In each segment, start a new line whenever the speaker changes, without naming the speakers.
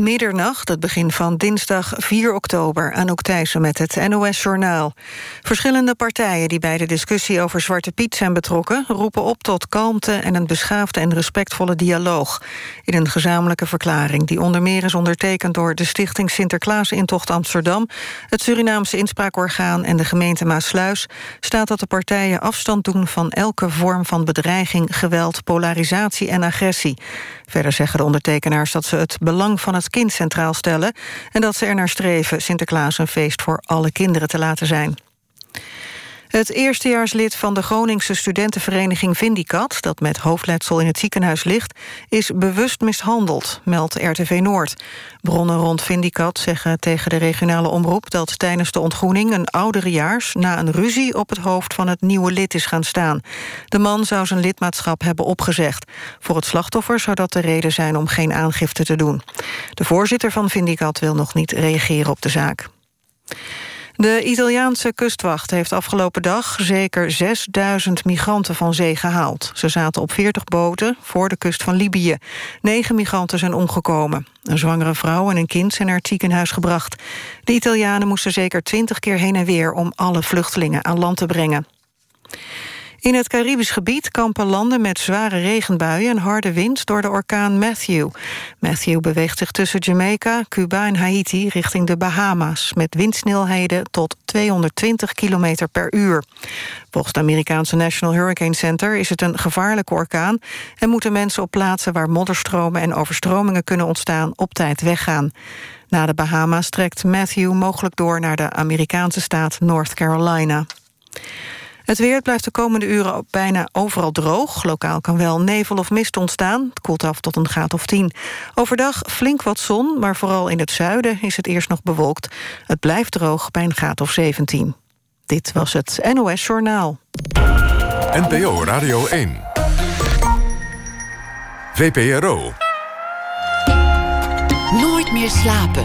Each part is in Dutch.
Middernacht, het begin van dinsdag 4 oktober. Anouk Thijssen met het NOS-journaal. Verschillende partijen die bij de discussie over Zwarte Piet zijn betrokken... roepen op tot kalmte en een beschaafde en respectvolle dialoog. In een gezamenlijke verklaring die onder meer is ondertekend... door de Stichting Sinterklaas Intocht Amsterdam... het Surinaamse inspraakorgaan en de gemeente Maasluis... staat dat de partijen afstand doen van elke vorm van bedreiging... geweld, polarisatie en agressie. Verder zeggen de ondertekenaars dat ze het belang van het kind centraal stellen... en dat ze er naar streven Sinterklaas een feest voor alle kinderen te laten zijn. Het eerstejaarslid van de Groningse studentenvereniging Vindicat... dat met hoofdletsel in het ziekenhuis ligt... is bewust mishandeld, meldt RTV Noord. Bronnen rond Vindicat zeggen tegen de regionale omroep... dat tijdens de ontgroening een ouderejaars... na een ruzie op het hoofd van het nieuwe lid is gaan staan. De man zou zijn lidmaatschap hebben opgezegd. Voor het slachtoffer zou dat de reden zijn om geen aangifte te doen. De voorzitter van Vindicat wil nog niet reageren op de zaak. De Italiaanse kustwacht heeft afgelopen dag zeker 6000 migranten van zee gehaald. Ze zaten op 40 boten voor de kust van Libië. Negen migranten zijn omgekomen. Een zwangere vrouw en een kind zijn naar het ziekenhuis gebracht. De Italianen moesten zeker 20 keer heen en weer om alle vluchtelingen aan land te brengen. In het Caribisch gebied kampen landen met zware regenbuien... en harde wind door de orkaan Matthew. Matthew beweegt zich tussen Jamaica, Cuba en Haiti... richting de Bahama's, met windsnelheden tot 220 km per uur. Volgens het Amerikaanse National Hurricane Center... is het een gevaarlijke orkaan... en moeten mensen op plaatsen waar modderstromen en overstromingen kunnen ontstaan... op tijd weggaan. Na de Bahama's trekt Matthew mogelijk door naar de Amerikaanse staat North Carolina. Het weer blijft de komende uren bijna overal droog. Lokaal kan wel nevel of mist ontstaan. Het koelt af tot een graad of 10. Overdag flink wat zon, maar vooral in het zuiden is het eerst nog bewolkt. Het blijft droog bij een graad of 17. Dit was het NOS Journaal.
NPO Radio 1. VPRO.
Nooit meer slapen.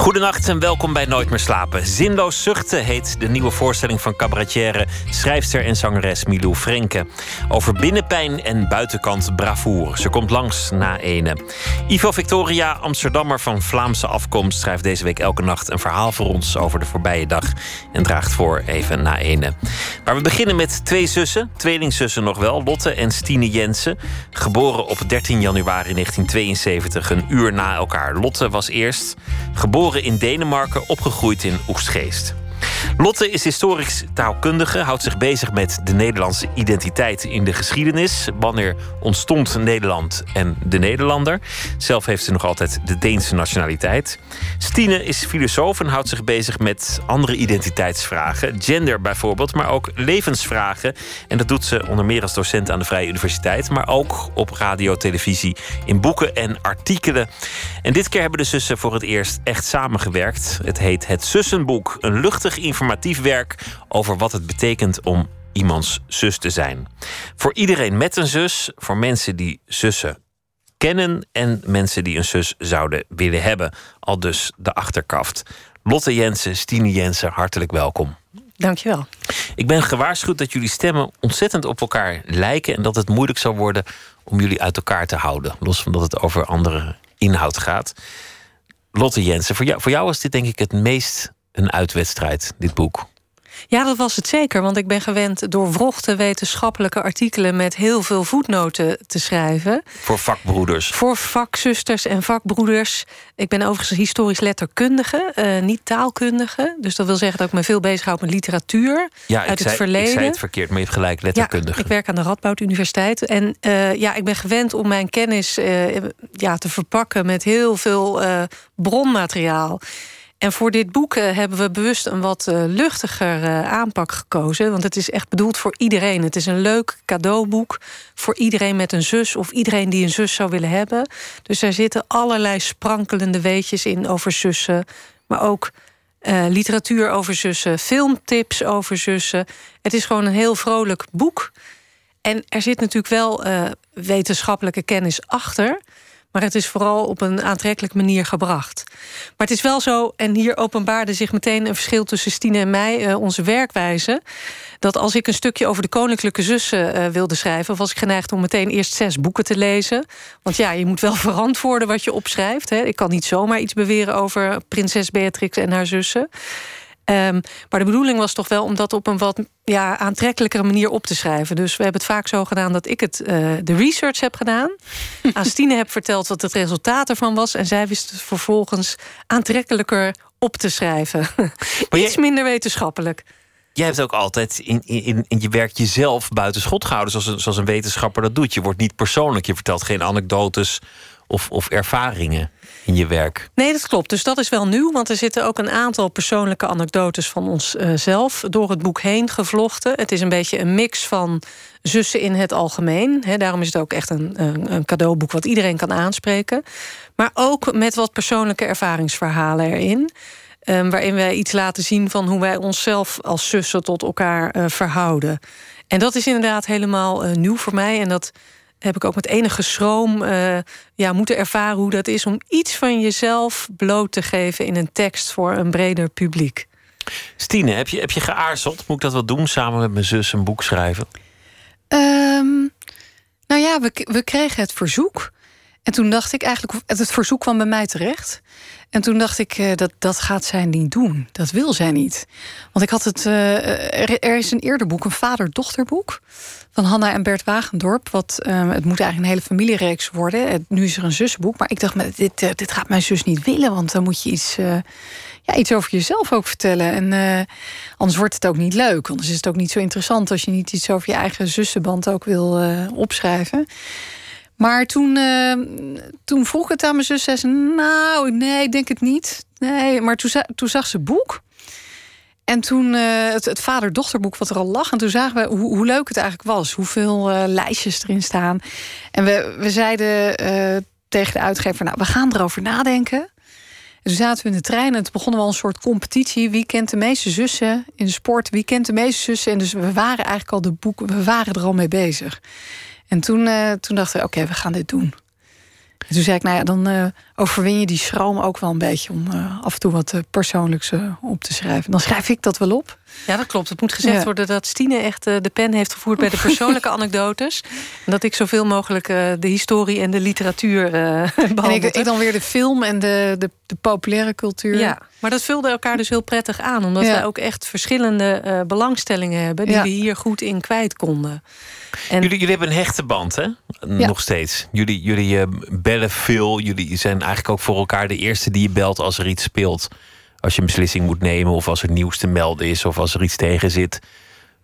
Goedenacht en welkom bij Nooit meer slapen. Zinloos zuchten heet de nieuwe voorstelling van cabaretière, schrijfster en zangeres Milou Frenke. Over binnenpijn en buitenkant bravoure. Ze komt langs na ene. Ivo Victoria, Amsterdammer van Vlaamse afkomst, schrijft deze week elke nacht een verhaal voor ons over de voorbije dag en draagt voor even na ene. Maar we beginnen met twee zussen, tweelingzussen nog wel, Lotte en Stine Jensen. Geboren op 13 januari 1972, een uur na elkaar. Lotte was eerst geboren in Denemarken, opgegroeid in Oegstgeest. Lotte is historisch taalkundige, houdt zich bezig met de Nederlandse identiteit in de geschiedenis. Wanneer ontstond Nederland en de Nederlander? Zelf heeft ze nog altijd de Deense nationaliteit. Stine is filosoof en houdt zich bezig met andere identiteitsvragen. Gender bijvoorbeeld, maar ook levensvragen. En dat doet ze onder meer als docent aan de Vrije Universiteit, maar ook op radio, televisie, in boeken en artikelen. En dit keer hebben de zussen voor het eerst echt samengewerkt. Het heet Het Zussenboek, een informatief werk over wat het betekent om iemands zus te zijn. Voor iedereen met een zus, voor mensen die zussen kennen en mensen die een zus zouden willen hebben. Al dus de achterkaft. Lotte Jensen, Stine Jensen, hartelijk welkom.
Dankjewel.
Ik ben gewaarschuwd dat jullie stemmen ontzettend op elkaar lijken en dat het moeilijk zal worden om jullie uit elkaar te houden. Los van dat het over andere inhoud gaat. Lotte Jensen, voor jou, voor jou is dit denk ik het meest een uitwedstrijd, dit boek.
Ja, dat was het zeker. Want ik ben gewend doorwrochte wetenschappelijke artikelen met heel veel voetnoten te schrijven.
Voor vakbroeders.
Voor vakzusters en vakbroeders. Ik ben overigens historisch letterkundige, uh, niet taalkundige. Dus dat wil zeggen dat ik me veel bezighoud met literatuur
ja,
uit
het zei,
verleden.
Ik zei het verkeerd, maar je hebt gelijk, letterkundige.
Ja, ik werk aan de Radboud Universiteit. En uh, ja, ik ben gewend om mijn kennis uh, ja, te verpakken met heel veel bronmateriaal. En voor dit boek uh, hebben we bewust een wat uh, luchtiger uh, aanpak gekozen. Want het is echt bedoeld voor iedereen. Het is een leuk cadeauboek voor iedereen met een zus... of iedereen die een zus zou willen hebben. Dus er zitten allerlei sprankelende weetjes in over zussen. Maar ook literatuur over zussen, filmtips over zussen. Het is gewoon een heel vrolijk boek. En er zit natuurlijk wel wetenschappelijke kennis achter... Maar het is vooral op een aantrekkelijke manier gebracht. Maar het is wel zo, en hier openbaarde zich meteen een verschil tussen Stine en mij, uh, onze werkwijze. Dat als ik een stukje over de koninklijke zussen uh, wilde schrijven, was ik geneigd om meteen eerst zes boeken te lezen. Want ja, je moet wel verantwoorden wat je opschrijft. Hè. Ik kan niet zomaar iets beweren over prinses Beatrix en haar zussen. Um, maar de bedoeling was toch wel om dat op een wat ja, aantrekkelijkere manier op te schrijven. Dus we hebben het vaak zo gedaan dat ik het, uh, de research heb gedaan. aan Stine heb verteld wat het resultaat ervan was. En zij wist het vervolgens aantrekkelijker op te schrijven. Iets minder wetenschappelijk.
Jij hebt ook altijd in, in, in je werk jezelf buiten schot gehouden, zoals een, zoals een wetenschapper dat doet. Je wordt niet persoonlijk, je vertelt geen anekdotes of, of ervaringen in je werk.
Nee, dat klopt. Dus dat is wel nieuw, want er zitten ook een aantal persoonlijke anekdotes van onszelf uh, door het boek heen gevlochten. Het is een beetje een mix van zussen in het algemeen. Daarom is het ook echt een, een, cadeauboek wat iedereen kan aanspreken. Maar ook met wat persoonlijke ervaringsverhalen erin. Um, waarin wij iets laten zien van hoe wij onszelf als zussen tot elkaar uh, verhouden. En dat is inderdaad helemaal uh, nieuw voor mij. En dat heb ik ook met enige schroom uh, ja, moeten ervaren hoe dat is om iets van jezelf bloot te geven in een tekst voor een breder publiek.
Stine, heb je, heb je geaarzeld? Moet ik dat wel doen samen met mijn zus een boek schrijven?
Um, nou ja, we, we kregen het verzoek. En toen dacht ik eigenlijk, het verzoek kwam bij mij terecht. En toen dacht ik, uh, dat, dat gaat zij niet doen. Dat wil zij niet. Want ik had het. Uh, er, is een eerder boek, een vader-dochterboek. Van Hanna en Bert Wagendorp. Wat, uh, het moet eigenlijk een hele familiereeks worden. Nu is er een zussenboek. Maar ik dacht, dit, dit gaat mijn zus niet willen. Want dan moet je iets, ja, iets over jezelf ook vertellen. En anders wordt het ook niet leuk. Anders is het ook niet zo interessant als je niet iets over je eigen zussenband ook wil opschrijven. Maar toen, uh, toen vroeg het aan mijn zus. Zei ze, nou, nee, ik denk het niet. Nee, maar toen, toen zag ze boek. En toen uh, het, het vader-dochterboek wat er al lag. En toen zagen we hoe, hoe leuk het eigenlijk was. Hoeveel uh, lijstjes erin staan. En we, we zeiden tegen de uitgever... nou, we gaan erover nadenken. En toen zaten we in de trein en toen begonnen we al een soort competitie. Wie kent de meeste zussen in de sport? Wie kent de meeste zussen? En dus we waren eigenlijk al de boeken... we waren er al mee bezig. En toen, uh, toen dachten we, oké, we gaan dit doen. En toen zei ik, nou ja, dan uh, overwin je die schroom ook wel een beetje... om uh, af en toe wat persoonlijks op te schrijven. Dan schrijf ik dat wel op.
Ja, dat klopt. Het moet gezegd ja. worden dat Stine echt de pen heeft gevoerd... bij de persoonlijke anekdotes. En dat ik zoveel mogelijk de historie en de literatuur behandel. En
ik, ik, dan weer de film en de, de, de, populaire cultuur.
Ja, maar dat vulde elkaar dus heel prettig aan. Omdat ja. wij ook echt verschillende belangstellingen hebben... die ja. we hier goed in kwijt konden.
En... Jullie, jullie hebben een hechte band, hè? Ja. Nog steeds. Jullie, jullie uh, bellen veel. Jullie zijn eigenlijk ook voor elkaar de eerste die je belt als er iets speelt. Als je een beslissing moet nemen, of als er nieuws te melden is, of als er iets tegen zit.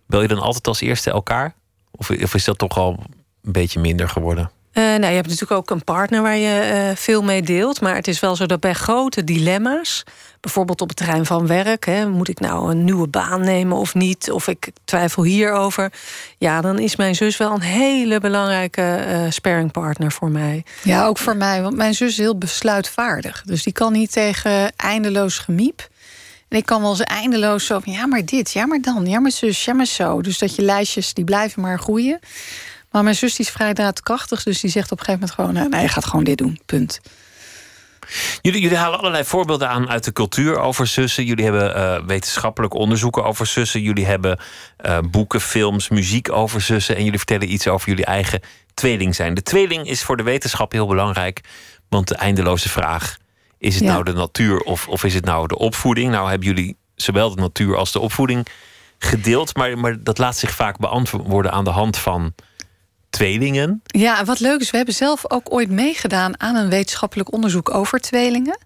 Bel je dan altijd als eerste elkaar? Of, of is dat toch al een beetje minder geworden?
Uh, nou, je hebt natuurlijk ook een partner waar je uh, veel mee deelt. Maar het is wel zo dat bij grote dilemma's, bijvoorbeeld op het terrein van werk, hè, moet ik nou een nieuwe baan nemen of niet? Of ik twijfel hierover. Ja, dan is mijn zus wel een hele belangrijke uh, sparringpartner voor mij.
Ja, ook voor mij, want mijn zus is heel besluitvaardig. Dus die kan niet tegen eindeloos gemiep. En ik kan wel eens eindeloos zo van ja, maar dit, ja, maar dan, ja, maar zus, ja, maar zo. Dus dat je lijstjes die blijven maar groeien. Maar mijn zus die is vrij daadkrachtig, dus die zegt op een gegeven moment gewoon: nee, je gaat gewoon dit doen. Punt.
Jullie, jullie halen allerlei voorbeelden aan uit de cultuur over zussen. Jullie hebben uh, wetenschappelijk onderzoeken over zussen. Jullie hebben uh, boeken, films, muziek over zussen. En jullie vertellen iets over jullie eigen tweeling zijn. De tweeling is voor de wetenschap heel belangrijk. Want de eindeloze vraag: is het ja. nou de natuur of, of is het nou de opvoeding? Nou hebben jullie zowel de natuur als de opvoeding gedeeld. Maar, maar dat laat zich vaak beantwoorden aan de hand van tweelingen.
Ja, wat leuk is, we hebben zelf ook ooit meegedaan aan een wetenschappelijk onderzoek over tweelingen.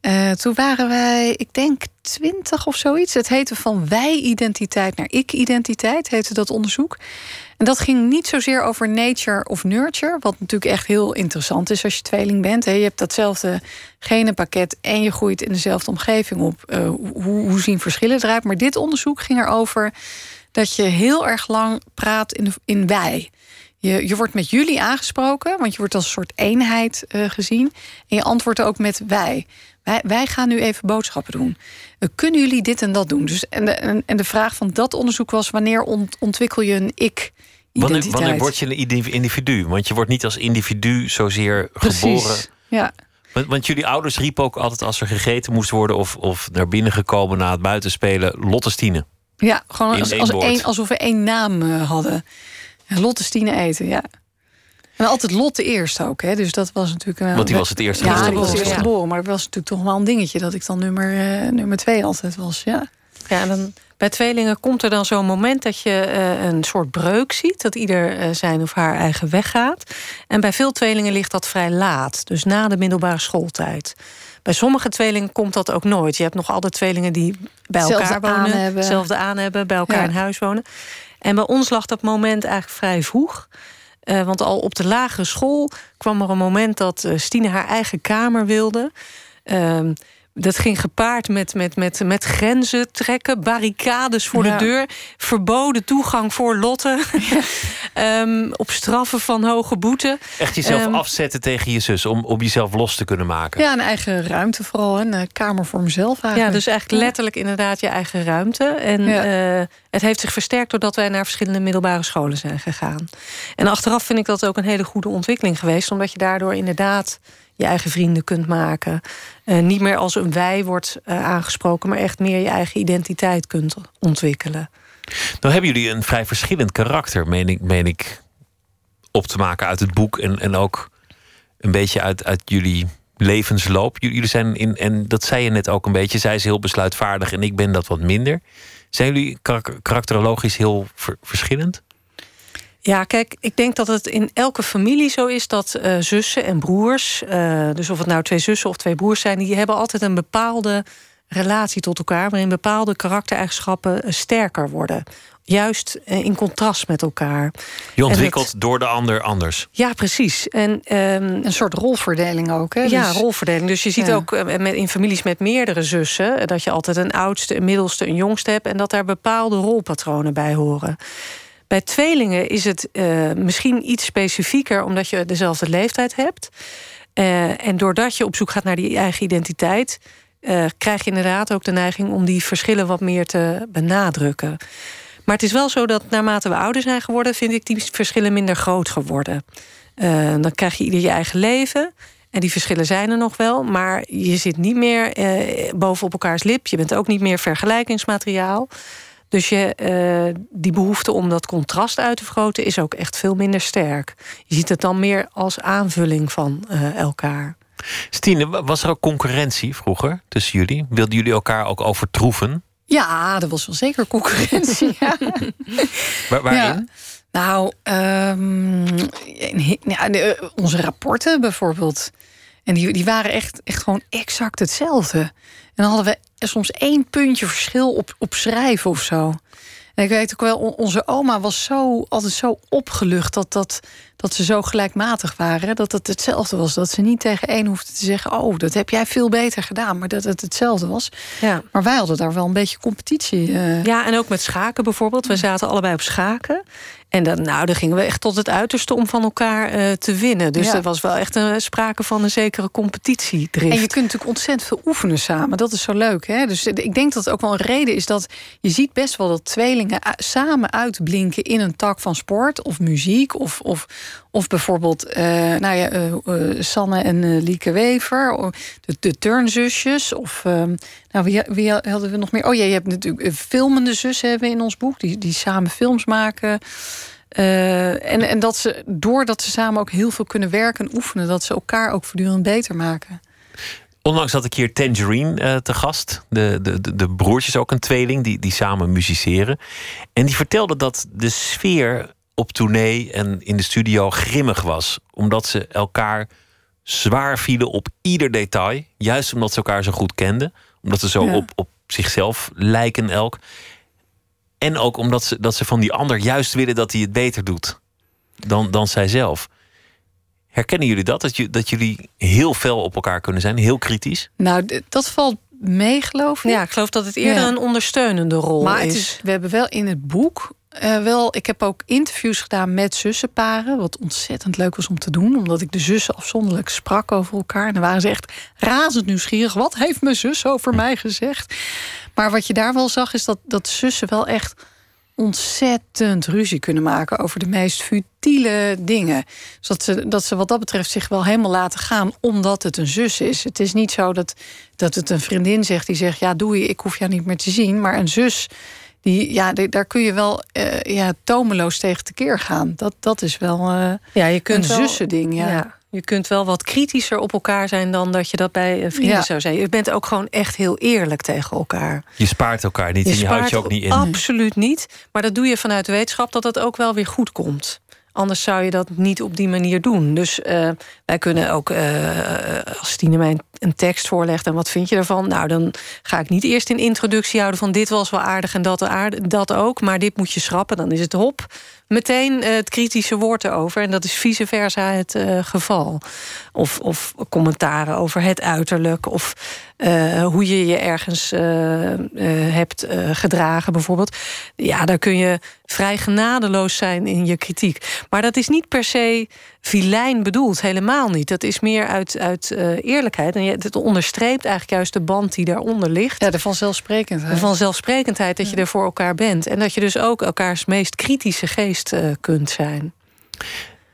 Uh, toen waren wij, ik denk, twintig of zoiets. Het heette van wij-identiteit naar ik-identiteit, heette dat onderzoek. En dat ging niet zozeer over nature of nurture, wat natuurlijk echt heel interessant is als je tweeling bent. Je hebt datzelfde genenpakket en je groeit in dezelfde omgeving op. Uh, hoe, hoe zien verschillen eruit? Maar dit onderzoek ging erover dat je heel erg lang praat in, in wij. Je, je wordt met jullie aangesproken, want je wordt als een soort eenheid uh, gezien. En je antwoordt ook met wij. wij. Wij gaan nu even boodschappen doen. Uh, kunnen jullie dit en dat doen? Dus, en, de, en, en de vraag van dat onderzoek was: wanneer ont, ontwikkel je een ik?
Wanneer, wanneer word je een individu? Want je wordt niet als individu zozeer
Precies.
geboren.
Ja.
Want, want jullie ouders riepen ook altijd als er gegeten moest worden of, of naar binnen gekomen na het buitenspelen, Lotte Stine.
Ja, gewoon als, als één, alsof we één naam eh, hadden. Ja, Lotte Stine eten, ja. En altijd Lotte eerst ook, hè. Dus dat was natuurlijk... eh,
Want die was het eerst
Ja,
geboren.
die was eerst
Ja.
geboren. Maar het was natuurlijk toch wel een dingetje... dat ik dan nummer, eh, nummer twee altijd was, ja.
Ja, en dan, bij tweelingen komt er dan zo'n moment dat je eh, een soort breuk ziet. Dat ieder eh, zijn of haar eigen weg gaat. En bij veel tweelingen ligt dat vrij laat. Dus na de middelbare schooltijd. Bij sommige tweelingen komt dat ook nooit. Je hebt nog altijd tweelingen die bij elkaar
aan
wonen.
hebben.
Hetzelfde aan hebben, bij elkaar
Ja.
in huis wonen. En bij ons lag dat moment eigenlijk vrij vroeg. Eh, want al op de lagere school kwam er een moment dat eh, Stine haar eigen kamer wilde. Ehm, dat ging gepaard met, met, met, met grenzen trekken, barricades voor
Ja.
de deur, verboden toegang voor Lotte, Ehm, op straffen van hoge boete.
Echt jezelf
Ehm,
afzetten tegen je zus om, om jezelf los te kunnen maken.
Ja, een eigen ruimte vooral. en Een kamer voor mezelf
Ja,
eigenlijk.
dus eigenlijk letterlijk inderdaad je eigen ruimte. En
Ja.
eh, het heeft zich versterkt doordat wij naar verschillende middelbare scholen zijn gegaan. En achteraf vind ik dat ook een hele goede ontwikkeling geweest, omdat je daardoor inderdaad je eigen vrienden kunt maken. Eh, niet meer als een wij wordt eh, aangesproken, maar echt meer je eigen identiteit kunt ontwikkelen.
Nou hebben jullie een vrij verschillend karakter, meen ik, meen ik op te maken uit het boek en, en ook een beetje uit, uit jullie levensloop. Jullie zijn in, en dat zei je net ook een beetje, zij is heel besluitvaardig en ik ben dat wat minder. Zijn jullie karak- karakterologisch heel ver- verschillend?
Ja, kijk, ik denk dat het in elke familie zo is dat eh, zussen en broers, eh, dus of het nou twee zussen of twee broers zijn, die hebben altijd een bepaalde relatie tot elkaar, waarin bepaalde karaktereigenschappen eh, sterker worden. Juist in contrast met elkaar.
Je ontwikkelt door de ander anders.
Ja, precies. En ehm,
Een soort rolverdeling ook. Hè?
ja,
Dus-
rolverdeling. Dus je ziet
Ja.
ook met, in families met meerdere zussen... dat je altijd een oudste, een middelste, een jongste hebt... en dat daar bepaalde rolpatronen bij horen. Bij tweelingen is het eh, misschien iets specifieker... omdat je dezelfde leeftijd hebt. Eh, en doordat je op zoek gaat naar die eigen identiteit... eh, krijg je inderdaad ook de neiging om die verschillen wat meer te benadrukken. Maar het is wel zo dat naarmate we ouder zijn geworden... vind ik die verschillen minder groot geworden. Dan krijg je ieder je eigen leven... En die verschillen zijn er nog wel, maar je zit niet meer eh, bovenop elkaars lip. Je bent ook niet meer vergelijkingsmateriaal. Dus je, eh, die behoefte om dat contrast uit te vergroten is ook echt veel minder sterk. Je ziet het dan meer als aanvulling van eh, elkaar.
Stine, wa- was er ook concurrentie vroeger tussen jullie? Wilden jullie elkaar ook overtroeven?
Ja, er was wel zeker concurrentie. ja.
Waar, waarin?
Ja. Nou, ehm, in- ja, de, eh, onze rapporten bijvoorbeeld. En die, die waren echt, echt gewoon exact hetzelfde. En dan hadden we soms één puntje verschil op, op schrijven of zo. En ik weet ook wel, on- onze oma was zo, altijd zo opgelucht dat, dat, dat ze zo gelijkmatig waren. Dat het hetzelfde was. Dat ze niet tegen één hoefde te zeggen: Oh, dat heb jij veel beter gedaan. Maar dat het hetzelfde was.
Ja.
Maar wij hadden daar wel een beetje competitie. eh,
ja, en ook met schaken bijvoorbeeld. We zaten allebei op schaken. En dan, nou, dan gingen we echt tot het uiterste om van elkaar eh, te winnen. Dus
Ja.
er was wel echt een sprake van een zekere competitiedrift.
En je kunt natuurlijk ontzettend veel oefenen samen. Dat is zo leuk. Hè? Dus ik denk dat het ook wel een reden is dat je ziet best wel dat tweelingen u- samen uitblinken in een tak van sport of muziek. Of, of, of bijvoorbeeld eh, nou ja, eh, eh, Sanne en Lieke Wever, de, de turnzusjes. Of ehm, nou, wie, wie hadden we nog meer? Oh ja, je hebt natuurlijk filmende zussen hebben in ons boek, die, die samen films maken. En, en dat ze, doordat ze samen ook heel veel kunnen werken en oefenen, dat ze elkaar ook voortdurend beter maken.
Onlangs had ik hier Tangerine te gast. De, de, de, broertjes, ook een tweeling, die, die samen musiceren. En die vertelde dat de sfeer op tournee en in de studio grimmig was. Omdat ze elkaar zwaar vielen op ieder detail. Juist omdat ze elkaar zo goed kenden. Omdat ze zo
Ja.
op, op zichzelf lijken elk. En ook omdat ze, dat ze van die ander juist willen dat hij het beter doet dan, dan zijzelf. Herkennen jullie dat? Dat, ju- dat jullie heel fel op elkaar kunnen zijn, heel kritisch?
Nou, dat valt mee, geloof ik.
Ja, ik geloof dat het eerder
Ja.
een ondersteunende rol
maar
is.
is, we hebben wel in het boek eh, wel. Ik heb ook interviews gedaan met zussenparen, wat ontzettend leuk was om te doen, omdat ik de zussen afzonderlijk sprak over elkaar. En dan waren ze echt razend nieuwsgierig. Wat heeft mijn zus over mij gezegd? Maar wat je daar wel zag, is dat, dat zussen wel echt ontzettend ruzie kunnen maken over de meest futiele dingen. Dus dat ze, dat ze wat dat betreft zich wel helemaal laten gaan, omdat het een zus is. Het is niet zo dat, dat het een vriendin zegt die zegt: Ja, doe je, ik hoef jou niet meer te zien. Maar een zus, die, ja, daar kun je wel uh, ja, tomeloos tegen tekeer gaan. Dat, dat is wel uh,
ja, je kunt
een zussending. Ja. ja.
Je kunt wel wat kritischer op elkaar zijn dan dat je dat bij eh, vrienden zou zijn. Je bent ook gewoon echt heel eerlijk tegen elkaar.
Je spaart elkaar niet je en je houdt je ook niet in.
Absoluut niet. Maar dat doe je vanuit de wetenschap dat het ook wel weer goed komt. Anders zou je dat niet op die manier doen. Dus uh, wij kunnen ook, uh, als Stine mij een tekst voorlegt... en wat vind je ervan? Nou, dan ga ik niet eerst een introductie houden... van dit was wel aardig en dat, aardig, dat ook... maar dit moet je schrappen, dan is het hop meteen eh, het kritische woord erover. En dat is vice versa het geval. Of, of commentaren over het uiterlijk. Of hoe je je ergens hebt gedragen, bijvoorbeeld. Ja, daar kun je vrij genadeloos zijn in je kritiek. Maar dat is niet per se vilijn bedoeld, helemaal niet. Dat is meer uit, uit eerlijkheid. En het onderstreept eigenlijk juist de band die daaronder ligt.
Ja, de vanzelfsprekendheid.
De vanzelfsprekendheid dat je er voor elkaar bent. En dat je dus ook elkaars meest kritische geest uh, kunt zijn.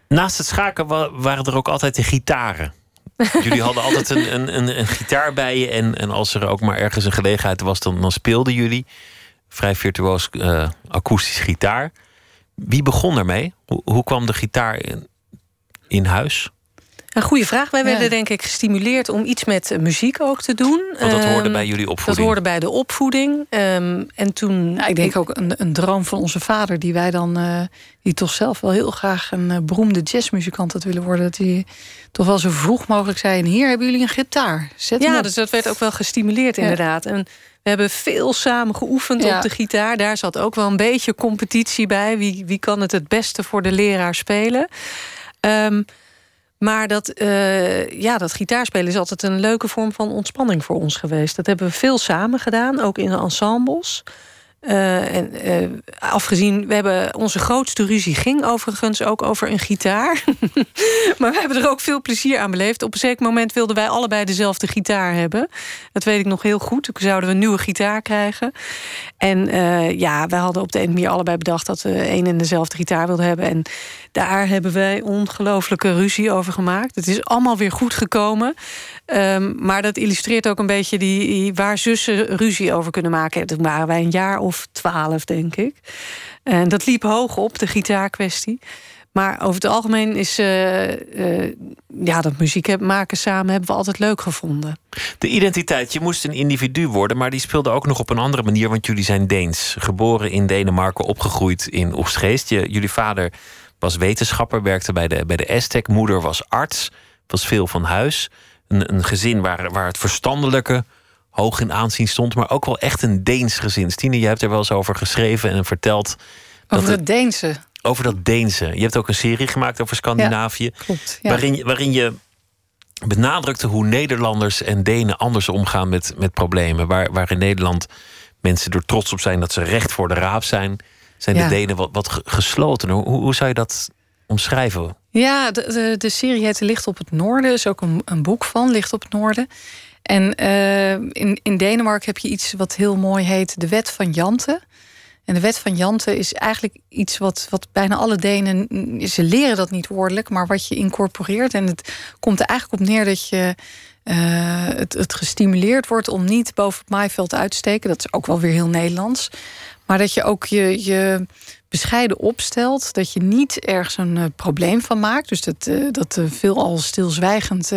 Naast het schaken waren er ook altijd de gitaren. Jullie hadden altijd een, een, een, een, gitaar bij je. En, en als er ook maar ergens een gelegenheid was, dan, dan speelden jullie. Vrij virtuoos uh, akoestisch gitaar. Wie begon ermee? Hoe, hoe kwam de gitaar in, in huis?
Een goede vraag. Wij werden denk ik gestimuleerd om iets met muziek ook te doen.
Want dat hoorde ehm, bij jullie opvoeding?
Dat hoorde bij de opvoeding. Um, en toen...
ik denk ook een, een, droom van onze vader... die wij dan, uh, die toch zelf wel heel graag een uh, beroemde jazzmuzikant had willen worden. Dat hij toch wel zo vroeg mogelijk zei... en hier hebben jullie een gitaar. Zet
ja, dus dat werd ook wel gestimuleerd inderdaad. En we hebben veel samen geoefend op de gitaar. Daar zat ook wel een beetje competitie bij. Wie, wie kan het het beste voor de leraar spelen? Um, maar dat, uh, ja, dat gitaarspelen is altijd een leuke vorm van ontspanning voor ons geweest. Dat hebben we veel samen gedaan, ook in ensembles. Uh, en uh, afgezien, we hebben onze grootste ruzie ging overigens ook over een gitaar. maar we hebben er ook veel plezier aan beleefd. Op een zeker moment wilden wij allebei dezelfde gitaar hebben. Dat weet ik nog heel goed. Toen zouden we een nieuwe gitaar krijgen. En uh, ja, wij hadden op de een manier allebei bedacht dat we een en dezelfde gitaar wilden hebben. En daar hebben wij ongelooflijke ruzie over gemaakt. Het is allemaal weer goed gekomen. Um, maar dat illustreert ook een beetje die, waar zussen ruzie over kunnen maken. Toen waren wij een jaar of twaalf, denk ik. En dat liep hoog op, de gitaarkwestie. Maar over het algemeen is uh, uh, ja, dat muziek maken samen hebben we altijd leuk gevonden.
De identiteit, je moest een individu worden, maar die speelde ook nog op een andere manier, want jullie zijn Deens. Geboren in Denemarken, opgegroeid in Oostgeest. Je, jullie vader was wetenschapper, werkte bij de, bij de Aztec. Moeder was arts, was veel van huis. Een, een gezin waar, waar het verstandelijke hoog in aanzien stond, maar ook wel echt een Deens gezin. Stine, je hebt er wel eens over geschreven en verteld.
Over het, het Deense.
Over dat Deense. Je hebt ook een serie gemaakt over Scandinavië.
klopt,
waarin, waarin je benadrukte hoe Nederlanders en Denen anders omgaan met, met problemen. Waar, waar in Nederland mensen er trots op zijn dat ze recht voor de raap zijn, zijn de Denen wat, wat gesloten. Hoe, hoe zou je dat omschrijven?
Ja, de, de, de serie heet Licht op het Noorden. Is ook een, een boek van, Licht op het Noorden. En uh, in, in Denemarken heb je iets wat heel mooi heet de wet van Jante. En de wet van Jante is eigenlijk iets wat, wat bijna alle Denen... ze leren dat niet woordelijk, maar wat je incorporeert. En het komt er eigenlijk op neer dat je... Uh, het, het gestimuleerd wordt om niet boven het maaiveld uit te steken. Dat is ook wel weer heel Nederlands. Maar dat je ook je, je bescheiden opstelt. Dat je niet ergens een uh, probleem van maakt. Dus dat, uh, dat uh, veelal stilzwijgend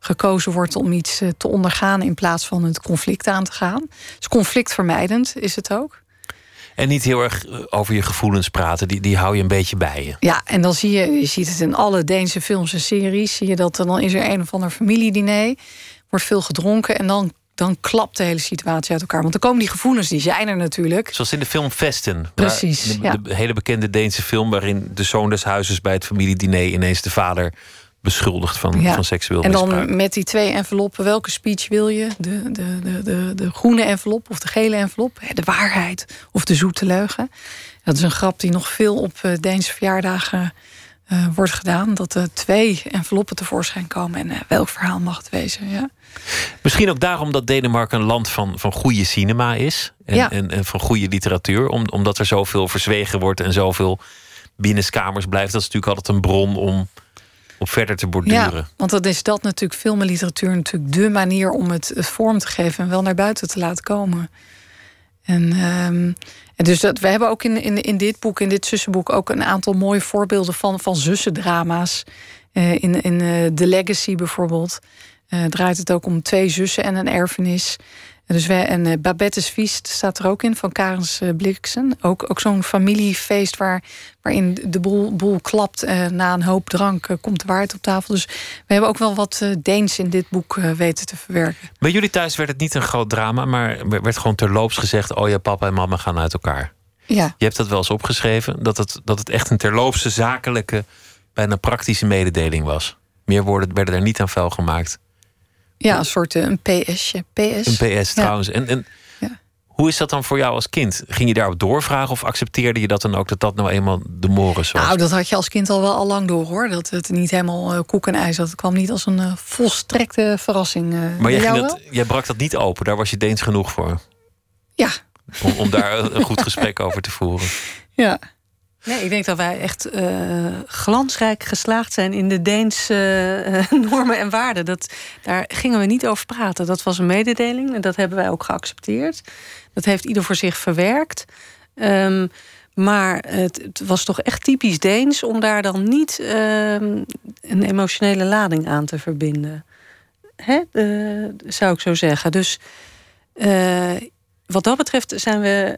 gekozen wordt om iets te ondergaan in plaats van het conflict aan te gaan. Dus conflictvermijdend is het ook.
En niet heel erg over je gevoelens praten, die, die hou je een beetje bij je.
Ja, en dan zie je, je ziet het in alle Deense films en series, zie je dat dan is er een of ander familiediner, wordt veel gedronken en dan dan klapt de hele situatie uit elkaar. Want dan komen die gevoelens, die zijn er natuurlijk.
Zoals in de film Vesten.
Precies,
de, ja. de, hele bekende Deense film... waarin de zoon des huizes bij het familiediner... ineens de vader beschuldigt van, van seksueel
en
misbruik.
En dan met die twee enveloppen, welke speech wil je? De, de, de, de, de groene envelop of de gele envelop? De waarheid of de zoete leugen? Dat is een grap die nog veel op eh, Deense verjaardagen uh, wordt gedaan. Dat er twee enveloppen tevoorschijn komen. En uh, welk verhaal mag het wezen? Ja.
Misschien ook daarom dat Denemarken een land van, van goede cinema is. En,
ja.
en, en, van goede literatuur. Om, omdat er zoveel verzwegen wordt en zoveel binnenskamers blijft. Dat is natuurlijk altijd een bron om op verder te borduren.
Ja, want dat is dat natuurlijk film en literatuur natuurlijk de manier om het, het vorm te geven en wel naar buiten te laten komen. En, um, dus dat, we hebben ook in, in, in dit boek, in dit zussenboek, ook een aantal mooie voorbeelden van, van zussendrama's. Uh, in in uh, The Legacy bijvoorbeeld uh, draait het ook om twee zussen en een erfenis. Dus wij, en uh, Babette's Feast staat er ook in, van Karens uh, Bliksen. Ook, ook zo'n familiefeest waar, waarin de boel, boel klapt. Uh, na een hoop drank komt de waarheid op tafel. Dus we hebben ook wel wat Deens in dit boek weten te verwerken.
Bij jullie thuis werd het niet een groot drama, maar werd gewoon terloops gezegd: Oh ja, papa en mama gaan uit elkaar.
Ja.
Je hebt dat wel eens opgeschreven, dat het, dat het echt een terloopse, zakelijke, bijna praktische mededeling was. Meer woorden werden er niet aan vuil gemaakt.
Ja, een soort een PSje. PS.
Een PS trouwens. Ja. En, en
ja.
hoe is dat dan voor jou als kind? Ging je daarop doorvragen of accepteerde je dat dan ook dat dat nou eenmaal de morris was?
Nou, dat had je als kind al wel al lang door hoor. Dat het niet helemaal uh, koek en ijs had. Het kwam niet als een uh, volstrekte verrassing. Uh,
maar jij, ging dat, jij brak dat niet open. Daar was je Deens genoeg voor.
Ja.
Om, om daar een goed gesprek over te voeren.
Ja.
Nee, ik denk dat wij echt uh, glansrijk geslaagd zijn in de Deense uh, normen en waarden. Dat, daar gingen we niet over praten. Dat was een mededeling en dat hebben wij ook geaccepteerd. Dat heeft ieder voor zich verwerkt. Um, maar het, het, was toch echt typisch Deens om daar dan niet um, een emotionele lading aan te verbinden. Hè? Uh, zou ik zo zeggen. Dus wat dat betreft zijn we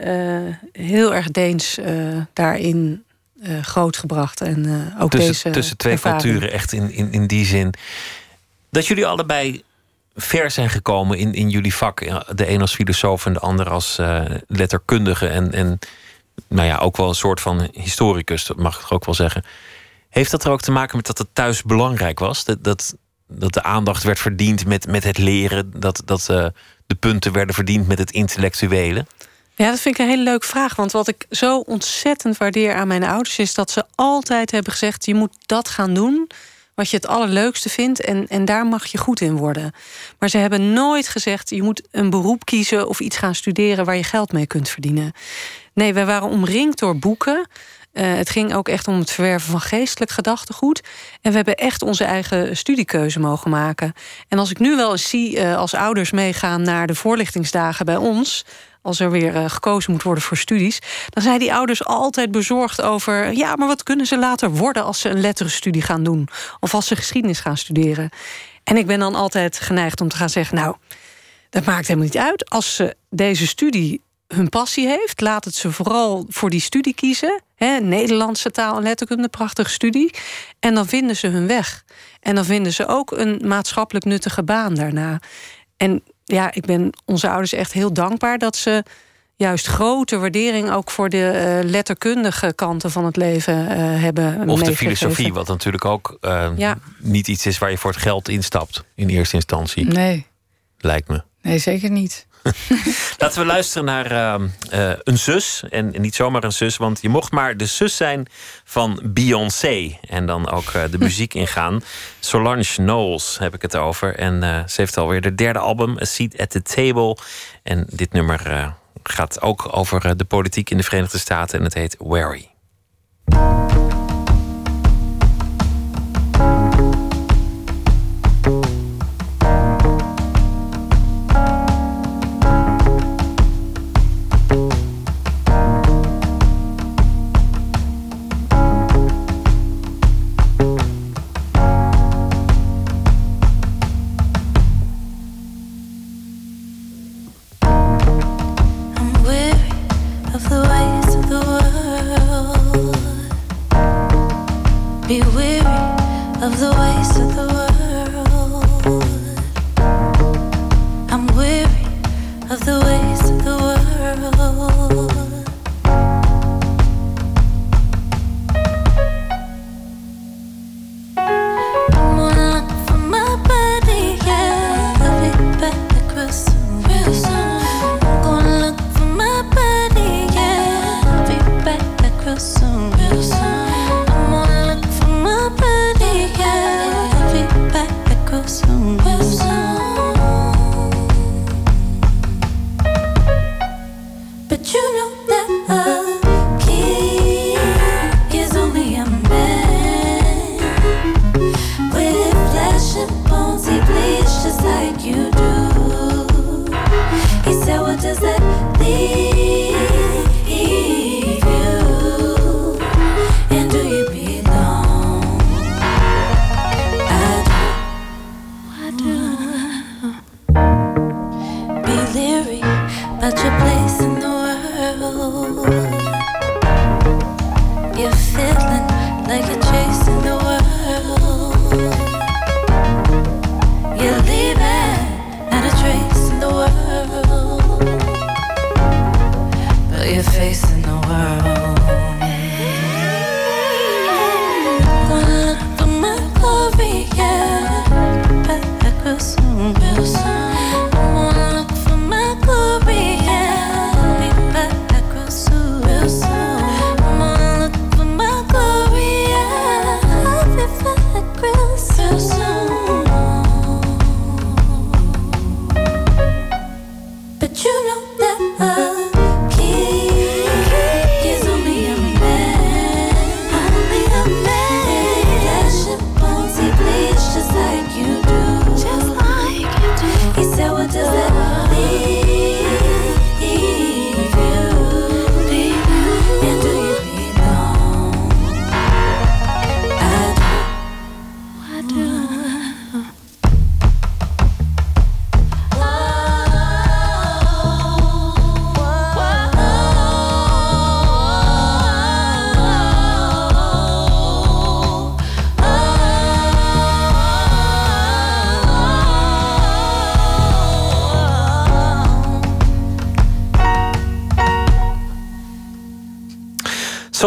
uh, heel erg Deens uh, daarin uh, grootgebracht. En ook
tussen,
deze
tussen twee
ervaring.
culturen, echt in, in, in die zin. Dat jullie allebei ver zijn gekomen in, in jullie vak. De een als filosoof en de ander als letterkundige. En, en nou ja, ook wel een soort van historicus, dat mag ik ook wel zeggen. Heeft dat er ook te maken met dat het thuis belangrijk was? Dat, dat, dat de aandacht werd verdiend met, met het leren. Dat, dat de punten werden verdiend met het intellectuele?
Ja, dat vind ik een hele leuke vraag. Want wat ik zo ontzettend waardeer aan mijn ouders is dat ze altijd hebben gezegd: je moet dat gaan doen wat je het allerleukste vindt en, en daar mag je goed in worden. Maar ze hebben nooit gezegd: je moet een beroep kiezen of iets gaan studeren waar je geld mee kunt verdienen. Nee, wij waren omringd door boeken. Uh, het ging ook echt om het verwerven van geestelijk gedachtegoed. En we hebben echt onze eigen studiekeuze mogen maken. En als ik nu wel eens zie uh, als ouders meegaan naar de voorlichtingsdagen bij ons. Als er weer uh, gekozen moet worden voor studies. Dan zijn die ouders altijd bezorgd over. Ja, maar wat kunnen ze later worden als ze een letterenstudie gaan doen? Of als ze geschiedenis gaan studeren? En ik ben dan altijd geneigd om te gaan zeggen. Nou, dat maakt helemaal niet uit. Als ze deze studie hun passie heeft, laat het ze vooral voor die studie kiezen. Hè, Nederlandse taal en letterkunde, prachtige studie. En dan vinden ze hun weg. En dan vinden ze ook een maatschappelijk nuttige baan daarna. En ja, ik ben onze ouders echt heel dankbaar dat ze juist grote waardering ook voor de uh, letterkundige kanten van het leven uh, hebben.
Of de filosofie, wat natuurlijk ook uh,
ja.
niet iets is waar je voor het geld instapt in eerste instantie.
Nee.
Lijkt me.
Nee, zeker niet.
Laten we luisteren naar uh, uh, een zus. En niet zomaar een zus, want je mocht maar de zus zijn van Beyoncé. En dan ook uh, de muziek ingaan. Solange Knowles heb ik het over. En ze heeft alweer de derde album, A Seat at the Table. En dit nummer gaat ook over de politiek in de Verenigde Staten. En het heet Wary.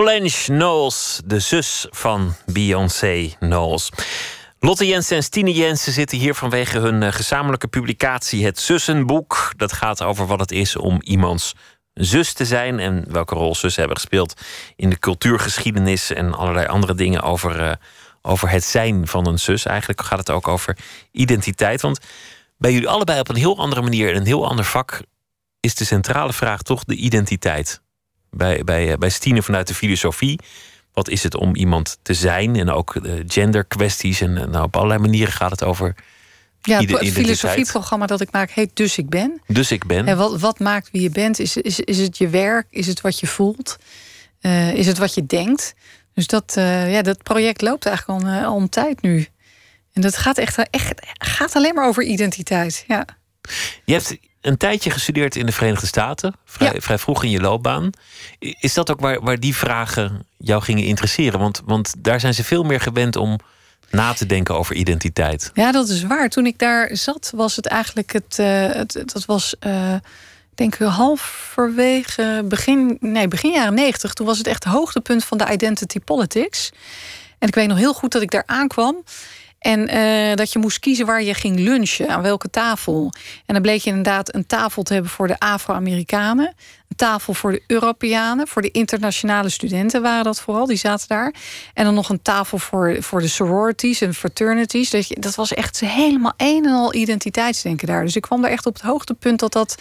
Solange Knowles, de zus van Beyoncé Knowles. Lotte Jensen en Stine Jensen zitten hier vanwege hun eh, gezamenlijke publicatie Het Zussenboek. Dat gaat over wat het is om iemands zus te zijn en welke rol zussen hebben gespeeld in de cultuurgeschiedenis en allerlei andere dingen over, uh, over het zijn van een zus. Eigenlijk gaat het ook over identiteit. Want bij jullie allebei op een heel andere manier in een heel ander vak is de centrale vraag toch de identiteit bij, bij, eh, bij Stine vanuit de filosofie. Wat is het om iemand te zijn? En ook de genderkwesties. En nou, op allerlei manieren gaat het over.
Ja, het filosofieprogramma dat ik maak heet Dus ik ben.
Dus ik ben.
En wat, wat maakt wie je bent? Is, is, is het je werk? Is het wat je voelt? Uh, is het wat je denkt? Dus dat, uh, ja, dat project loopt eigenlijk al, uh, al een tijd nu. En dat gaat echt, echt gaat alleen maar over identiteit. Ja.
Je hebt een tijdje gestudeerd in de Verenigde Staten, vrij, vrij vroeg in je loopbaan. Is dat ook waar, waar die vragen jou gingen interesseren? Want, want daar zijn ze veel meer gewend om na te denken over identiteit.
Ja, dat is waar. Toen ik daar zat, was het eigenlijk het. Uh, het dat was. Uh, denk ik halverwege begin, nee, begin jaren negentig. Toen was het echt het hoogtepunt van de identity politics. En ik weet nog heel goed dat ik daar aankwam. En uh, dat je moest kiezen waar je ging lunchen, aan welke tafel. En dan bleek je inderdaad een tafel te hebben voor de Afro-Amerikanen. Een tafel voor de Europeanen. Voor de internationale studenten waren dat vooral, die zaten daar. En dan nog een tafel voor, voor de sororities en fraternities. Dat, dat was echt helemaal een en al identiteitsdenken daar. Dus ik kwam daar echt op het hoogtepunt dat dat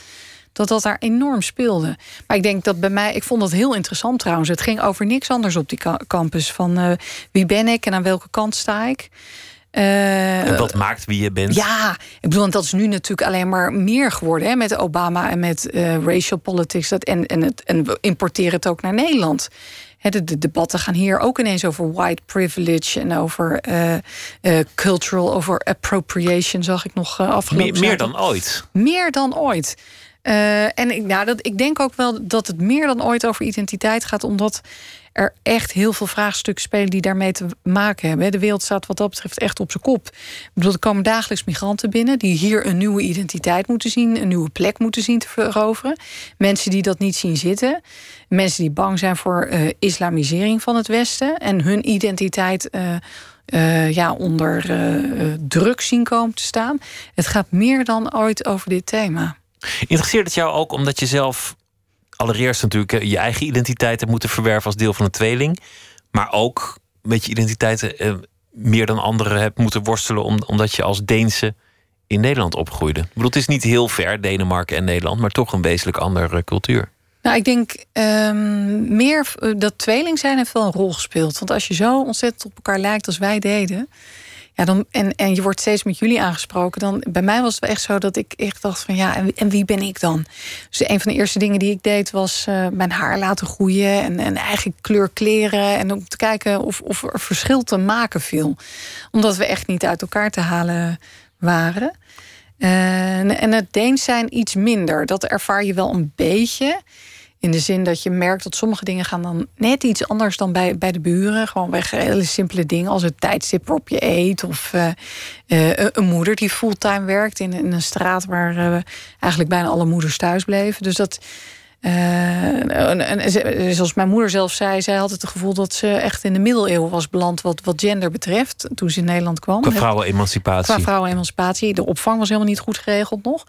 dat dat daar enorm speelde. Maar ik denk dat bij mij, ik vond dat heel interessant trouwens. Het ging over niks anders op die campus. Van uh, wie ben ik en aan welke kant sta ik.
Uh, en wat maakt wie je bent?
Ja, ik bedoel, dat is nu natuurlijk alleen maar meer geworden hè, met Obama en met uh, racial politics. Dat, en, en, het, en we importeren het ook naar Nederland. de, de, debatten gaan hier ook ineens over white privilege en over uh, cultural, over appropriation, zag ik nog afgelopen.
Meer, meer dan ooit.
Meer dan ooit. en ik, nou, dat, ik denk ook wel dat het meer dan ooit over identiteit gaat, omdat er echt heel veel vraagstukken spelen die daarmee te maken hebben. De wereld staat wat dat betreft echt op zijn kop. Ik bedoel, er komen dagelijks migranten binnen die hier een nieuwe identiteit moeten zien, een nieuwe plek moeten zien te veroveren. Mensen die dat niet zien zitten. Mensen die bang zijn voor uh, islamisering van het Westen en hun identiteit. Uh, uh, ja, onder druk zien komen te staan. Het gaat meer dan ooit over dit thema.
Interesseert het jou ook omdat je zelf allereerst natuurlijk eh, je eigen identiteit hebt moeten verwerven als deel van een tweeling. Maar ook met je identiteit eh, meer dan anderen hebt moeten worstelen. omdat je als Deense in Nederland opgroeide. Ik bedoel, het is niet heel ver, Denemarken en Nederland, maar toch een wezenlijk andere cultuur.
Nou, ik denk um, meer dat tweeling zijn heeft wel een rol gespeeld. Want als je zo ontzettend op elkaar lijkt als wij deden. Ja, dan, en, en je wordt steeds met jullie aangesproken. Dan, bij mij was het echt zo dat ik echt dacht van ja, en, en wie ben ik dan? Dus een van de eerste dingen die ik deed was uh, mijn haar laten groeien en, en eigen kleur kleren. En om te kijken of, of er verschil te maken viel. Omdat we echt niet uit elkaar te halen waren. Uh, en het Deens zijn iets minder. Dat ervaar je wel een beetje In de zin dat je merkt dat sommige dingen gaan dan net iets anders dan bij, bij de buren. Gewoon weg hele simpele dingen als het tijdstip waarop je eet. Of uh, uh, een moeder die fulltime werkt in, in een straat waar uh, eigenlijk bijna alle moeders thuis bleven. Dus dat. en, en, zoals mijn moeder zelf zei, zij had het gevoel dat ze echt in de middeleeuwen was beland wat, wat gender betreft. Toen ze in Nederland kwam.
Qua vrouwenemancipatie.
Qua vrouwenemancipatie. De opvang was helemaal niet goed geregeld nog.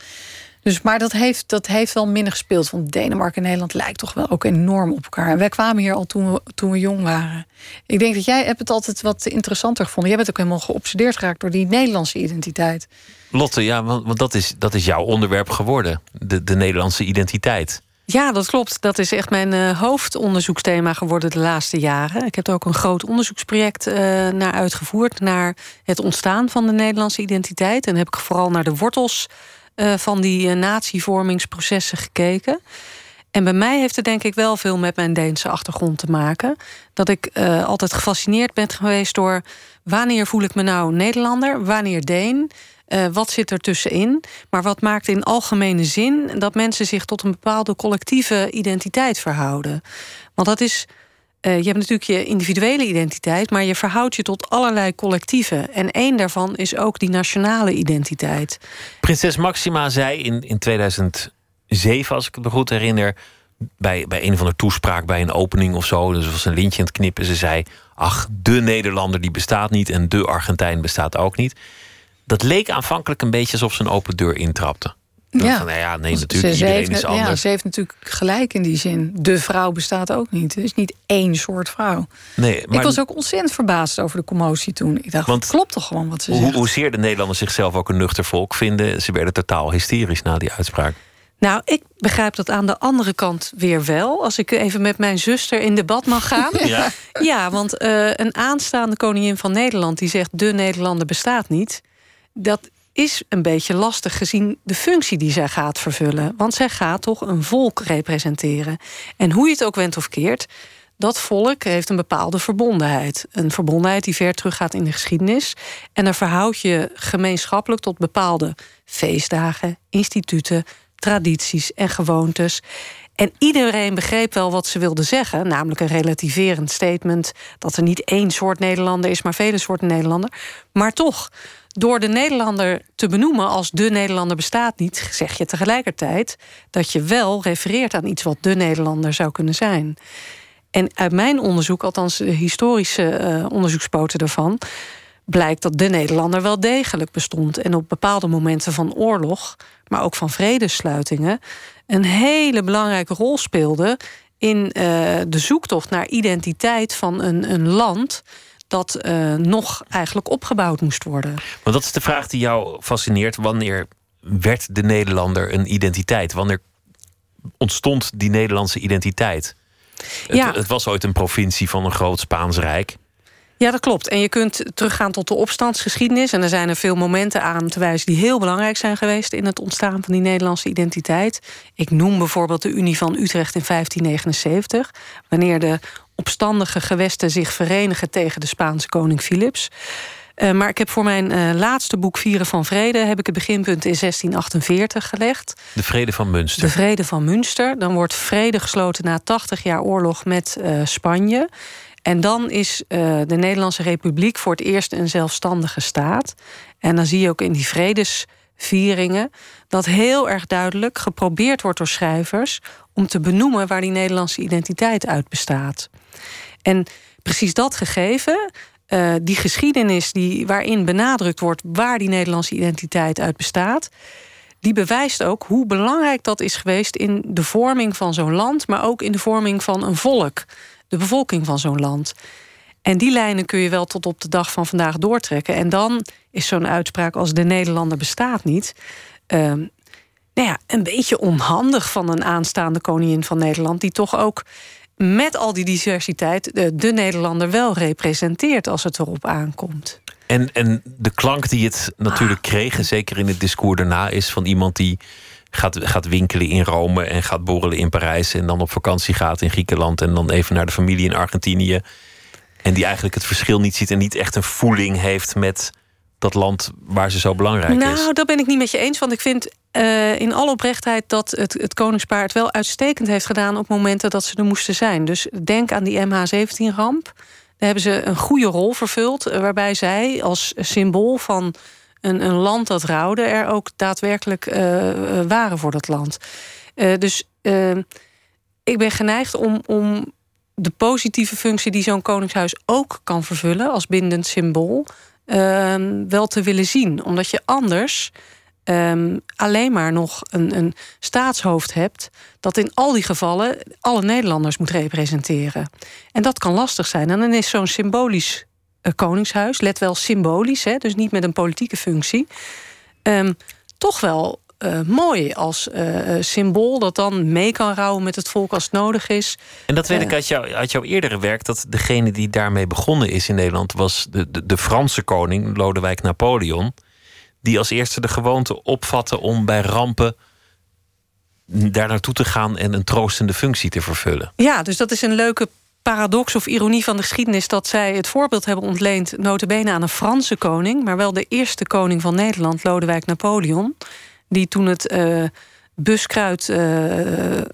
Dus, maar dat heeft, dat heeft wel minder gespeeld. Want Denemarken en Nederland lijkt toch wel ook enorm op elkaar. En wij kwamen hier al toen we, toen we jong waren. Ik denk dat jij hebt het altijd wat interessanter gevonden. Jij bent ook helemaal geobsedeerd geraakt door die Nederlandse identiteit.
Lotte, ja, want, want dat, is, dat is jouw onderwerp geworden. De, de Nederlandse identiteit.
Ja, dat klopt. Dat is echt mijn uh, hoofdonderzoeksthema geworden de laatste jaren. Ik heb er ook een groot onderzoeksproject uh, naar uitgevoerd... naar het ontstaan van de Nederlandse identiteit. En heb ik vooral naar de wortels van die uh, natievormingsprocessen gekeken. En bij mij heeft het denk ik wel veel met mijn Deense achtergrond te maken. Dat ik uh, altijd gefascineerd ben geweest door wanneer voel ik me nou Nederlander, wanneer Deen. Wat zit er tussenin? Maar wat maakt in algemene zin dat mensen zich tot een bepaalde collectieve identiteit verhouden? Want dat is uh, je hebt natuurlijk je individuele identiteit, maar je verhoudt je tot allerlei collectieven. En één daarvan is ook die nationale identiteit.
Prinses Maxima zei in, in 2007, als ik het me goed herinner, bij, bij een van de toespraak bij een opening of zo, dus was een lintje aan het knippen. Ze zei: Ach, de Nederlander die bestaat niet en de Argentijn bestaat ook niet. Dat leek aanvankelijk een beetje alsof ze een open deur intrapte. Ja. Van, nou ja, nee, natuurlijk.
Ze,
iedereen
heeft,
is anders.
Ja, ze heeft natuurlijk gelijk in die zin. De vrouw bestaat ook niet. Er is niet één soort vrouw.
Nee, maar...
Ik was ook ontzettend verbaasd over de commotie toen. Ik dacht, Want, klopt toch gewoon wat ze
hoe,
zegt.
Hoezeer de Nederlanders zichzelf ook een nuchter volk vinden... ze werden totaal hysterisch na die uitspraak.
Nou, ik begrijp dat aan de andere kant weer wel. Als ik even met mijn zuster in debat mag gaan.
Ja,
ja want uh, een aanstaande koningin van Nederland... die zegt, de Nederlander bestaat niet... dat is een beetje lastig gezien de functie die zij gaat vervullen. Want zij gaat toch een volk representeren. En hoe je het ook went of keert, dat volk heeft een bepaalde verbondenheid. Een verbondenheid die ver teruggaat in de geschiedenis. En dan verhoud je gemeenschappelijk tot bepaalde feestdagen, instituten, tradities en gewoontes. En iedereen begreep wel wat ze wilde zeggen, namelijk een relativerend statement dat er niet één soort Nederlander is, maar vele soorten Nederlander. Maar toch, door de Nederlander te benoemen als de Nederlander bestaat niet, zeg je tegelijkertijd dat je wel refereert aan iets wat de Nederlander zou kunnen zijn. En uit mijn onderzoek, althans de historische uh, onderzoekspoten daarvan, blijkt dat de Nederlander wel degelijk bestond. En op bepaalde momenten van oorlog, maar ook van vredesluitingen, een hele belangrijke rol speelde in uh, de zoektocht naar identiteit van een, een land dat uh, nog eigenlijk opgebouwd moest worden.
Want dat is de vraag die jou fascineert. Wanneer werd de Nederlander een identiteit? Wanneer ontstond die Nederlandse identiteit?
Ja.
Het, het was ooit een provincie van een groot Spaans Rijk.
Ja, dat klopt. En je kunt teruggaan tot de opstandsgeschiedenis. En er zijn er veel momenten aan te wijzen die heel belangrijk zijn geweest in het ontstaan van die Nederlandse identiteit. Ik noem bijvoorbeeld de Unie van Utrecht in 1579, wanneer de opstandige gewesten zich verenigen tegen de Spaanse koning Philips. Uh, maar ik heb voor mijn uh, laatste boek Vieren van Vrede... heb ik het beginpunt in 1648 gelegd.
De Vrede van Münster.
De Vrede van Münster. Dan wordt vrede gesloten na 80 jaar oorlog met uh, Spanje. En dan is de Nederlandse Republiek voor het eerst een zelfstandige staat. En dan zie je ook in die vredesvieringen... dat heel erg duidelijk geprobeerd wordt door schrijvers... om te benoemen waar die Nederlandse identiteit uit bestaat. En precies dat gegeven, uh, die geschiedenis die, waarin benadrukt wordt waar die Nederlandse identiteit uit bestaat, die bewijst ook hoe belangrijk dat is geweest in de vorming van zo'n land, maar ook in de vorming van een volk, de bevolking van zo'n land. En die lijnen kun je wel tot op de dag van vandaag doortrekken. En dan is zo'n uitspraak als de Nederlander bestaat niet. Uh, nou ja, een beetje onhandig van een aanstaande koningin van Nederland, die toch ook met al die diversiteit de, de Nederlander wel representeert als het erop aankomt.
En, en de klank die het natuurlijk kreeg, en zeker in het discours daarna, is van iemand die gaat, gaat winkelen in Rome en gaat borrelen in Parijs en dan op vakantie gaat in Griekenland en dan even naar de familie in Argentinië. En die eigenlijk het verschil niet ziet en niet echt een voeling heeft met dat land waar ze zo belangrijk
nou,
is.
Nou, dat ben ik niet met je eens. Want ik vind uh, in alle oprechtheid dat het, het koningspaar het wel uitstekend heeft gedaan op momenten dat ze er moesten zijn. Dus denk aan die MH17-ramp. Daar hebben ze een goede rol vervuld, waarbij zij als symbool van een, een land dat rouwde, er ook daadwerkelijk uh, waren voor dat land. Dus ik ben geneigd om, om de positieve functie die zo'n koningshuis ook kan vervullen als bindend symbool, ehm, wel te willen zien. Omdat je anders um, alleen maar nog een, een staatshoofd hebt dat in al die gevallen alle Nederlanders moet representeren. En dat kan lastig zijn. En dan is zo'n symbolisch uh, koningshuis, let wel symbolisch, hè, dus niet met een politieke functie, um, toch wel uh, mooi als uh, symbool dat dan mee kan rouwen met het volk als het nodig is.
En dat weet ik uit, jou, uit jouw eerdere werk, dat degene die daarmee begonnen is in Nederland was de, de, de Franse koning, Lodewijk Napoleon, die als eerste de gewoonte opvatte om bij rampen daar naartoe te gaan en een troostende functie te vervullen.
Ja, dus dat is een leuke paradox of ironie van de geschiedenis dat zij het voorbeeld hebben ontleend, notabene aan een Franse koning, maar wel de eerste koning van Nederland, Lodewijk Napoleon die toen het uh, buskruid,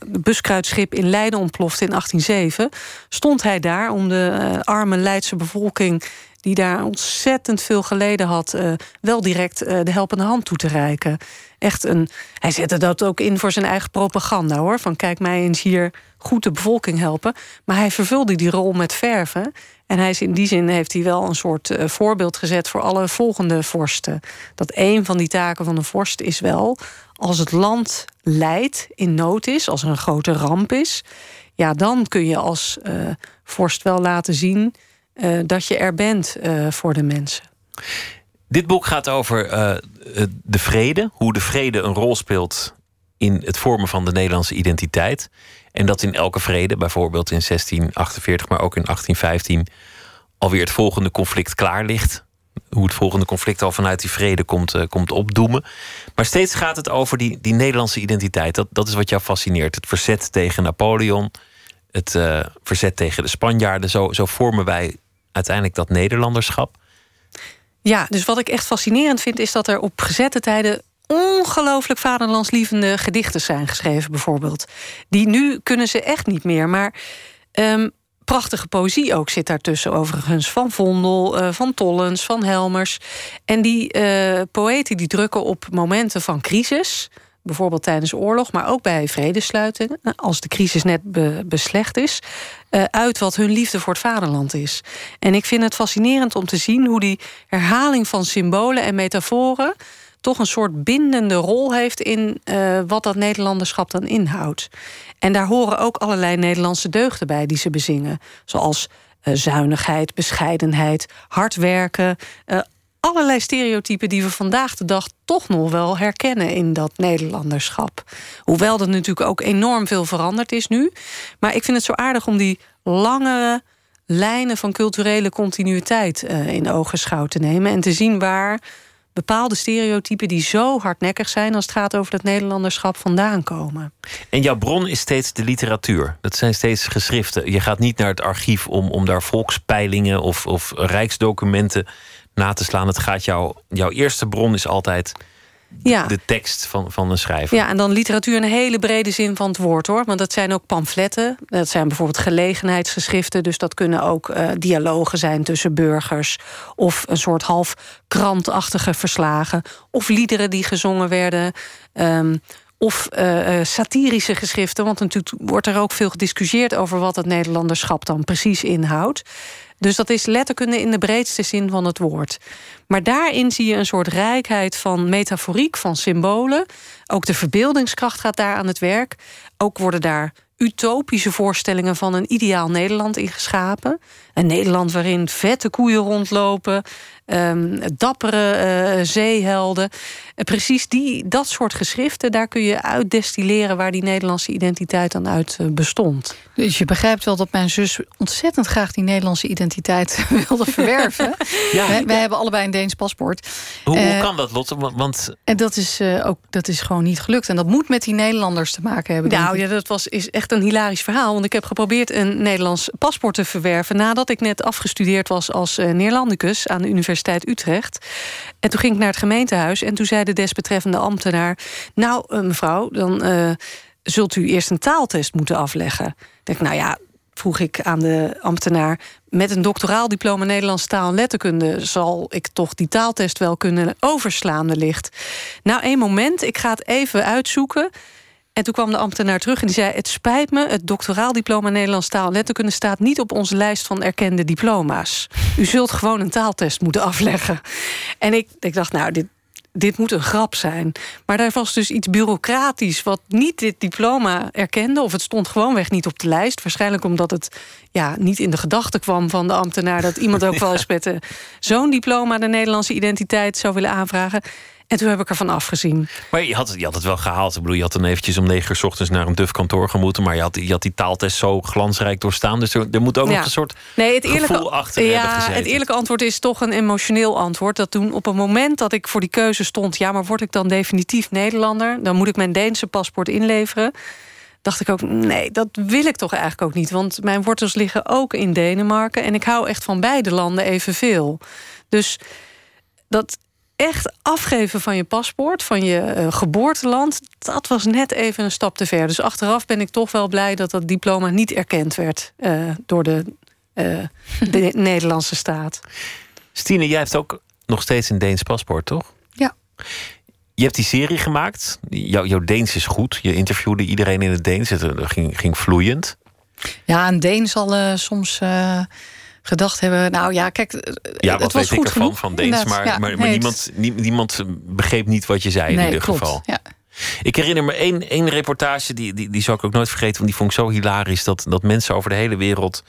buskruidschip in Leiden ontplofte in 1807, stond hij daar om de uh, arme Leidse bevolking die daar ontzettend veel geleden had, wel direct de helpende hand toe te reiken. Echt een, hij zette dat ook in voor zijn eigen propaganda hoor. Van kijk mij eens hier goed de bevolking helpen. Maar hij vervulde die rol met verven. En hij is in die zin heeft hij wel een soort uh, voorbeeld gezet voor alle volgende vorsten. Dat een van die taken van de vorst is wel, als het land leidt, in nood is, als er een grote ramp is, ja, dan kun je als uh, vorst wel laten zien uh, dat je er bent voor de mensen.
Dit boek gaat over de vrede, hoe de vrede een rol speelt in het vormen van de Nederlandse identiteit. En dat in elke vrede, bijvoorbeeld in 1648, maar ook in 1815, alweer het volgende conflict klaar ligt. Hoe het volgende conflict al vanuit die vrede komt, uh, komt opdoemen. Maar steeds gaat het over die, die Nederlandse identiteit. Dat, dat is wat jou fascineert. Het verzet tegen Napoleon, het uh, verzet tegen de Spanjaarden. Zo, zo vormen wij uiteindelijk dat Nederlanderschap.
Ja, dus wat ik echt fascinerend vind, is dat er op gezette tijden ongelooflijk vaderlandslievende gedichten zijn geschreven, bijvoorbeeld. Die nu kunnen ze echt niet meer. Maar um, prachtige poëzie ook zit daartussen, overigens. Van Vondel, uh, van Tollens, van Helmers. En die uh, poëten die drukken op momenten van crisis. Bijvoorbeeld tijdens oorlog, maar ook bij vredesluitingen. Als de crisis net be beslecht is. Uh, uit wat hun liefde voor het vaderland is. En ik vind het fascinerend om te zien hoe die herhaling van symbolen en metaforen toch een soort bindende rol heeft in uh, wat dat Nederlanderschap dan inhoudt. En daar horen ook allerlei Nederlandse deugden bij die ze bezingen. Zoals uh, zuinigheid, bescheidenheid, hard werken. Uh, allerlei stereotypen die we vandaag de dag toch nog wel herkennen in dat Nederlanderschap. Hoewel dat natuurlijk ook enorm veel veranderd is nu. Maar ik vind het zo aardig om die lange lijnen van culturele continuïteit in ogenschouw te nemen en te zien waar bepaalde stereotypen die zo hardnekkig zijn als het gaat over het Nederlanderschap vandaan komen.
En jouw bron is steeds de literatuur. Dat zijn steeds geschriften. Je gaat niet naar het archief om, om daar volkspeilingen of, of rijksdocumenten na te slaan. Het gaat jou, jouw eerste bron is altijd ja. de tekst van, van een schrijver.
Ja, en dan literatuur in een hele brede zin van het woord hoor. Want dat zijn ook pamfletten. Dat zijn bijvoorbeeld gelegenheidsgeschriften. Dus dat kunnen ook uh, dialogen zijn tussen burgers. Of een soort half krantachtige verslagen. Of liederen die gezongen werden. Um, of uh, satirische geschriften. Want natuurlijk wordt er ook veel gediscussieerd over wat het Nederlanderschap dan precies inhoudt. Dus dat is letterkunde in de breedste zin van het woord. Maar daarin zie je een soort rijkheid van metaforiek, van symbolen. Ook de verbeeldingskracht gaat daar aan het werk. Ook worden daar utopische voorstellingen van een ideaal Nederland ingeschapen. Een Nederland waarin vette koeien rondlopen, um, dappere uh, zeehelden. Uh, precies die, dat soort geschriften, daar kun je uitdestilleren waar die Nederlandse identiteit dan uit uh, bestond.
Dus je begrijpt wel dat mijn zus ontzettend graag die Nederlandse identiteit wilde verwerven. ja, wij, wij hebben allebei een Deens paspoort.
Hoe, hoe kan dat, Lotte? Want...
En dat is, ook, dat is gewoon niet gelukt. En dat moet met die Nederlanders te maken hebben.
Nou ja, dat was, is echt een hilarisch verhaal. Want ik heb geprobeerd een Nederlands paspoort te verwerven nadat ik net afgestudeerd was als Neerlandicus aan de Universiteit Utrecht. En toen ging ik naar het gemeentehuis en toen zei de desbetreffende ambtenaar: Nou, eh, mevrouw, dan uh, zult u eerst een taaltest moeten afleggen. Ik denk, nou ja, vroeg ik aan de ambtenaar. Met een doctoraal diploma Nederlandse taal en letterkunde zal ik toch die taaltest wel kunnen overslaan, wellicht. Nou, één moment, ik ga het even uitzoeken. En toen kwam de ambtenaar terug en die zei: Het spijt me, het doctoraal diploma Nederlands taal en letterkunde staat niet op onze lijst van erkende diploma's. U zult gewoon een taaltest moeten afleggen. En ik, ik dacht, nou, dit, dit moet een grap zijn. Maar daar was dus iets bureaucratisch wat niet dit diploma erkende. Of het stond gewoonweg niet op de lijst. Waarschijnlijk omdat het ja, niet in de gedachten kwam van de ambtenaar... dat iemand ook wel eens met eh, zo'n diploma de Nederlandse identiteit zou willen aanvragen. En toen heb ik ervan afgezien.
Maar je had, je had het wel gehaald. Ik bedoel, je had dan eventjes om negen uur s ochtends naar een duf kantoor gemoeten. Maar je had, je had die taaltest zo glansrijk doorstaan. Dus er, er moet ook nog een soort nee, het eerlijke, gevoel achter
ja, Het eerlijke antwoord is toch een emotioneel antwoord. Dat toen op een moment dat ik voor die keuze stond... ja, maar word ik dan definitief Nederlander? Dan moet ik mijn Deense paspoort inleveren dacht ik ook, nee, dat wil ik toch eigenlijk ook niet. Want mijn wortels liggen ook in Denemarken. En ik hou echt van beide landen evenveel. Dus dat echt afgeven van je paspoort, van je uh, geboorteland, dat was net even een stap te ver. Dus achteraf ben ik toch wel blij dat dat diploma niet erkend werd uh, door de, uh, de Nederlandse staat.
Stine, jij hebt ook nog steeds een Deens paspoort, toch?
Ja.
Je hebt die serie gemaakt. Jouw, jouw Deens is goed. Je interviewde iedereen in het Deens. Het ging, ging vloeiend.
Ja, een Deen zal soms gedacht hebben. Nou ja, kijk,
ja, wat
het was
weet
goed
ik ervan van Deens, maar, maar, maar niemand, niemand begreep niet wat je zei in ieder geval.
Ja.
Ik herinner me één, één reportage, die, die, die zal ik ook nooit vergeten, want die vond ik zo hilarisch. Dat, dat mensen over de hele wereld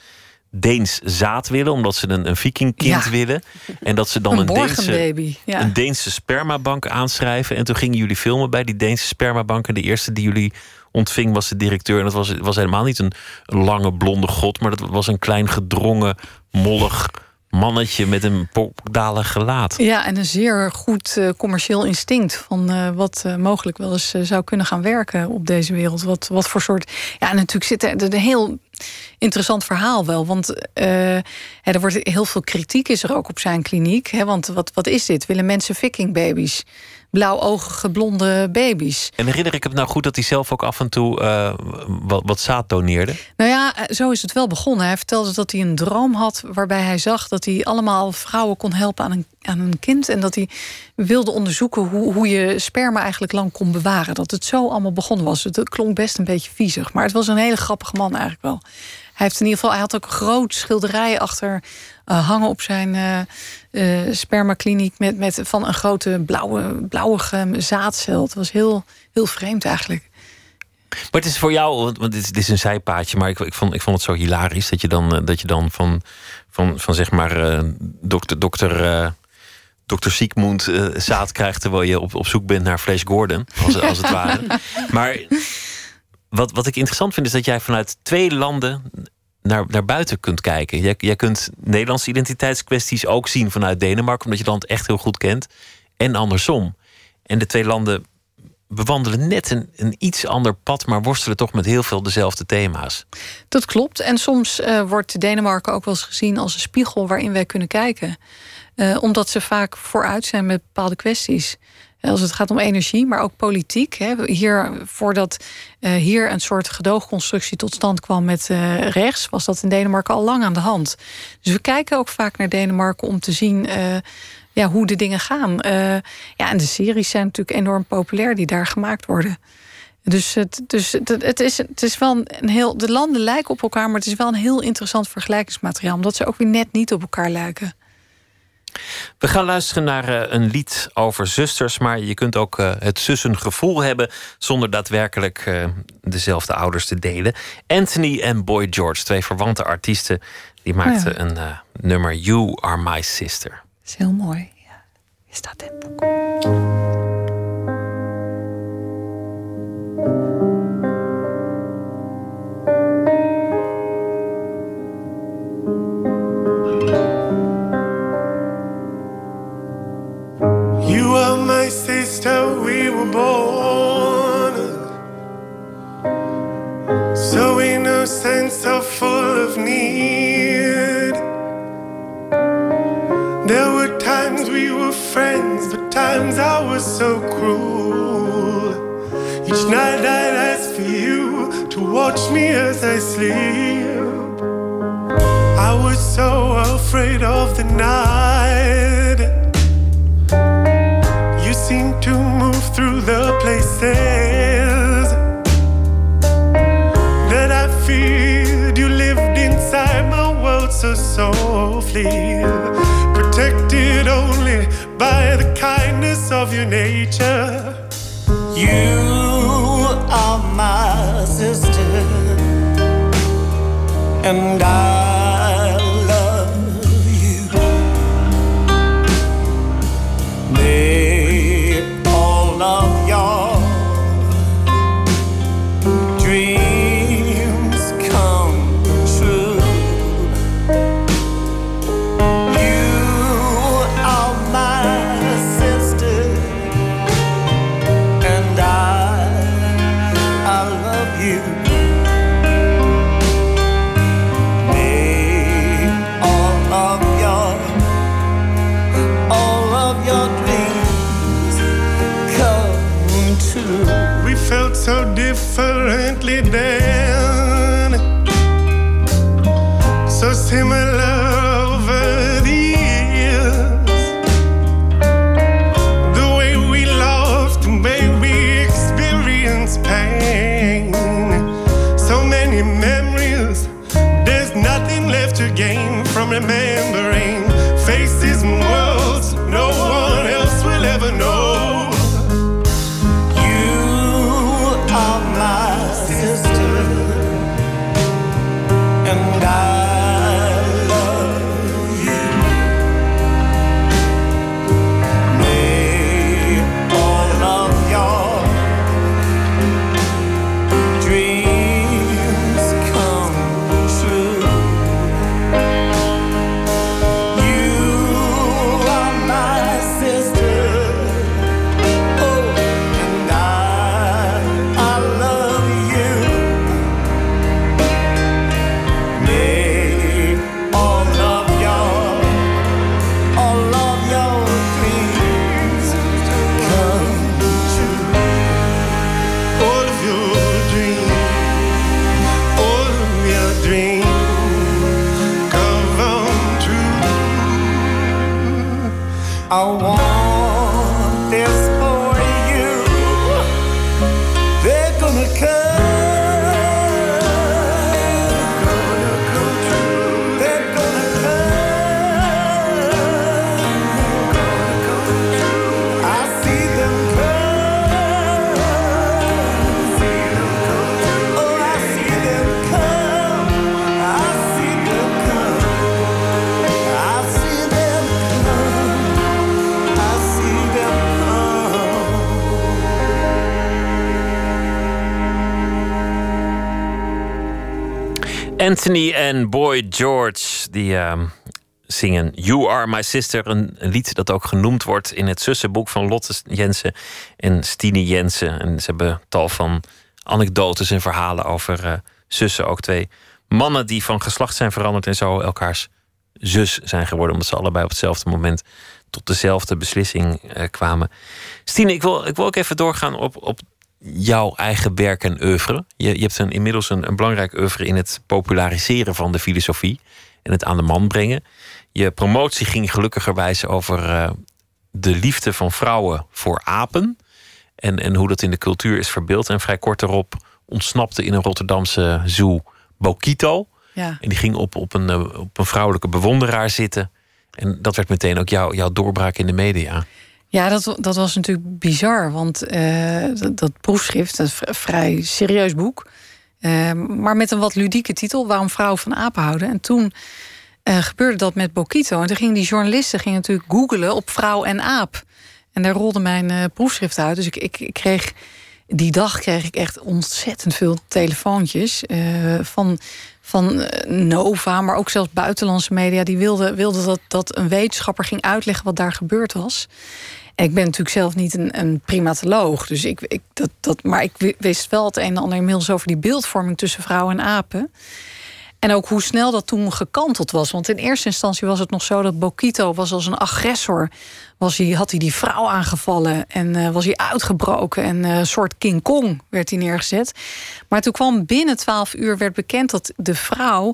Deens zaad willen, omdat ze een, een vikingkind willen. En dat ze dan een, een Deense,
ja.
een Deense spermabank aanschrijven. En toen gingen jullie filmen bij die Deense spermabank. En de eerste die jullie ontving was de directeur. En dat was, was helemaal niet een lange blonde god, maar dat was een klein gedrongen, mollig mannetje met een pokdalig gelaat.
Ja, en een zeer goed uh, commercieel instinct van uh, wat uh, mogelijk wel eens zou kunnen gaan werken op deze wereld. Wat, wat voor soort. Ja, natuurlijk zit er een heel interessant verhaal wel. Want er wordt heel veel kritiek is er ook op zijn kliniek. Hè, want wat, wat is dit? Willen mensen vikingbabies? Blauwogige blonde baby's.
En herinner ik het nou goed dat hij zelf ook af en toe uh, wat, wat zaad doneerde?
Nou ja, eh, zo is het wel begonnen. Hij vertelde dat hij een droom had waarbij hij zag dat hij allemaal vrouwen kon helpen aan een, aan een kind. En dat hij wilde onderzoeken hoe, hoe je sperma eigenlijk lang kon bewaren. Dat het zo allemaal begonnen was. Het klonk best een beetje viezig. Maar het was een hele grappige man eigenlijk wel. Hij heeft in ieder geval, hij had ook een groot schilderij achter uh, hangen op zijn uh, uh, spermakliniek met, met van een grote blauwe, blauwige zaadcel. Het was heel, heel vreemd eigenlijk.
Maar het is voor jou, want dit is, dit is een zijpaadje, maar ik, ik, vond, ik vond het zo hilarisch dat je dan, dat je dan van, van, van zeg maar dokter, dokter, dokter Siegmund zaad krijgt terwijl je op, op zoek bent naar Flash Gordon, als, als het ware. Maar wat, wat ik interessant vind is dat jij vanuit twee landen naar, naar buiten kunt kijken. Jij, jij kunt Nederlandse identiteitskwesties ook zien vanuit Denemarken, omdat je het land echt heel goed kent. En andersom. En de twee landen bewandelen net een, een iets ander pad, maar worstelen toch met heel veel dezelfde thema's.
Dat klopt. En soms uh, wordt Denemarken ook wel eens gezien als een spiegel waarin wij kunnen kijken. Uh, omdat ze vaak vooruit zijn met bepaalde kwesties. Als het gaat om energie, maar ook politiek. Hè. Hier, voordat uh, hier een soort gedoogconstructie tot stand kwam met uh, rechts, was dat in Denemarken al lang aan de hand. Dus we kijken ook vaak naar Denemarken om te zien uh, ja, hoe de dingen gaan. ja, en de series zijn natuurlijk enorm populair die daar gemaakt worden. Dus, het, dus het, het, is, het is wel een heel. De landen lijken op elkaar, maar het is wel een heel interessant vergelijkingsmateriaal, omdat ze ook weer net niet op elkaar lijken.
We gaan luisteren naar uh, een lied over zusters, maar je kunt ook uh, het zussengevoel hebben zonder daadwerkelijk uh, dezelfde ouders te delen. Anthony en Boy George, twee verwante artiesten, die maakten ja. een nummer You Are My Sister.
Dat is heel mooi. Ja. Is dat in het
sister, we were born so innocent, so full of need. There were times we were friends, but times I was so cruel. Each night I'd ask for you to watch me as I sleep. I was so afraid of the night. Through the places that I feared. You lived inside my world so softly, protected only by the kindness of your nature.
You are my sister, and I
Anthony en Boy George die ehm, zingen You Are My Sister. Een, lied dat ook genoemd wordt in het zussenboek van Lotte Jensen en Stine Jensen. En ze hebben tal van anekdotes en verhalen over eh, zussen. Ook twee mannen die van geslacht zijn veranderd en zo elkaars zus zijn geworden. Omdat ze allebei op hetzelfde moment tot dezelfde beslissing eh, kwamen. Stine, ik wil, ik wil ook even doorgaan op, op jouw eigen werk en oeuvre. Je, je hebt een, inmiddels een, een belangrijk oeuvre in het populariseren van de filosofie en het aan de man brengen. Je promotie ging gelukkigerwijs over eh, de liefde van vrouwen voor apen en, en hoe dat in de cultuur is verbeeld. En vrij kort daarop ontsnapte in een Rotterdamse zoo Bokito.
Ja.
En die ging op, op, een, eh, op een vrouwelijke bewonderaar zitten. En dat werd meteen ook jouw jouw doorbraak in de media.
Ja, dat, dat was natuurlijk bizar. Want eh, dat, proefschrift, dat een vrij serieus boek. eh, maar met een wat ludieke titel. Waarom vrouwen van apen houden. En toen eh, gebeurde dat met Bokito. En toen gingen die journalisten gingen natuurlijk googelen op vrouw en aap. En daar rolde mijn proefschrift uit. Dus ik, ik, ik kreeg... Die dag kreeg ik echt ontzettend veel telefoontjes. van, van Nova, maar ook zelfs buitenlandse media. Die wilden wilde dat, dat een wetenschapper ging uitleggen wat daar gebeurd was. Ik ben natuurlijk zelf niet een, een primatoloog. Dus ik, ik, dat, dat, maar ik wi- wist wel het een en ander inmiddels over die beeldvorming tussen vrouwen en apen. En ook hoe snel dat toen gekanteld was. Want in eerste instantie was het nog zo dat Bokito was als een agressor. Was hij, had hij die vrouw aangevallen en eh, was hij uitgebroken. En eh, een soort King Kong werd hij neergezet. Maar toen kwam binnen twaalf uur werd bekend dat de vrouw,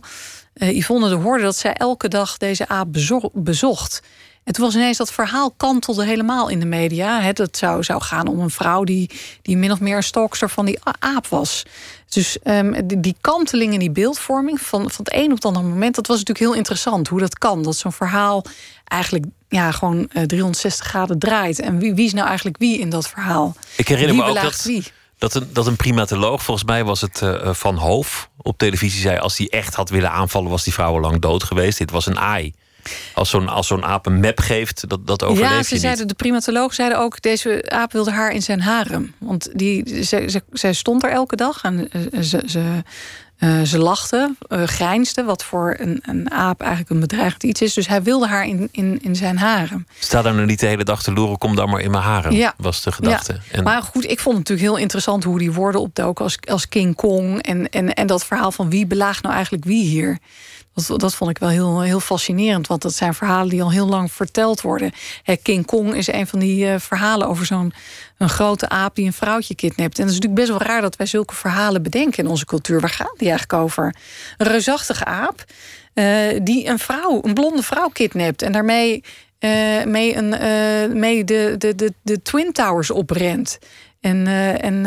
eh, Yvonne de Hoorde... dat zij elke dag deze aap bezo- bezocht. En toen was ineens dat verhaal kantelde helemaal in de media. Het dat zou, zou gaan om een vrouw die, die min of meer een stalkster van die aap was. Dus ehm, die, die kanteling en die beeldvorming van, van het een op het andere moment... dat was natuurlijk heel interessant, hoe dat kan. Dat zo'n verhaal eigenlijk ja, gewoon eh, 360 graden draait. En wie, wie is nou eigenlijk wie in dat verhaal?
Ik herinner
wie
me ook dat,
wie?
dat, een, dat een primatoloog, volgens mij was het eh, Van Hoof, op televisie zei: als hij echt had willen aanvallen, was die vrouw al lang dood geweest. Dit was een aai. Als zo'n als zo'n aap een map geeft, dat, dat overleef
ja,
je
ze
niet.
zeiden, de primatoloog zeiden ook... deze aap wilde haar in zijn harem. Want die, ze, ze, zij stond er elke dag en eh, ze, ze, eh, ze lachte, eh, grijnsde... wat voor een, een aap eigenlijk een bedreigend iets is. Dus hij wilde haar in, in, in zijn harem.
Sta daar nou niet de hele dag te loeren, kom dan maar in mijn haren,
Ja.
was de gedachte.
Ja.
En
Maar goed, ik vond het natuurlijk heel interessant... hoe die woorden opdoken als, als King Kong... En, en, en dat verhaal van wie belaagt nou eigenlijk wie hier... Dat, dat vond ik wel heel, heel fascinerend. Want dat zijn verhalen die al heel lang verteld worden. Hè, King Kong is een van die eh, verhalen over zo'n een grote aap die een vrouwtje kidnapt. En het is natuurlijk best wel raar dat wij zulke verhalen bedenken in onze cultuur. Waar gaat die eigenlijk over? Een reusachtige aap eh, die een vrouw, een blonde vrouw kidnapt. En daarmee eh, mee, een, mee de, de, de, de Twin Towers oprent. En, en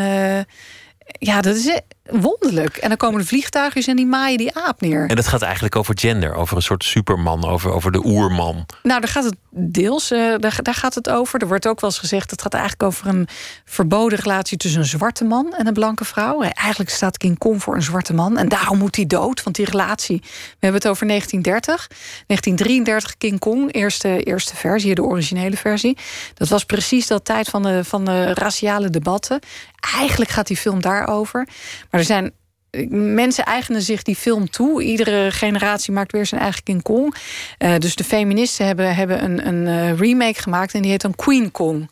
ja, dat is wonderlijk. En dan komen de vliegtuigjes en die maaien die aap neer.
En dat gaat eigenlijk over gender, over een soort superman, over, over de oerman.
Nou, daar gaat het deels, eh, daar, daar gaat het over. Er wordt ook wel eens gezegd, het gaat eigenlijk over een verboden relatie tussen een zwarte man en een blanke vrouw. Eh, Eigenlijk staat King Kong voor een zwarte man en daarom moet hij dood, want die relatie. We hebben het over 1930, 1933 King Kong, eerste, eerste versie, de originele versie. Dat was precies dat tijd van de, van de raciale debatten. Eigenlijk gaat die film daarover. Maar er zijn Mensen eigenen zich die film toe. Iedere generatie maakt weer zijn eigen King Kong. Eh, dus de feministen hebben, hebben een, een eh, remake gemaakt en die heet dan Queen Kong.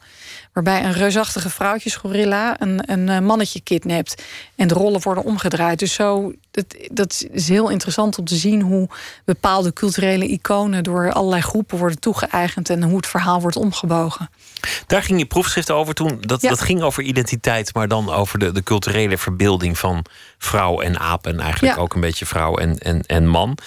Waarbij een reusachtige vrouwtjesgorilla een, een eh, mannetje kidnapt. En de rollen worden omgedraaid. Dus zo, dat, dat is heel interessant om te zien hoe bepaalde culturele iconen door allerlei groepen worden toegeëigend en hoe het verhaal wordt omgebogen.
Daar ging je proefschrift over toen. Dat,
Ja.
dat ging over identiteit, maar dan over de, de culturele verbeelding van vrouw en aap. En eigenlijk
Ja.
ook een beetje vrouw en, en, en man.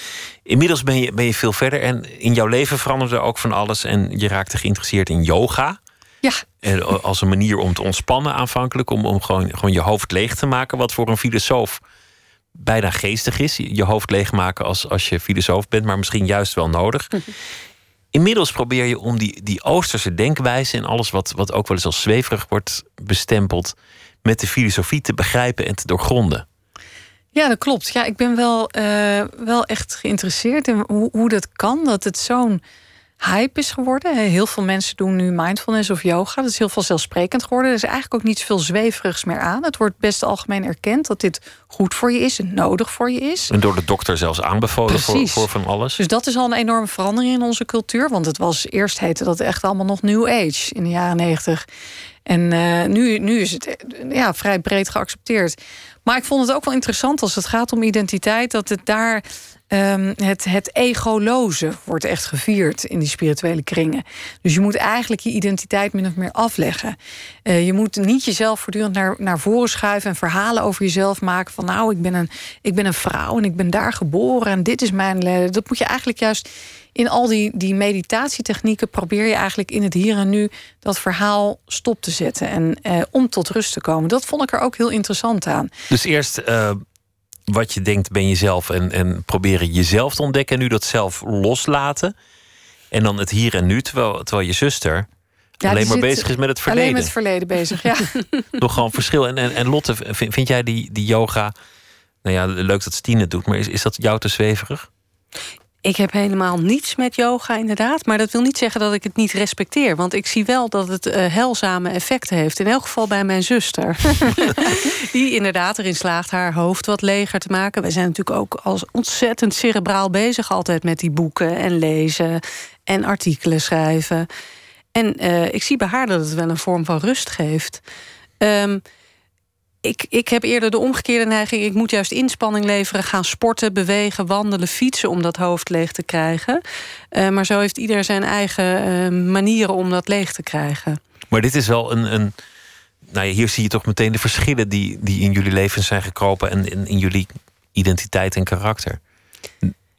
Inmiddels ben je, ben je veel verder en in jouw leven veranderde ook van alles. En je raakte geïnteresseerd in yoga.
Ja,
En als een manier om te ontspannen aanvankelijk. Om, om gewoon, gewoon je hoofd leeg te maken. Wat voor een filosoof bijna geestig is. Je hoofd leegmaken als, als je filosoof bent. Maar misschien juist wel nodig. Inmiddels probeer je om die, die Oosterse denkwijze... en alles wat, wat ook wel eens als zweverig wordt bestempeld... met de filosofie te begrijpen en te doorgronden.
Ja, dat klopt. Ja, ik ben wel, eh, wel echt geïnteresseerd in hoe, hoe dat kan. Dat het zo'n hype is geworden. Heel veel mensen doen nu mindfulness of yoga. Dat is heel vanzelfsprekend geworden. Er is eigenlijk ook niet zoveel zweverigs meer aan. Het wordt best algemeen erkend dat dit goed voor je is en nodig voor je is.
En door de dokter zelfs aanbevolen voor, voor van alles.
Dus dat is al een enorme verandering in onze cultuur. Want het was eerst heette dat echt allemaal nog New Age in de jaren negentig. En eh, nu, nu is het eh, ja, vrij breed geaccepteerd. Maar ik vond het ook wel interessant als het gaat om identiteit, dat het daar ehm, het, het egoloze wordt echt gevierd in die spirituele kringen. Dus je moet eigenlijk je identiteit min of meer afleggen. Eh, je moet niet jezelf voortdurend naar, naar voren schuiven en verhalen over jezelf maken. Van nou, ik ben, een, ik ben een vrouw en ik ben daar geboren en dit is mijn. Dat moet je eigenlijk juist in al die, die meditatietechnieken probeer je eigenlijk in het hier en nu dat verhaal stop te zetten en eh, om tot rust te komen. Dat vond ik er ook heel interessant aan.
Dus eerst eh, wat je denkt ben jezelf en, en proberen jezelf te ontdekken. En nu dat zelf loslaten. En dan het hier en nu, terwijl, terwijl je zuster
Ja,
alleen maar bezig is met het
Alleen
verleden.
met het verleden bezig, ja.
Nog gewoon verschil. En, en, en Lotte, vind, vind jij die, die yoga... Nou ja, leuk dat Stine het doet, maar is, is dat jou te zweverig?
Ik heb helemaal niets met yoga, inderdaad. Maar dat wil niet zeggen dat ik het niet respecteer. Want ik zie wel dat het eh, heilzame effecten heeft. In elk geval bij mijn zuster. Die inderdaad erin slaagt haar hoofd wat leger te maken. Wij zijn natuurlijk ook als ontzettend cerebraal bezig... altijd met die boeken en lezen en artikelen schrijven. En eh, ik zie bij haar dat het wel een vorm van rust geeft. Ehm, ik, ik heb eerder de omgekeerde neiging. Ik moet juist inspanning leveren, gaan sporten, bewegen, wandelen, fietsen om dat hoofd leeg te krijgen. Uh, maar zo heeft ieder zijn eigen uh, manieren om dat leeg te krijgen.
Maar dit is wel een. een nou ja, hier zie je toch meteen de verschillen die, die in jullie leven zijn gekropen en in, in jullie identiteit en karakter.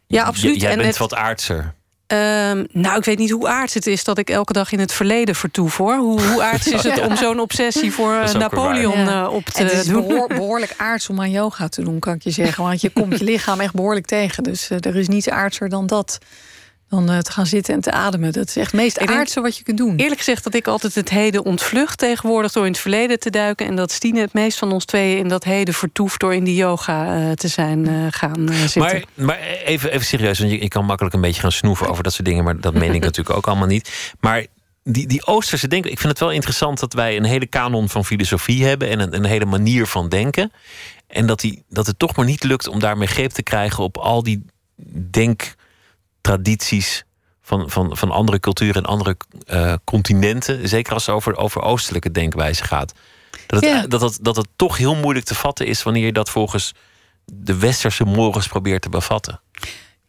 Ja, absoluut.
J jij
en
bent
het,
wat aardser.
Um, nou, ik weet niet hoe aards het is dat ik elke dag in het verleden vertoef hoor. Hoe, hoe aards is het om zo'n obsessie voor uh, Napoleon ja. uh, op te
het is
doen?
Behoor, behoorlijk aards om aan yoga te doen, kan ik je zeggen. Want je komt je lichaam echt behoorlijk tegen. Dus uh, er is niets aardser dan dat dan uh, te gaan zitten en te ademen. Dat is echt het meest aardse wat je kunt doen.
Eerlijk gezegd dat ik altijd het heden ontvlucht tegenwoordig... door in het verleden te duiken. En dat Stine het meest van ons tweeën in dat heden vertoeft... door in die yoga uh, te zijn uh, gaan zitten.
Maar, maar even, even serieus, want je, je, kan makkelijk een beetje gaan snoeven... over dat soort dingen, maar dat meen ik natuurlijk ook allemaal niet. Maar die, die Oosterse denken... ik vind het wel interessant dat wij een hele kanon van filosofie hebben... en een, een hele manier van denken. En dat, die, dat het toch maar niet lukt om daarmee greep te krijgen... op al die denk tradities van, van, van andere culturen en andere uh, continenten. Zeker als het over, over oostelijke denkwijze gaat. Dat het,
Ja.
dat, het, dat het toch heel moeilijk te vatten is wanneer je dat volgens de westerse morgens probeert te bevatten.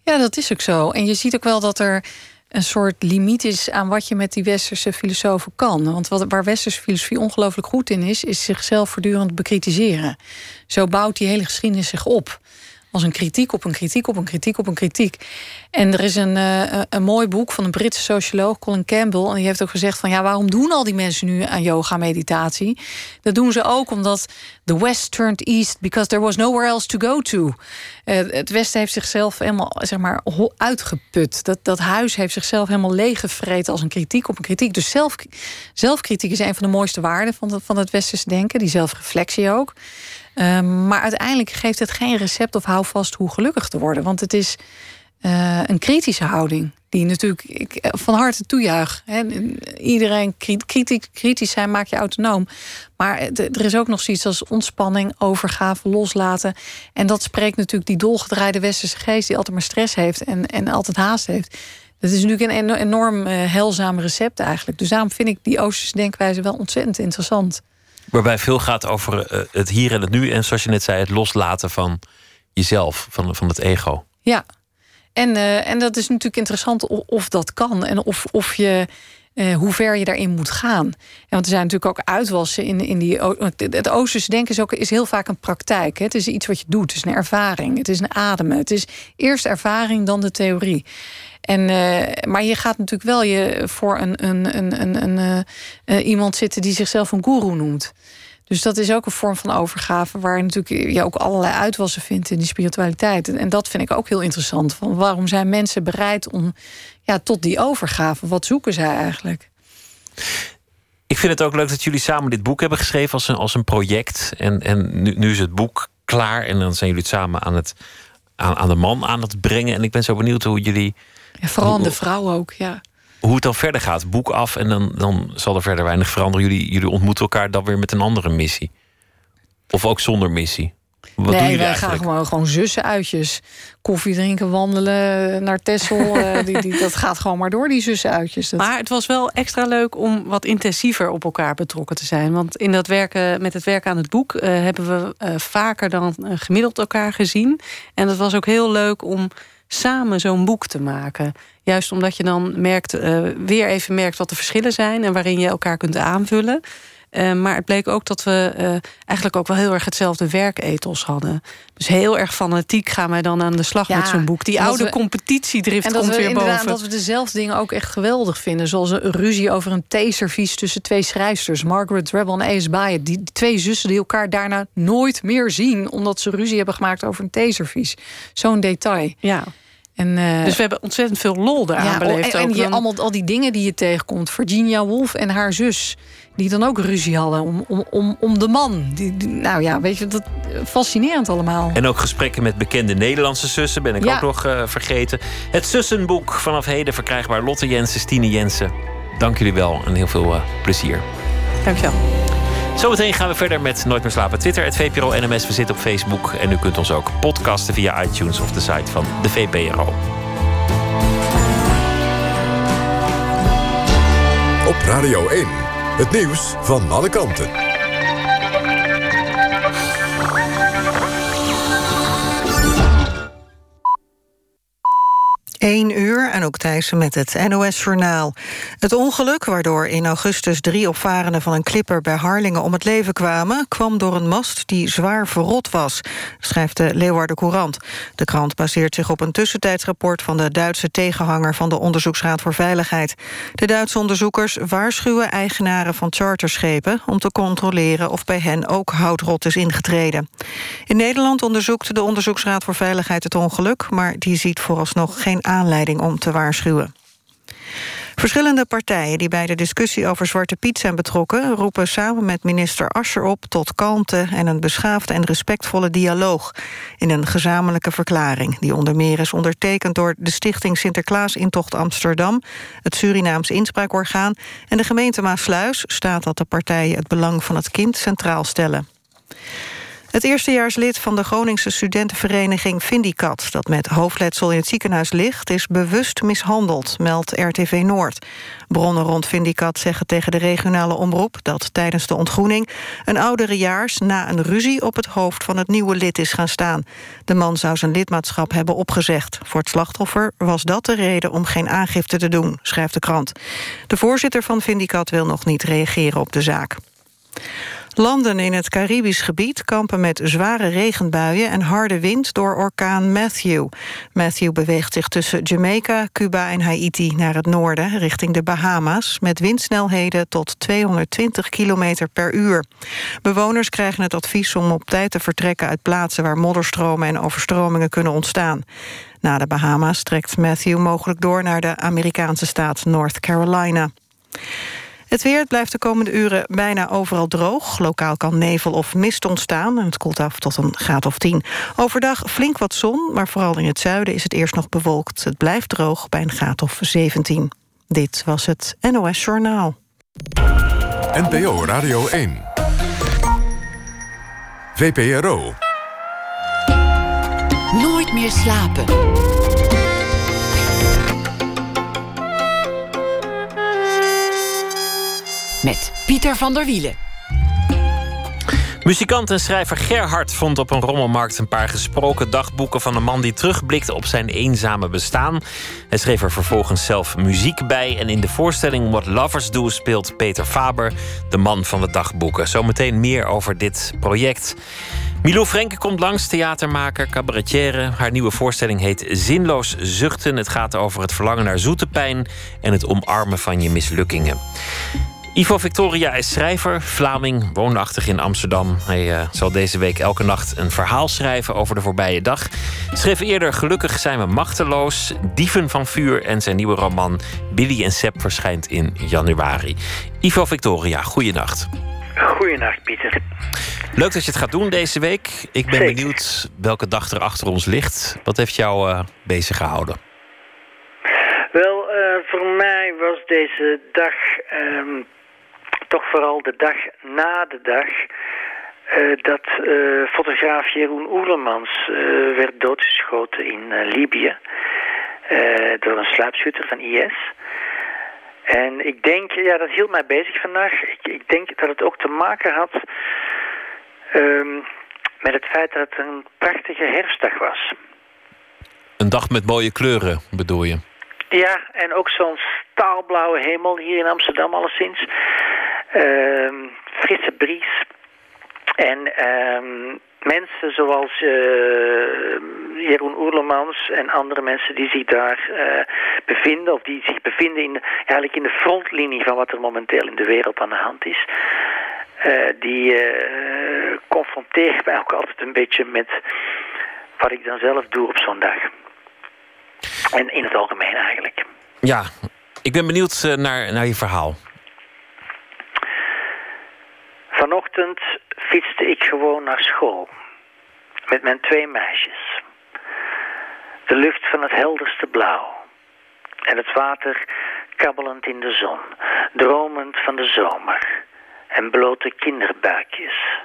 Ja, dat is ook zo. En je ziet ook wel dat er een soort limiet is aan wat je met die westerse filosofen kan. Want wat, waar westerse filosofie ongelooflijk goed in is, is zichzelf voortdurend bekritiseren. Zo bouwt die hele geschiedenis zich op. Als een kritiek op een kritiek op een kritiek op een kritiek. En er is een, uh, een mooi boek van een Britse socioloog, Colin Campbell. En die heeft ook gezegd van ja, waarom doen al die mensen nu aan yoga meditatie? Dat doen ze ook omdat the West turned east because there was nowhere else to go to. Uh, het Westen heeft zichzelf helemaal zeg maar uitgeput. Dat, dat huis heeft zichzelf helemaal leeggevreten als een kritiek op een kritiek. Dus zelf, zelfkritiek is een van de mooiste waarden van, van het westerse denken. Die zelfreflectie ook. Um, maar uiteindelijk geeft het geen recept of houvast hoe gelukkig te worden. Want het is uh, een kritische houding. Die natuurlijk ik van harte toejuich. Iedereen kritisch, kritisch zijn maakt je autonoom. Maar er is ook nog zoiets als ontspanning, overgave, loslaten. En dat spreekt natuurlijk die dolgedraaide westerse geest... die altijd maar stress heeft en, en altijd haast heeft. Dat is natuurlijk een enorm uh, heilzaam recept eigenlijk. Dus daarom vind ik die Oosterse denkwijze wel ontzettend interessant.
Waarbij veel gaat over uh, het hier en het nu. En zoals je net zei, het loslaten van jezelf, van, van het ego.
Ja, en, uh, en dat is natuurlijk interessant of, dat kan. En of, of je, uh, hoe ver je daarin moet gaan. En want er zijn natuurlijk ook uitwassen in, in die. Het Oosterse denken is, ook, is heel vaak een praktijk. Hè? Het is iets wat je doet. Het is een ervaring. Het is een ademen. Het is eerst ervaring, dan de theorie. En, uh, maar je gaat natuurlijk wel je voor een, een, een, een, een uh, iemand zitten die zichzelf een guru noemt. Dus dat is ook een vorm van overgave, waar natuurlijk je ook allerlei uitwassen vindt in die spiritualiteit. En dat vind ik ook heel interessant. Van waarom zijn mensen bereid om ja, tot die overgave? Wat zoeken zij eigenlijk?
Ik vind het ook leuk dat jullie samen dit boek hebben geschreven als een, als een project. En, en nu, nu is het boek klaar en dan zijn jullie het samen aan, het, aan, aan de man aan het brengen. En ik ben zo benieuwd hoe jullie.
Ja, vooral aan de vrouw ook, ja
hoe het dan verder gaat. Boek af en dan, dan zal er verder weinig veranderen. Jullie, jullie ontmoeten elkaar dan weer met een andere missie. Of ook zonder missie. Wat
nee, wij
eigenlijk?
gaan gewoon, gewoon zussenuitjes. Koffie drinken, wandelen naar Texel. uh, die, die, dat gaat gewoon maar door, die zussenuitjes. Dat...
Maar het was wel extra leuk om wat intensiever op elkaar betrokken te zijn. Want in dat werken, met het werken aan het boek... Uh, hebben we uh, vaker dan gemiddeld elkaar gezien. En het was ook heel leuk om samen zo'n boek te maken. Juist omdat je dan merkt, uh, weer even merkt wat de verschillen zijn en waarin je elkaar kunt aanvullen. Uh, maar het bleek ook dat we uh, eigenlijk ook wel heel erg hetzelfde werkethos hadden. Dus heel erg fanatiek gaan wij dan aan de slag ja, met zo'n boek. Die oude we, competitiedrift
en
komt
we,
weer boven.
dat we dezelfde dingen ook echt geweldig vinden. Zoals een ruzie over een theeservies tussen twee schrijfsters. Margaret Drabble en A.S. Byatt. Die twee zussen die elkaar daarna nooit meer zien... omdat ze ruzie hebben gemaakt over een theeservies. Zo'n detail.
Ja.
En, uh,
dus we hebben ontzettend veel lol daaraan
ja,
beleefd.
En, en je,
dan...
allemaal al die dingen die je tegenkomt. Virginia Woolf en haar zus. Die dan ook ruzie hadden om, om, om, om de man. Die, die, nou ja, weet je, dat fascinerend allemaal.
En ook gesprekken met bekende Nederlandse zussen ben ik
Ja.
ook nog uh, vergeten. Het Zussenboek vanaf heden verkrijgbaar. Lotte Jensen, Stine Jensen. Dank jullie wel en heel veel uh, plezier.
Dankjewel.
Zometeen gaan we verder met Nooit meer slapen. Twitter, het VPRO NMS. We zitten op Facebook. En u kunt ons ook podcasten via iTunes of de site van de VPRO.
Op Radio 1. Het nieuws van alle kanten.
1 uur en ook Thijssen met het NOS-journaal. Het ongeluk waardoor in augustus drie opvarenden van een klipper... bij Harlingen om het leven kwamen... kwam door een mast die zwaar verrot was, schrijft de Leeuwarden Courant. De krant baseert zich op een tussentijdsrapport... van de Duitse tegenhanger van de Onderzoeksraad voor Veiligheid. De Duitse onderzoekers waarschuwen eigenaren van charterschepen... om te controleren of bij hen ook houtrot is ingetreden. In Nederland onderzoekt de Onderzoeksraad voor Veiligheid het ongeluk... maar die ziet vooralsnog geen aanleiding om te waarschuwen. Verschillende partijen die bij de discussie over Zwarte Piet zijn betrokken... roepen samen met minister Ascher op tot kalmte... en een beschaafde en respectvolle dialoog. In een gezamenlijke verklaring... die onder meer is ondertekend door de stichting Sinterklaas Intocht Amsterdam... het Surinaams Inspraakorgaan en de gemeente Maasluis... staat dat de partijen het belang van het kind centraal stellen. Het eerstejaarslid van de Groningse studentenvereniging Vindicat... dat met hoofdletsel in het ziekenhuis ligt, is bewust mishandeld... meldt RTV Noord. Bronnen rond Vindicat zeggen tegen de regionale omroep... dat tijdens de ontgroening een ouderejaars na een ruzie... op het hoofd van het nieuwe lid is gaan staan. De man zou zijn lidmaatschap hebben opgezegd. Voor het slachtoffer was dat de reden om geen aangifte te doen, schrijft de krant. De voorzitter van Vindicat wil nog niet reageren op de zaak. Landen in het Caribisch gebied kampen met zware regenbuien en harde wind door orkaan Matthew. Matthew beweegt zich tussen Jamaica, Cuba en Haiti naar het noorden, richting de Bahama's, met windsnelheden tot 220 km per uur. Bewoners krijgen het advies om op tijd te vertrekken uit plaatsen waar modderstromen en overstromingen kunnen ontstaan. Na de Bahama's trekt Matthew mogelijk door naar de Amerikaanse staat North Carolina. Het weer blijft de komende uren bijna overal droog. Lokaal kan nevel of mist ontstaan en het koelt af tot een graad of 10. Overdag flink wat zon, maar vooral in het zuiden is het eerst nog bewolkt. Het blijft droog bij een graad of 17. Dit was het NOS Journaal.
NPO Radio 1. VPRO.
Nooit meer slapen. Met Pieter van der Wielen.
Muzikant en schrijver Gerhard vond op een rommelmarkt een paar gesproken dagboeken van een man die terugblikte op zijn eenzame bestaan. Hij schreef er vervolgens zelf muziek bij en in de voorstelling What Lovers Do speelt Peter Faber, de man van de dagboeken. Zometeen meer over dit project. Milou Frenke komt langs, theatermaker, cabaretière. Haar nieuwe voorstelling heet Zinloos Zuchten. Het gaat over het verlangen naar zoete pijn en het omarmen van je mislukkingen. Ivo Victoria is schrijver, Vlaming, woonachtig in Amsterdam. Hij uh, zal deze week elke nacht een verhaal schrijven over de voorbije dag. Schreef eerder Gelukkig zijn we machteloos, Dieven van vuur en zijn nieuwe roman Billy en Sepp verschijnt in januari. Ivo Victoria, goeienacht.
Goeienacht, Pieter.
Leuk dat je het gaat doen deze week. Ik ben
Zeker.
benieuwd welke dag er achter ons ligt. Wat heeft jou uh, bezig gehouden?
Wel, uh, voor mij was deze dag um, toch vooral de dag na de dag uh, dat uh, fotograaf Jeroen Oerlemans uh, werd doodgeschoten in Libië door een sluipschutter van IS. En ik denk, ja, dat hield mij bezig vandaag. Ik, ik denk dat het ook te maken had um, met het feit dat het een prachtige herfstdag was.
Een dag met mooie kleuren, bedoel je?
Ja, en ook zo'n staalblauwe hemel hier in Amsterdam alleszins. Uh, frisse bries. En uh, mensen zoals uh, Jeroen Oerlemans en andere mensen die zich daar uh, bevinden... of die zich bevinden in, eigenlijk in de frontlinie van wat er momenteel in de wereld aan de hand is... Uh, die confronteren mij ook altijd een beetje met wat ik dan zelf doe op zo'n dag. En in het algemeen eigenlijk.
Ja, ik ben benieuwd naar, naar je verhaal.
Vanochtend fietste ik gewoon naar school. Met mijn twee meisjes. De lucht van het helderste blauw. En het water kabbelend in de zon. Dromend van de zomer. En blote kinderbuikjes.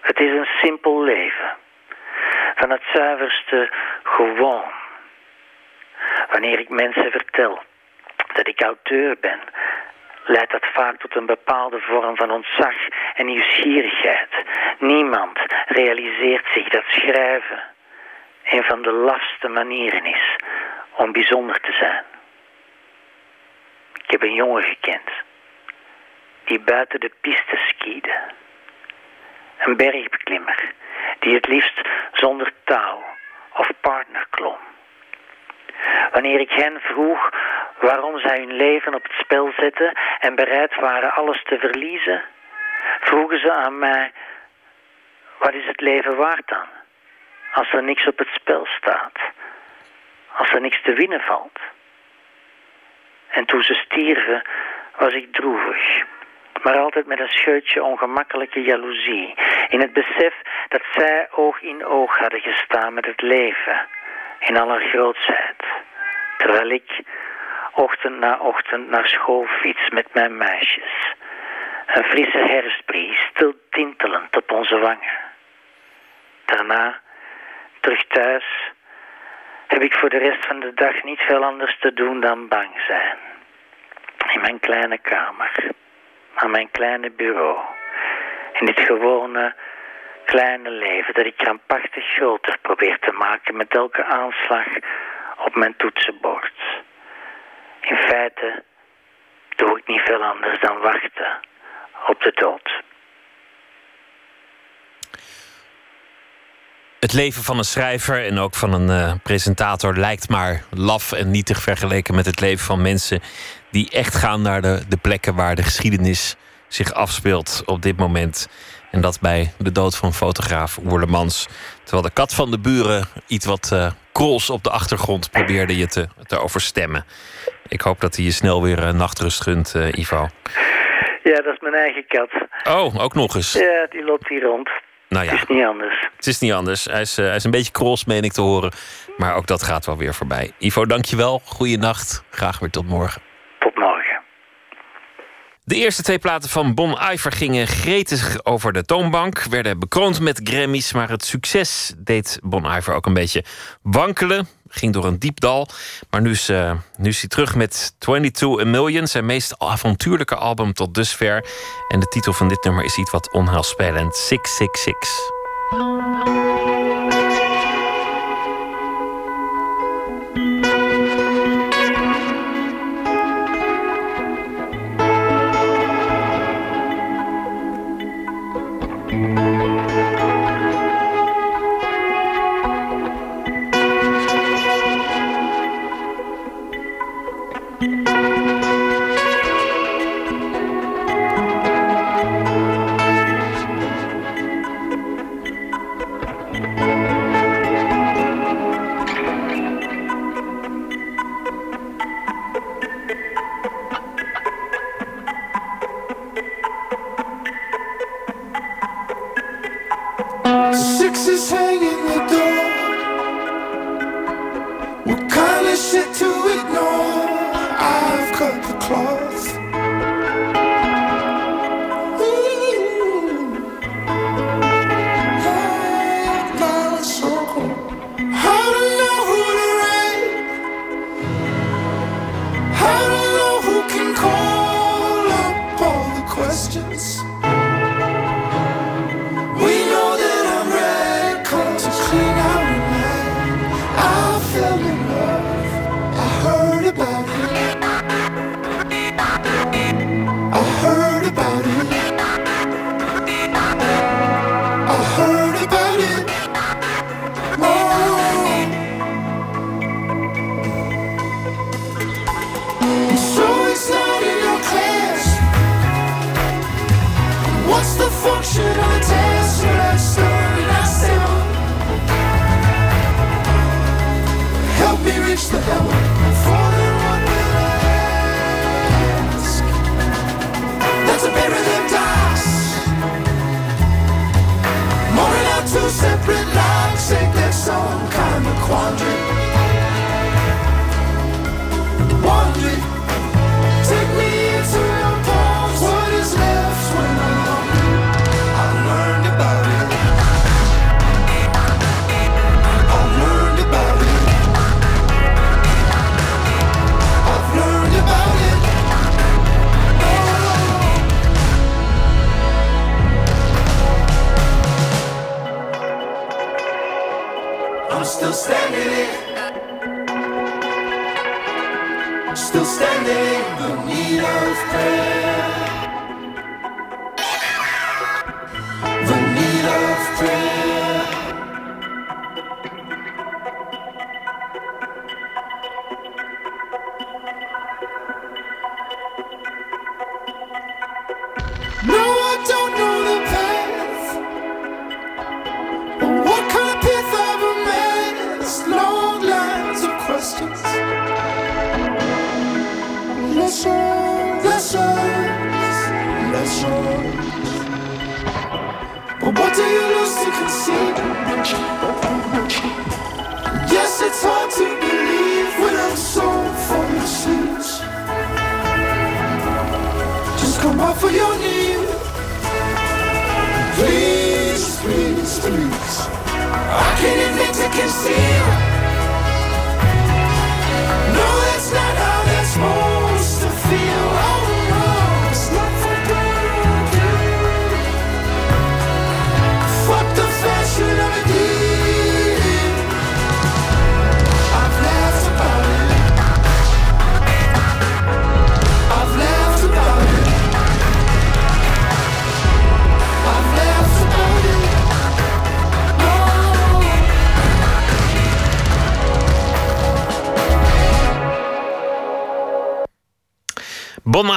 Het is een simpel leven. Van het zuiverste gewoon. Wanneer ik mensen vertel dat ik auteur ben, leidt dat vaak tot een bepaalde vorm van ontzag en nieuwsgierigheid. Niemand realiseert zich dat schrijven een van de lafste manieren is om bijzonder te zijn. Ik heb een jongen gekend die buiten de piste skiede. Een bergbeklimmer die het liefst zonder touw of partner klom. Wanneer ik hen vroeg waarom zij hun leven op het spel zetten en bereid waren alles te verliezen, vroegen ze aan mij: wat is het leven waard dan? Als er niks op het spel staat, als er niks te winnen valt. En toen ze stierven, was ik droevig, maar altijd met een scheutje ongemakkelijke jaloezie, in het besef dat zij oog in oog hadden gestaan met het leven, in alle grootsheid, terwijl ik ochtend na ochtend naar school fiets met mijn meisjes. Een frisse herfstbries, stil tintelend op onze wangen. Daarna, terug thuis, heb ik voor de rest van de dag niet veel anders te doen dan bang zijn. In mijn kleine kamer, aan mijn kleine bureau, in dit gewone kleine leven dat ik krampachtig groter probeer te maken met elke aanslag op mijn toetsenbord. In feite doe ik niet veel anders dan wachten op de dood.
Het leven van een schrijver en ook van een eh, presentator lijkt maar laf en nietig vergeleken met het leven van mensen die echt gaan naar de, de plekken waar de geschiedenis zich afspeelt op dit moment. En dat bij de dood van fotograaf Oerlemans. Terwijl de kat van de buren iets wat uh, krols op de achtergrond probeerde je te, te overstemmen. Ik hoop dat hij je snel weer uh, nachtrust gunt, uh, Ivo.
Ja, dat is mijn eigen kat.
Oh, ook nog eens.
Ja, die loopt hier rond.
Nou ja,
Het is niet anders.
het is niet anders. Hij is, hij is een beetje krols, meen ik te horen. Maar ook dat gaat wel weer voorbij. Ivo, dankjewel. Goeienacht. Graag weer tot morgen.
Tot morgen.
De eerste twee platen van Bon Iver gingen gretig over de toonbank, werden bekroond met Grammys, maar het succes deed Bon Iver ook een beetje wankelen. Ging door een diep dal. Maar nu is, uh, nu is hij terug met 22 A Million, zijn meest avontuurlijke album tot dusver. En de titel van dit nummer is iets wat onheilspellend: 666.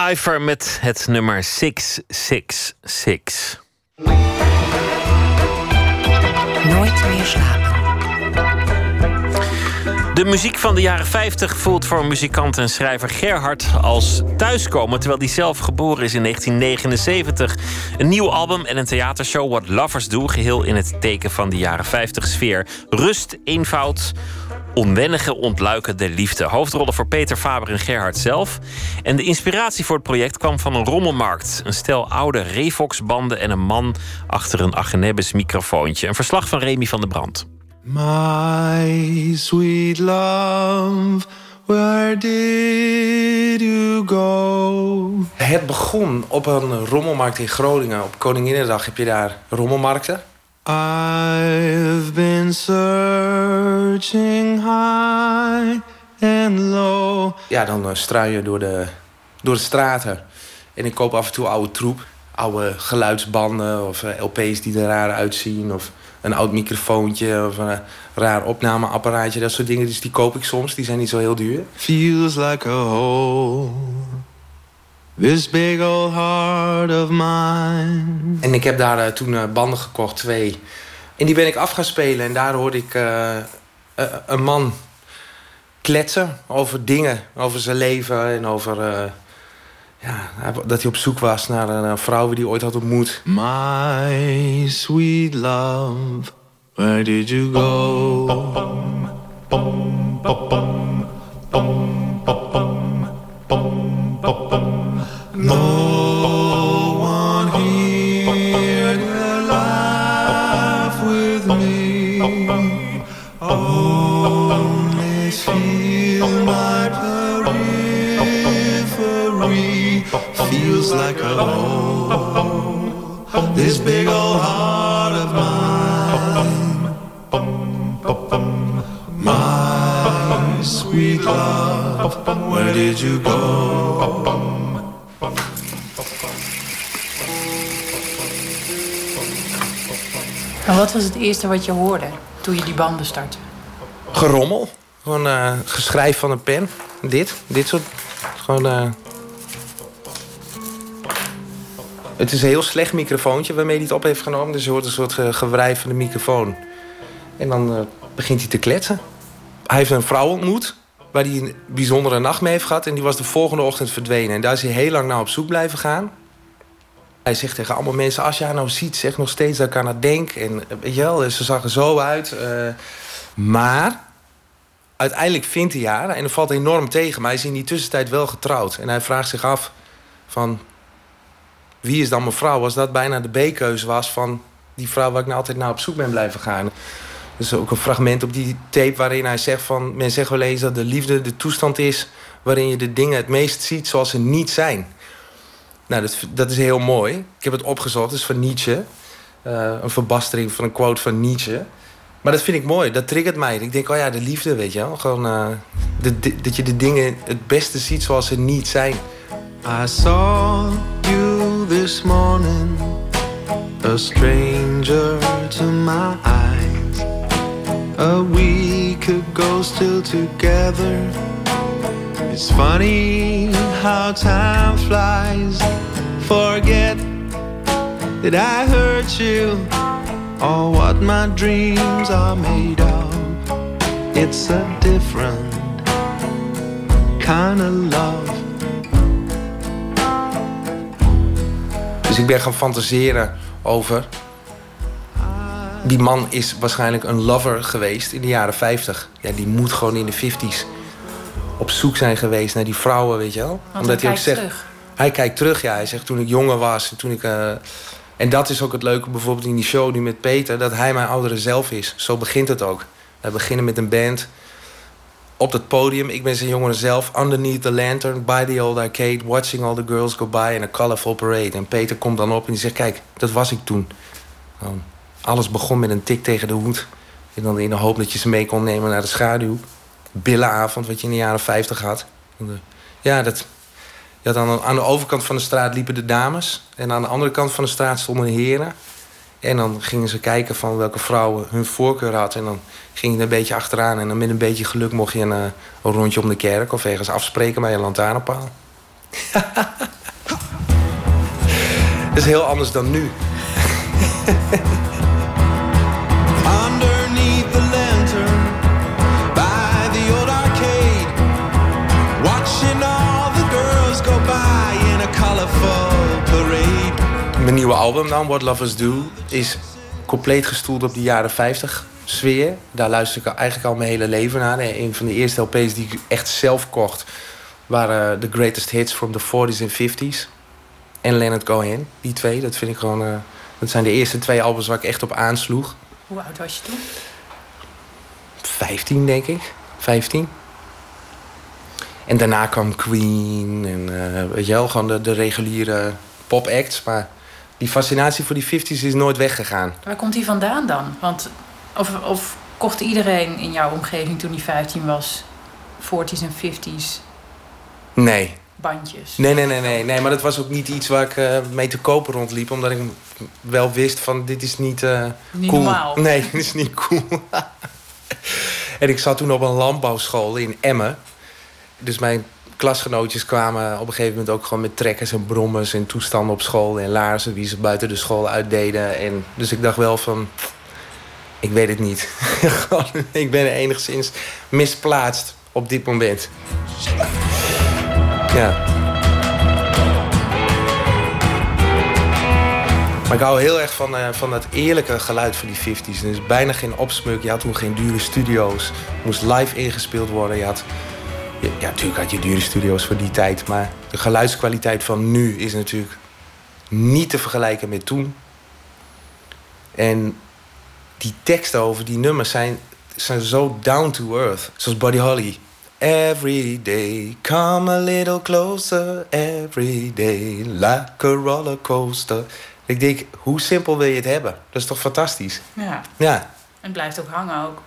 Iver met het nummer 666.
Nooit meer slapen.
De muziek van de jaren 50 voelt voor muzikant en schrijver Gerhard als thuiskomen, terwijl hij zelf geboren is in 1979. Een nieuw album en een theatershow What Lovers Do, geheel in het teken van de jaren 50 sfeer. Rust, eenvoud, onwennige ontluiken de liefde. Hoofdrollen voor Peter Faber en Gerhard zelf. En de inspiratie voor het project kwam van een rommelmarkt. Een stel oude Revox-banden en een man achter een Agenebis microfoontje. Een verslag van Remy van der Brand.
My sweet love, where did you go?
Het begon op een rommelmarkt in Groningen. Op Koninginnedag heb je daar rommelmarkten.
I've been searching high and low.
Ja, dan uh, struin je door de, door de straten. En ik koop af en toe oude troep. Oude geluidsbanden of uh, LP's die er raar uitzien. Of een oud microfoontje of een raar opnameapparaatje. Dat soort dingen. Dus die koop ik soms. Die zijn niet zo heel duur.
Feels like a hole. This big old heart of mine.
En ik heb daar uh, toen uh, banden gekocht, twee. En die ben ik af gaan spelen. En daar hoorde ik uh, een man kletsen over dingen. Over zijn leven en over... ja, dat hij op zoek was naar een vrouw die hij ooit had ontmoet.
My sweet love, where did you go? Hole. This big old heart of mine. My sweet love, where did you go?
En wat was het eerste wat je hoorde toen je die banden startte?
Gerommel. Gewoon uh, geschrijf van een pen. Dit. Dit soort. Gewoon. Uh... Het is een heel slecht microfoontje waarmee hij het op heeft genomen. Dus je hoort een soort ge gewrijf van de microfoon. En dan uh, begint hij te kletsen. Hij heeft een vrouw ontmoet. Waar hij een bijzondere nacht mee heeft gehad. En die was de volgende ochtend verdwenen. En daar is hij heel lang naar op zoek blijven gaan. Hij zegt tegen allemaal mensen, als je haar nou ziet, zeg nog steeds dat ik aan haar denk. En weet je wel, ze zag er zo uit. Uh, maar uiteindelijk vindt hij haar en dat valt enorm tegen. Maar hij is in die tussentijd wel getrouwd. En hij vraagt zich af van... wie is dan mijn vrouw? Als dat bijna de B-keuze was van die vrouw waar ik nou altijd naar op zoek ben blijven gaan. Dus ook een fragment op die tape waarin hij zegt van... men zegt wel eens dat de liefde de toestand is... waarin je de dingen het meest ziet zoals ze niet zijn. Nou, dat, dat is heel mooi. Ik heb het opgezocht, het is van Nietzsche. Uh, een verbastering van een quote van Nietzsche. Maar dat vind ik mooi. Dat triggert mij. Ik denk, oh ja, de liefde, weet je wel. Gewoon eh, dat je de dingen het beste ziet zoals ze niet zijn.
I saw this morning, a stranger to my eyes. A week ago, still together. It's funny how time flies. Forget that I hurt you, or what my dreams are made of. It's a different kind of love.
Dus ik ben gaan fantaseren over. Die man is waarschijnlijk een lover geweest in de jaren 50. Ja, die moet gewoon in de 50s op zoek zijn geweest naar die vrouwen, weet je wel.
Want hij kijkt terug.
Hij kijkt terug, ja. Hij zegt toen ik jonger was en toen ik. eh, en dat is ook het leuke bijvoorbeeld in die show nu met Peter, dat hij mijn oudere zelf is. Zo begint het ook. We beginnen met een band op het podium. Ik ben zijn jongere zelf. Underneath the lantern, by the old arcade, watching all the girls go by in a colorful parade. En Peter komt dan op en die zegt: Kijk, dat was ik toen. Alles begon met een tik tegen de hoed. En dan in de hoop dat je ze mee kon nemen naar de schaduw. Billenavond, wat je in de jaren 50 had. Eh, Ja, dat. Je had aan, aan de overkant van de straat liepen de dames. En aan de andere kant van de straat stonden de heren. En dan gingen ze kijken van welke vrouwen hun voorkeur had. En dan ging je er een beetje achteraan. En dan met een beetje geluk mocht je een, eh, rondje om de kerk... of ergens afspreken bij een lantaarnpaal. Dat is heel anders dan nu. Mijn nieuwe album dan, What Lovers Do... is compleet gestoeld op die jaren 50 sfeer. Daar luister ik eigenlijk al mijn hele leven naar. En Een van de eerste LP's die ik echt zelf kocht... waren de greatest hits from the 40s en 50s. En Leonard Cohen, die twee. Dat vind ik gewoon... eh, dat zijn de eerste twee albums waar ik echt op aansloeg.
Hoe oud was je toen?
15, denk ik. 15. En daarna kwam Queen en eh, weet je wel, gewoon de, de reguliere pop-acts. Maar die fascinatie voor die 50s is nooit weggegaan.
Waar komt die vandaan dan? Want of, of kocht iedereen in jouw omgeving toen hij 15 was 40s en 50s
Nee.
bandjes?
Nee, nee, nee, nee, nee. Maar dat was ook niet iets waar ik eh, mee te kopen rondliep. Omdat ik wel wist van dit is niet,
Niet
cool.
normaal.
Nee, dit is niet cool. en ik zat toen op een landbouwschool in Emmen. Dus mijn klasgenootjes kwamen op een gegeven moment ook gewoon met trekkers en brommers en toestanden op school en laarzen die ze buiten de school uitdeden. En dus ik dacht wel van, ik weet het niet. Ik ben enigszins misplaatst op dit moment. Ja. Maar ik hou heel erg van, eh, van het eerlijke geluid van die 50s. Er is bijna geen opsmuk. Je had toen geen dure studio's. moest live ingespeeld worden. Je had, ja, natuurlijk had je dure studio's voor die tijd. Maar de geluidskwaliteit van nu is natuurlijk niet te vergelijken met toen. En die teksten over die nummers zijn, zijn zo down to earth. Zoals Buddy Holly. Every day, come a little closer. Every day, like a roller coaster. Ik denk, hoe simpel wil je het hebben? Dat is toch fantastisch?
Ja.
Ja,
En het blijft ook hangen ook.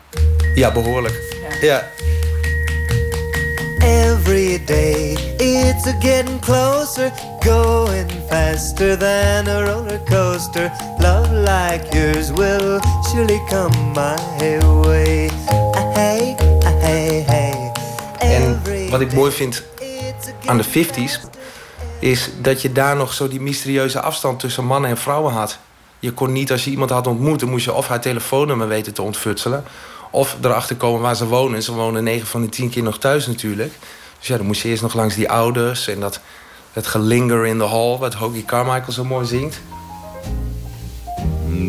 ja behoorlijk.
Ja.
Ja.
Every day it's a getting closer, going faster than a roller coaster. Love like yours will surely come my way. Ah, Hey, ah, hey, hey.
En wat ik mooi vind aan de 50s... is dat je daar nog zo die mysterieuze afstand tussen mannen en vrouwen had. Je kon niet, als je iemand had ontmoet... dan moest je of haar telefoonnummer weten te ontfutselen... of erachter komen waar ze wonen. Ze wonen 9 van de 10 keer nog thuis natuurlijk. Dus ja, dan moest je eerst nog langs die ouders... en dat, dat gelinger in the hall, wat Hoagie Carmichael zo mooi zingt.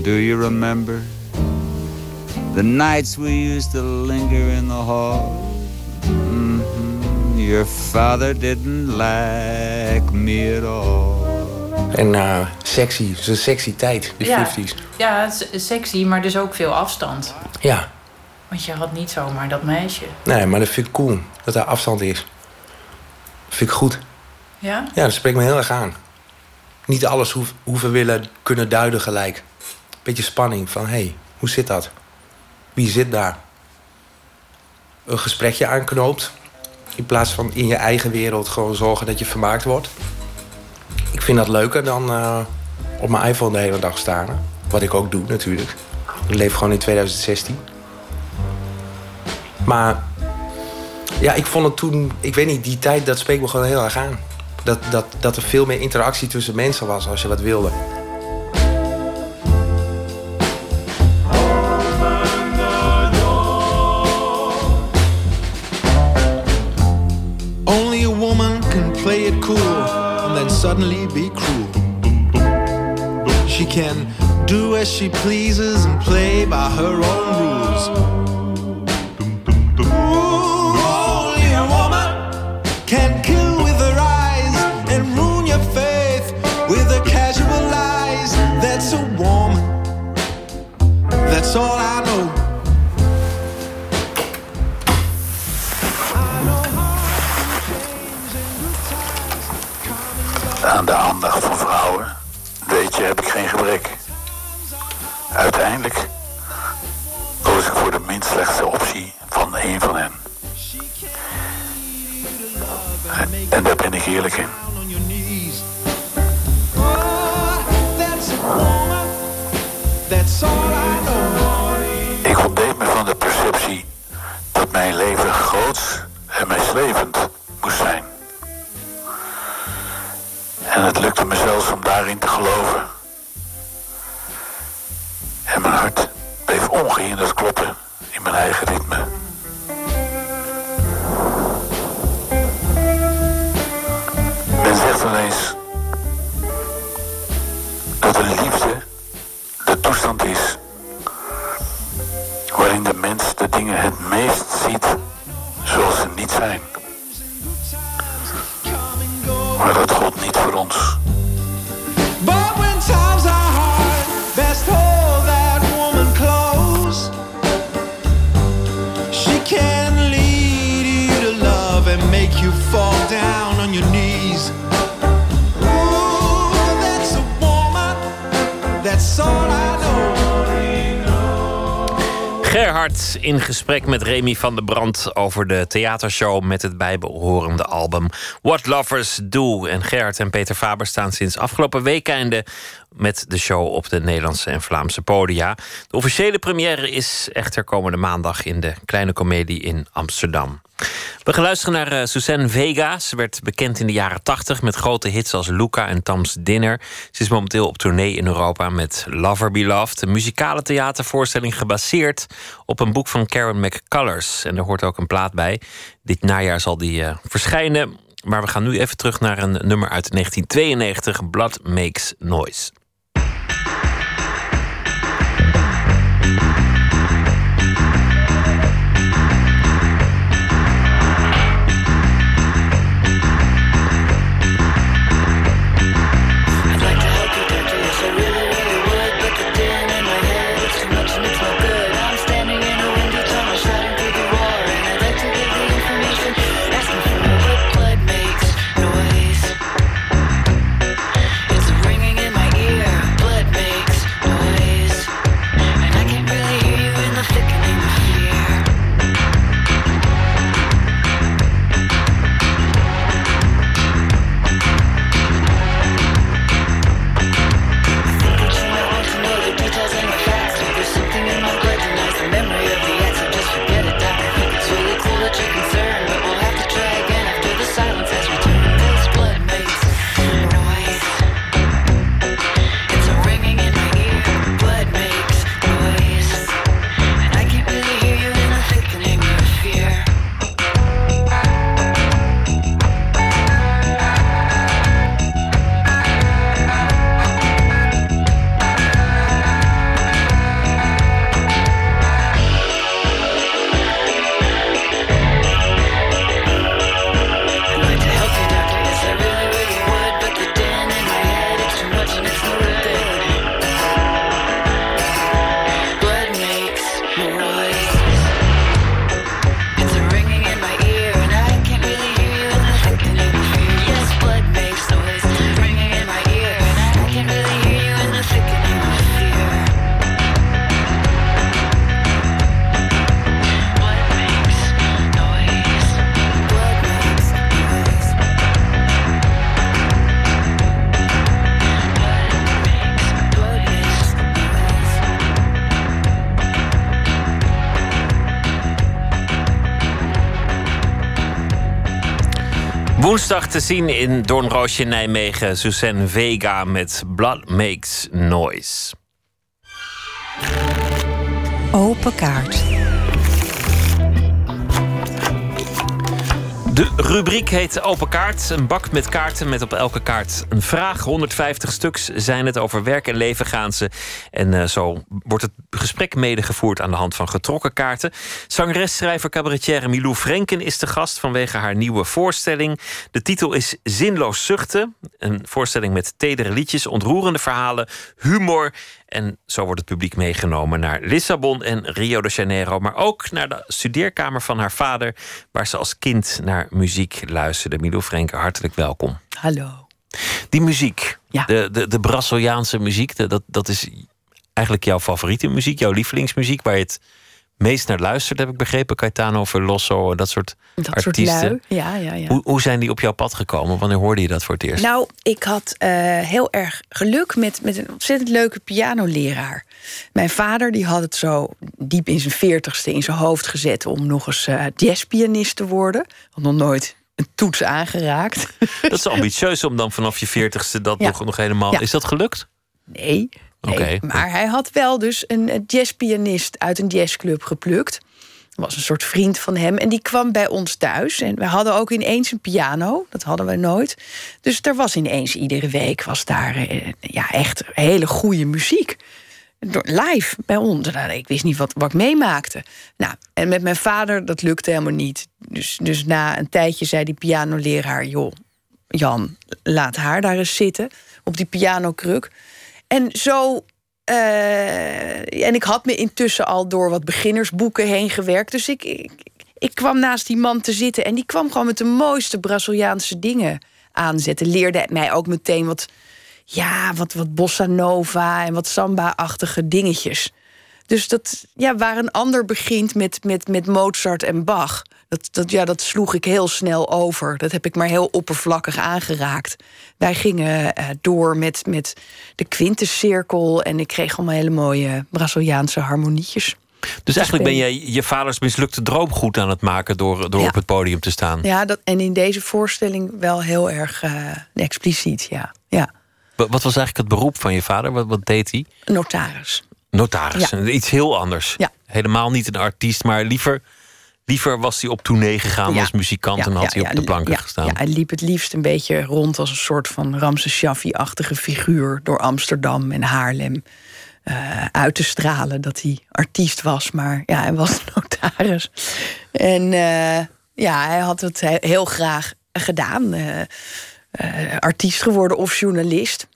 Do you remember the nights we used to linger in the hall? Mhm. Your father didn't like me at all.
En eh, sexy, zo'n sexy tijd, de
ja.
50s.
Ja, het is sexy, maar dus ook veel afstand.
Ja,
Want je had niet zomaar dat meisje.
nee, maar dat vind ik cool, dat daar afstand is. Vind ik goed.
Ja?
Ja, dat spreekt me heel erg aan. Niet alles hoef, hoeven willen kunnen duiden gelijk. Beetje spanning van, hé, hey, hoe zit dat? wie zit daar. Een gesprekje aanknoopt. In plaats van in je eigen wereld gewoon zorgen dat je vermaakt wordt. Ik vind dat leuker dan eh, op mijn iPhone de hele dag staan. Wat ik ook doe natuurlijk. Ik leef gewoon in 2016. Maar ja, ik vond het toen, ik weet niet, die tijd, dat spreekt me gewoon heel erg aan. Dat, dat, dat er veel meer interactie tussen mensen was als je wat wilde.
Only a woman can play it cool and then suddenly be cruel. She can do as she pleases and play by her own rules.
Aan de aandacht van vrouwen, weet je, heb ik geen gebrek. Uiteindelijk koos ik voor de minst slechtste optie van één van hen. En daar ben ik eerlijk in. Ik ontdeed me van de perceptie dat mijn leven groots en meeslepend moest zijn. En het lukte me zelfs om daarin te geloven. En mijn hart bleef ongehinderd kloppen in mijn eigen ritme. Dat een liefde de toestand is waarin de mens de dingen het meest ziet zoals ze niet zijn. Maar dat gold niet voor ons.
Gerhard in gesprek met Remy van der Brand over de theatershow met het bijbehorende album What Lovers Do. En Gerhard en Peter Faber staan sinds afgelopen weekende met de show op de Nederlandse en Vlaamse podia. De officiële première is echter komende maandag in de Kleine Comedie in Amsterdam. We gaan luisteren naar uh, Suzanne Vega. Ze werd bekend in de jaren 80 met grote hits als Luca en Tam's Dinner. Ze is momenteel op tournee in Europa met Lover Beloved, een muzikale theatervoorstelling gebaseerd op een boek van Karen McCullers. En er hoort ook een plaat bij. Dit najaar zal die uh, verschijnen. Maar we gaan nu even terug naar een nummer uit 1992, Blood Makes Noise. Woensdag te zien in Doornroosje Nijmegen. Suzanne Vega met Blood Makes Noise.
Open kaart.
De rubriek heet Open Kaart. Een bak met kaarten met op elke kaart een vraag. 150 stuks zijn het. Over werk en leven gaan ze. En uh, zo wordt het gesprek medegevoerd aan de hand van getrokken kaarten. Zangeres, schrijver, cabaretière Milou Frenken is de gast vanwege haar nieuwe voorstelling. De titel is Zinloos Zuchten. Een voorstelling met tedere liedjes, ontroerende verhalen, humor en zo wordt het publiek meegenomen naar Lissabon en Rio de Janeiro, maar ook naar de studeerkamer van haar vader, waar ze als kind naar muziek luisterde. Milo Frenke, hartelijk welkom.
Hallo.
Die muziek, ja. de, de, de Braziliaanse muziek, dat, dat is eigenlijk jouw favoriete muziek, jouw lievelingsmuziek, waar je het meest naar luistert, heb ik begrepen. Caetano, Veloso, dat soort
dat
artiesten.
Soort. Ja, ja, ja.
Hoe, hoe zijn die op jouw pad gekomen? Wanneer hoorde je dat voor het eerst?
Nou, ik had uh, heel erg geluk met, met een ontzettend leuke pianoleraar. Mijn vader die had het zo diep in zijn veertigste in zijn hoofd gezet... om nog eens uh, jazzpianist te worden. Had nog nooit een toets aangeraakt.
Dat is ambitieus om dan vanaf je veertigste dat
Ja.
nog, nog helemaal... Is dat gelukt?
Nee. Nee. Maar hij had wel dus een jazzpianist uit een jazzclub geplukt. Dat was een soort vriend van hem. En die kwam bij ons thuis. En we hadden ook ineens een piano. Dat hadden we nooit. Dus er was ineens iedere week was daar eh, ja, echt hele goede muziek. Door- Live bij ons. Nou, ik wist niet wat, wat ik meemaakte. Nou, en met mijn vader, dat lukte helemaal niet. Dus, dus na een tijdje zei die pianoleraar... joh, Jan, laat haar daar eens zitten op die pianokruk. En zo. eh, en ik had me intussen al door wat beginnersboeken heen gewerkt. Dus ik, ik, ik kwam naast die man te zitten en die kwam gewoon met de mooiste Braziliaanse dingen aanzetten. Leerde mij ook meteen wat, ja, wat, wat bossa nova en wat samba-achtige dingetjes. Dus dat, ja, waar een ander begint met, met, met Mozart en Bach, dat, dat, ja, dat sloeg ik heel snel over. Dat heb ik maar heel oppervlakkig aangeraakt. Wij gingen eh, door met, met de quintescirkel en ik kreeg allemaal hele mooie Braziliaanse harmonietjes.
Dus eigenlijk ben jij je vaders mislukte droom goed aan het maken door, door
Ja.
op het podium te staan.
Ja, dat, en in deze voorstelling wel heel erg eh, expliciet, ja. ja.
Wa- Wat was eigenlijk het beroep van je vader? Wat, wat deed hij?
Notaris.
Notaris.
Ja.
Iets heel anders.
Ja.
Helemaal niet een artiest, maar liever, liever was hij op tournee gegaan
Ja.
als muzikant en had hij op de planken gestaan.
Ja, hij liep het liefst een beetje rond als een soort van Ramses Shaffi-achtige figuur door Amsterdam en Haarlem. eh, uit te stralen dat hij artiest was, maar ja, hij was notaris. En eh, ja, hij had het he- heel graag gedaan. eh, artiest geworden of journalist.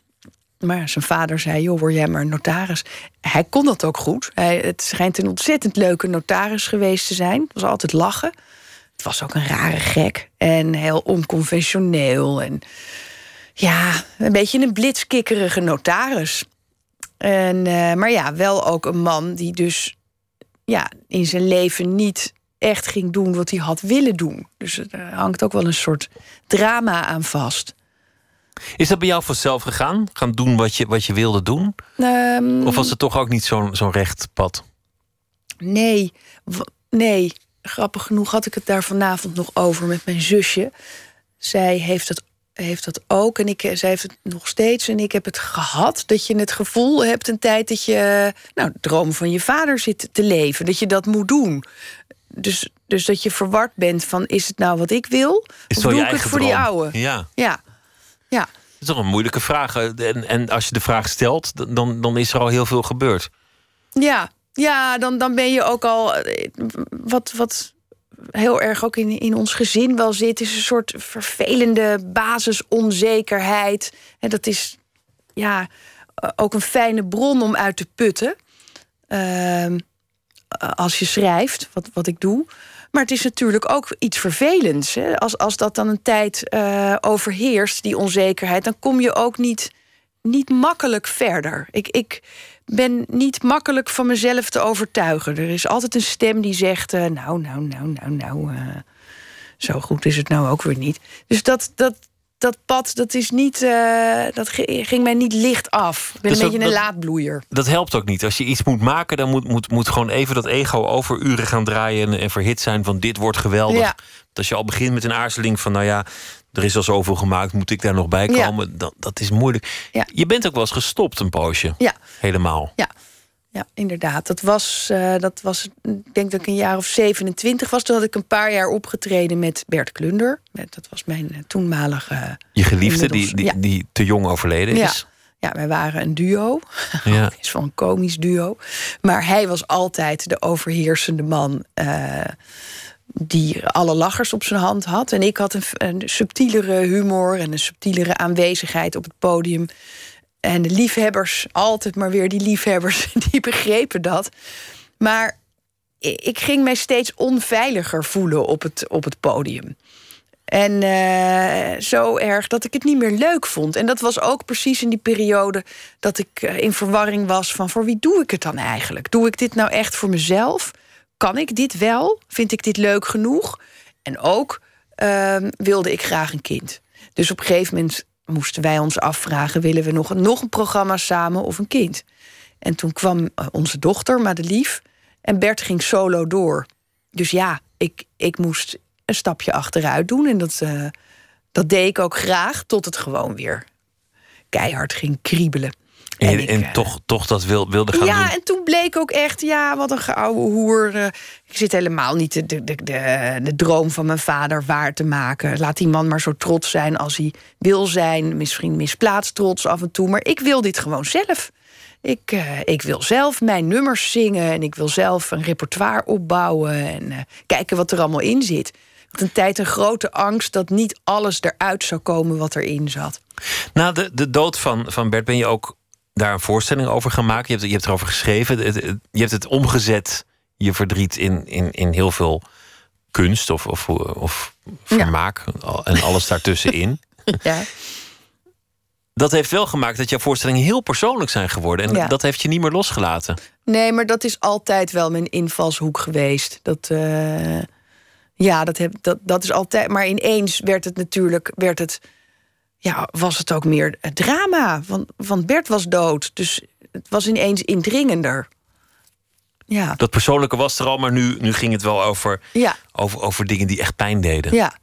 Maar zijn vader zei, joh, word jij maar notaris. Hij kon dat ook goed. Hij, het schijnt een ontzettend leuke notaris geweest te zijn. Het was altijd lachen. Het was ook een rare gek. En heel onconventioneel. En ja, een beetje een blitskikkerige notaris. En, eh, maar ja, wel ook een man die dus ja, in zijn leven niet echt ging doen wat hij had willen doen. Dus er hangt ook wel een soort drama aan vast.
Is dat bij jou vanzelf gegaan? Gaan doen wat je, wat je wilde doen?
Ehm,
Of was het toch ook niet zo'n zo'n recht pad?
Nee, nee. Grappig genoeg had ik het daar vanavond nog over met mijn zusje. Zij heeft het, heeft dat ook en ik, zij heeft het nog steeds. En ik heb het gehad dat je het gevoel hebt een tijd dat je... nou, de droom van je vader zit te leven. Dat je dat moet doen. Dus, dus dat je verward bent van is het nou wat ik wil?
Is
of doe ik het voor die oude?
Ja.
Ja, ja.
Dat is toch een moeilijke vraag. En, en als je de vraag stelt, dan, dan is er al heel veel gebeurd.
Ja, ja dan, dan ben je ook al. eh, Wat, wat heel erg ook in, in ons gezin wel zit, is een soort vervelende basisonzekerheid. En dat is ja, eh, ook een fijne bron om uit te putten. Ehm, als je schrijft, wat, wat ik doe. Maar het is natuurlijk ook iets vervelends. Hè? Als, als dat dan een tijd eh, overheerst, die onzekerheid, dan kom je ook niet, niet makkelijk verder. Ik, ik ben niet makkelijk van mezelf te overtuigen. Er is altijd een stem die zegt: eh, Nou, nou, nou, nou, nou. eh, zo goed is het nou ook weer niet. Dus dat, dat, dat pad, dat is niet, eh, dat ging mij niet licht af. Ik ben
Dus
een beetje een
dat-
laadbloeier.
Dat helpt ook niet. Als je iets moet maken, dan moet, moet, moet gewoon even dat ego over uren gaan draaien en, en verhit zijn van dit wordt geweldig.
Ja.
Als je al begint met een aarzeling van, nou ja, er is al zoveel gemaakt, moet ik daar nog bij
Ja.
komen? Dat, dat is moeilijk.
Ja.
Je bent ook wel eens gestopt een poosje.
Ja.
Helemaal.
Ja, ja inderdaad. Dat was, eh, dat was, ik denk dat ik een jaar of 27 was. Toen had ik een paar jaar opgetreden met Bert Klunder. Dat was mijn eh, toenmalige...
Je geliefde, die, die,
ja.
die te jong overleden
Ja.
is.
Ja, wij waren een duo.
Ja.
is wel een komisch duo. Maar hij was altijd de overheersende man. eh, die alle lachers op zijn hand had. En ik had een, een subtielere humor en een subtielere aanwezigheid op het podium. En de liefhebbers, altijd maar weer die liefhebbers, die begrepen dat. Maar ik ging mij steeds onveiliger voelen op het, op het podium. En eh, zo erg dat ik het niet meer leuk vond. En dat was ook precies in die periode dat ik eh, in verwarring was van voor wie doe ik het dan eigenlijk? Doe ik dit nou echt voor mezelf? Kan ik dit wel? Vind ik dit leuk genoeg? En ook ehm, wilde ik graag een kind. Dus op een gegeven moment moesten wij ons afvragen: willen we nog, nog een programma samen of een kind? En toen kwam eh, onze dochter, Madelief, en Bert ging solo door. Dus ja, ik, ik moest een stapje achteruit doen. En dat, eh, dat deed ik ook graag, tot het gewoon weer keihard ging kriebelen.
En,
En
je-
ik,
en
eh,
toch, toch dat wil, wilde gaan
ja,
doen.
en toen bleek ook echt, ja, wat een geouwe hoer. eh, ik zit helemaal niet de, de, de, de, droom van mijn vader waar te maken. Laat die man maar zo trots zijn als hij wil zijn. Misschien misplaatst trots af en toe. Maar ik wil dit gewoon zelf. Ik, eh, ik wil zelf mijn nummers zingen. En ik wil zelf een repertoire opbouwen. En kijken wat er allemaal in zit. Ik had een tijd een grote angst dat niet alles eruit zou komen wat erin zat.
Na de, de dood van, van Bert ben je ook daar een voorstelling over gemaakt. Je hebt, je hebt erover geschreven. Het- het- je hebt het omgezet, je verdriet, in, in, in heel veel kunst of, of, of vermaak. En alles daartussenin.
Ja.
Dat heeft wel gemaakt dat jouw voorstellingen heel persoonlijk zijn geworden. En
Ja.
dat heeft je niet meer losgelaten.
Nee, maar dat is altijd wel mijn invalshoek geweest. Dat, eh, ja, dat, heb, dat, dat is altijd. Maar ineens werd het natuurlijk. Werd het, ja, was het ook meer drama. Want, want Bert was dood. Dus het was ineens indringender. Ja,
Dat persoonlijke was er al, maar nu, nu ging het wel over,
ja,
over, over dingen die echt pijn deden.
ja.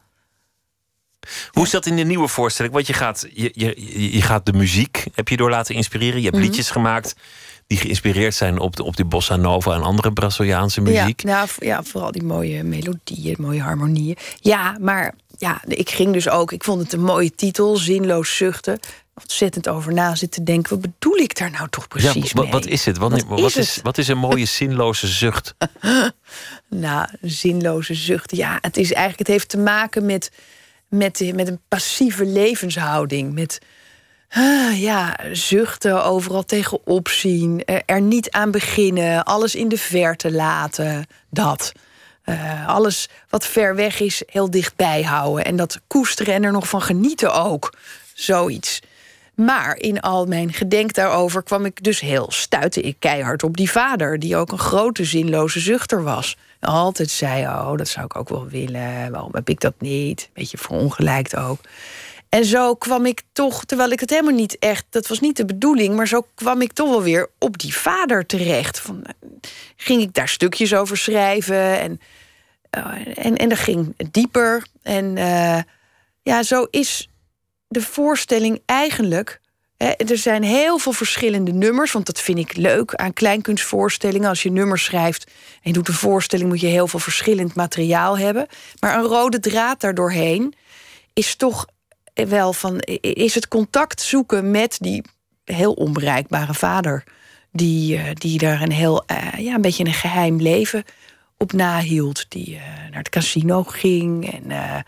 Hoe is dat in de nieuwe voorstelling? Want je gaat, je, je, je gaat de muziek, heb je door laten inspireren. Je hebt
Mhm.
liedjes gemaakt die geïnspireerd zijn op de, op die bossa nova en andere Braziliaanse muziek.
Ja, nou, ja, vooral die mooie melodieën, mooie harmonieën. Ja, maar ja, ik ging dus ook. Ik vond het een mooie titel, Zinloos Zuchten. Ontzettend over na zitten denken. Wat bedoel ik daar nou toch precies
Ja,
mee?
wat is het? Wat,
Wat
wat,
is
wat is een mooie zinloze zucht?
Nou, zinloze zucht. Ja, het is eigenlijk. Het heeft te maken met, met, met een passieve levenshouding. Met ja, zuchten, overal tegenop zien. Er, er niet aan beginnen. Alles in de verte laten. Dat. Eh, alles wat ver weg is, heel dichtbij houden. En dat koesteren en er nog van genieten ook. Zoiets. Maar in al mijn gedenk daarover kwam ik dus heel stuitte ik keihard op die vader, die ook een grote zinloze zuchter was. Altijd zei: Oh, dat zou ik ook wel willen. Waarom heb ik dat niet? Beetje verongelijkt ook. En zo kwam ik toch, terwijl ik het helemaal niet echt, dat was niet de bedoeling, maar zo kwam ik toch wel weer op die vader terecht. Van, eh, ging ik daar stukjes over schrijven en, eh, en, en dat ging dieper. En eh, ja, zo is de voorstelling eigenlijk. Hè, er zijn heel veel verschillende nummers, want dat vind ik leuk aan kleinkunstvoorstellingen. Als je nummers schrijft en je doet een voorstelling, moet je heel veel verschillend materiaal hebben. Maar een rode draad daardoorheen is toch wel van: is het contact zoeken met die heel onbereikbare vader, die, eh, die daar een heel, eh, ja, een beetje een geheim leven op nahield, die eh, naar het casino ging en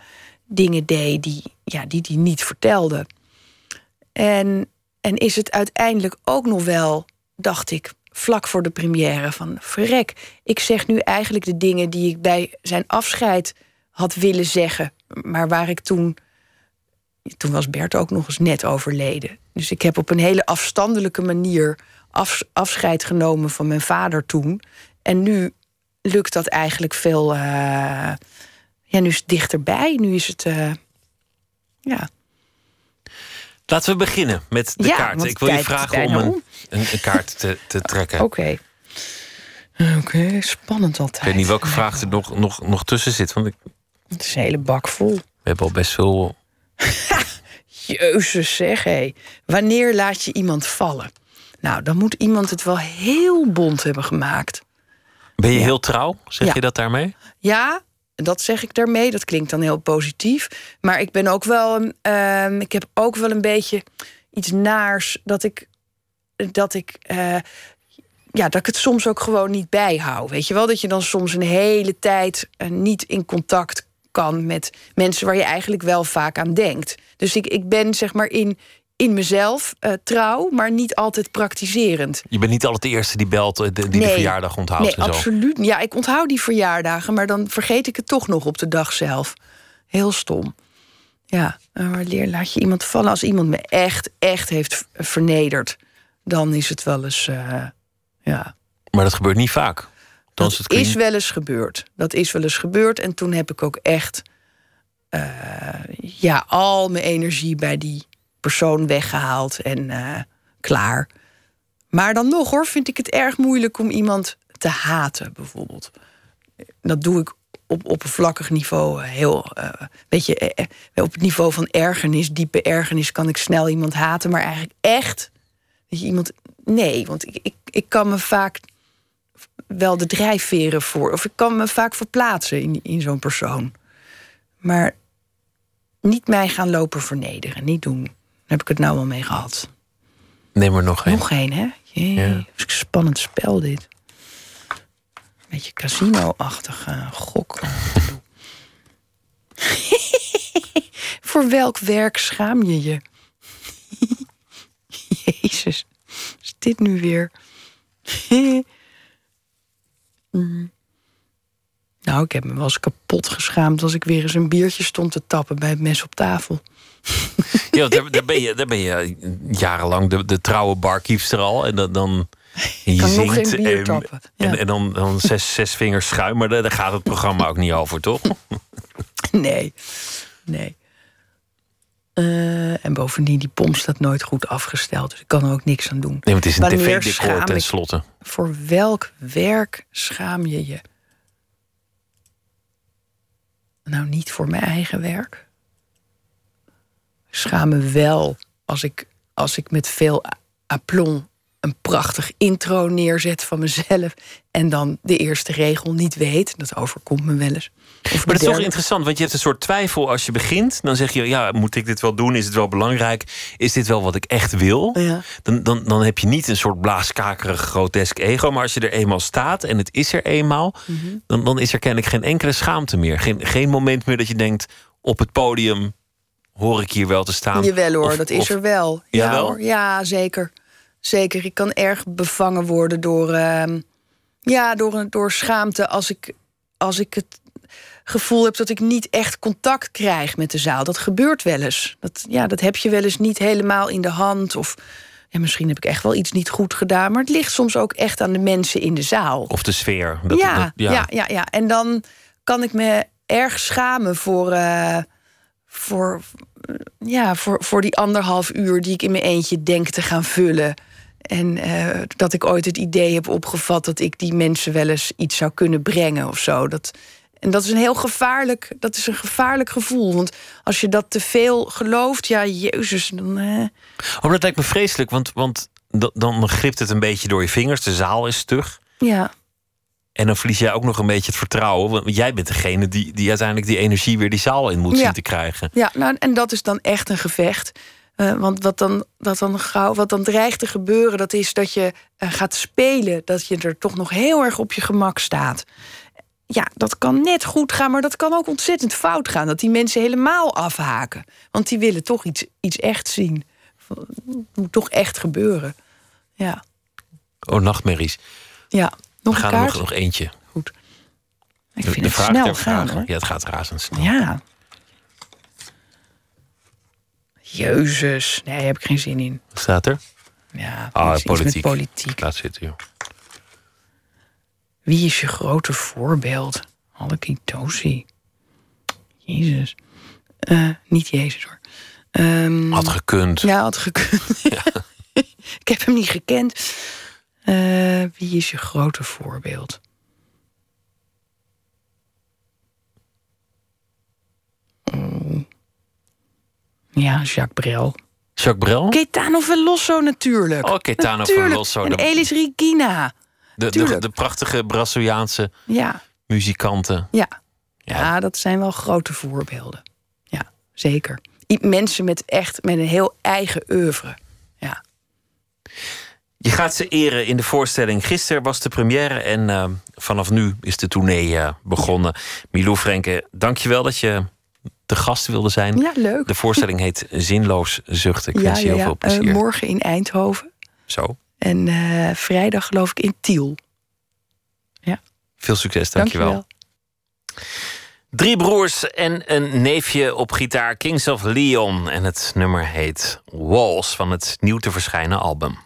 dingen deed die ja, die, die niet vertelde. En, en is het uiteindelijk ook nog wel, dacht ik, vlak voor de première van verrek. Ik zeg nu eigenlijk de dingen die ik bij zijn afscheid had willen zeggen, maar waar ik toen. Toen was Bert ook nog eens net overleden. Dus ik heb op een hele afstandelijke manier af, afscheid genomen van mijn vader toen. En nu lukt dat eigenlijk veel. eh, ja, nu is het dichterbij. Nu is het. eh, ja.
Laten we beginnen met de
Ja,
kaart. Ik wil je vragen om
bijna
een,
om.
een, een kaart te, te trekken.
Oké. Oké, spannend altijd.
Ik weet niet welke vraag er nog, nog, nog tussen zit. Want ik,
Het is een hele bak vol.
we hebben al best veel.
Jezus zeg, hé. Wanneer laat je iemand vallen? Nou, dan moet iemand het wel heel bond hebben gemaakt.
Ben je heel trouw? Zeg
Ja.
je dat daarmee?
Ja, dat zeg ik daarmee. Dat klinkt dan heel positief. Maar ik ben ook wel. een, ehm, ik heb ook wel een beetje iets naars dat ik. Dat ik. eh, ja, dat ik het soms ook gewoon niet bijhoud. Weet je wel, dat je dan soms een hele tijd eh, niet in contact kan met mensen waar je eigenlijk wel vaak aan denkt. Dus ik, ik ben zeg maar in, in mezelf eh, trouw, maar niet altijd praktiserend.
Je bent niet altijd de eerste die belt, eh, die de verjaardag onthoudt
Nee,
en zo.
absoluut. Ja, ik onthoud die verjaardagen, maar dan vergeet ik het toch nog op de dag zelf. Heel stom. Ja, eh, maar leer, laat je iemand vallen. Als iemand me echt, echt heeft vernederd, dan is het wel eens. ja.
Maar dat gebeurt niet vaak. Dan is
wel eens gebeurd. Dat is wel eens gebeurd. En toen heb ik ook echt. eh, ja, al mijn energie bij die persoon weggehaald en eh, klaar. Maar dan nog hoor, vind ik het erg moeilijk om iemand te haten, bijvoorbeeld. Dat doe ik op oppervlakkig niveau eh, heel. weet je, eh, op het niveau van ergernis, diepe ergernis, kan ik snel iemand haten. Maar eigenlijk echt. Dat je iemand. Nee, want ik, ik, ik kan me vaak wel de drijfveren voor. Of ik kan me vaak verplaatsen in, in zo'n persoon. Maar niet mij gaan lopen vernederen. Niet doen. Daar heb ik het nou wel mee gehad.
Neem er nog één.
Nog één, hè? Jee,
Ja.
spannend spel dit. Beetje casino-achtig eh, gok. Voor welk werk schaam je je? Jezus, is dit nu weer? Mm. Nou, ik heb me wel eens kapot geschaamd als ik weer eens een biertje stond te tappen bij het mes op tafel.
Ja, daar, daar, ben je, daar ben je jarenlang de, de trouwe barkeepster al. En dan, dan je
kan nog
zingt
geen bier
en,
tappen. Ja.
en, en dan, dan zes, zes vingers schuim. Maar daar, daar gaat het programma ook niet over, toch?
Nee, nee. Eh, en bovendien, die pomp staat nooit goed afgesteld. Dus ik kan er ook niks aan doen.
Nee, want het is een tv-decor tenslotte.
Voor welk werk schaam je je? Nou, niet voor mijn eigen werk. Ik schaam me wel als ik, als ik met veel aplomb een prachtig intro neerzet van mezelf. en dan de eerste regel niet weet. Dat overkomt me wel eens. Of
Maar dat is toch interessant, want je hebt een soort twijfel als je begint. Dan zeg je, ja, moet ik dit wel doen? Is het wel belangrijk? Is dit wel wat ik echt wil?
Ja.
Dan, dan, dan heb je niet een soort blaaskakerig grotesk ego. Maar als je er eenmaal staat en het is er eenmaal...
Mhm.
dan, dan is er kennelijk geen enkele schaamte meer. Geen, geen moment meer dat je denkt, op het podium hoor ik hier wel te staan.
Jawel hoor,
Of-
dat is
of-
er wel. Ja, hoor. ja zeker. Zeker. Ik kan erg bevangen worden door, ehm, ja, door, door schaamte als ik, als ik het gevoel heb dat ik niet echt contact krijg met de zaal. Dat gebeurt wel eens. Dat, ja, dat heb je wel eens niet helemaal in de hand. Of ja, misschien heb ik echt wel iets niet goed gedaan. Maar het ligt soms ook echt aan de mensen in de zaal.
Of de sfeer. Dat,
ja,
dat-
ja. Ja, ja, En dan kan ik me erg schamen voor, eh, voor, ja, voor, voor die anderhalf uur die ik in mijn eentje denk te gaan vullen. En eh, dat ik ooit het idee heb opgevat dat ik die mensen wel eens iets zou kunnen brengen of zo. Dat, en dat is een heel gevaarlijk, dat is een gevaarlijk gevoel. Want als je dat te veel gelooft, ja, jezus, dan. eh,
Oh, dat lijkt me vreselijk, want, want da- dan glipt het een beetje door je vingers. De zaal is stug.
ja.
En dan verlies jij ook nog een beetje het vertrouwen. Want jij bent degene die, die uiteindelijk die energie weer die zaal in moet
Ja.
zien te krijgen.
Ja, nou, en dat is dan echt een gevecht. Eh, want wat dan, wat, dan gauw, wat dan dreigt te gebeuren, dat is dat je eh, gaat spelen. Dat je er toch nog heel erg op je gemak staat. Ja, dat kan net goed gaan, maar dat kan ook ontzettend fout gaan. Dat die mensen helemaal afhaken. Want die willen toch iets, iets echt zien. Het moet toch echt gebeuren. Ja,
Oh, nachtmerries.
ja. nog
We
een
gaan er
kaart.
nog, nog eentje.
Ik
De-
vind
de
het
vraag
snel gaan, hoor.
Ja, het gaat razendsnel.
Ja. Jezus. Nee, daar heb ik geen zin in.
Wat staat er?
Ja,
Ah, politiek.
politiek.
Laat zitten, joh.
Wie is je grote voorbeeld? Halleki Tosi. Jezus. Eh, niet Jezus hoor. Ehm,
Had gekund.
Ja, had gekund. ik heb hem niet gekend. Eh, wie is je grote voorbeeld? Mm. Ja, Jacques Brel.
Jacques Brel?
Gaetano Veloso natuurlijk.
Oh,
Natuurlijk.
Veloso.
En Elis Regina.
De, de, de prachtige Braziliaanse
Ja,
muzikanten.
ja. Ja. dat zijn wel grote voorbeelden. Ja, zeker. Mensen met echt met een heel eigen oeuvre. Ja.
Je gaat ze eren in de voorstelling. Gisteren was de première en eh, vanaf nu is de tournee eh, begonnen. Milou Frenke, dankjewel dat je de gast wilde zijn.
Ja, leuk.
De voorstelling heet Zinloos Zuchten. Ik
ja,
wens je
ja,
heel
ja.
veel
Eh,
plezier.
morgen in Eindhoven.
Zo,
En eh, vrijdag geloof ik in Tiel.
veel succes, dankjewel.
Dankjewel.
Drie broers en een neefje op gitaar, Kings of Leon. En het nummer heet Walls van het nieuw te verschijnen album.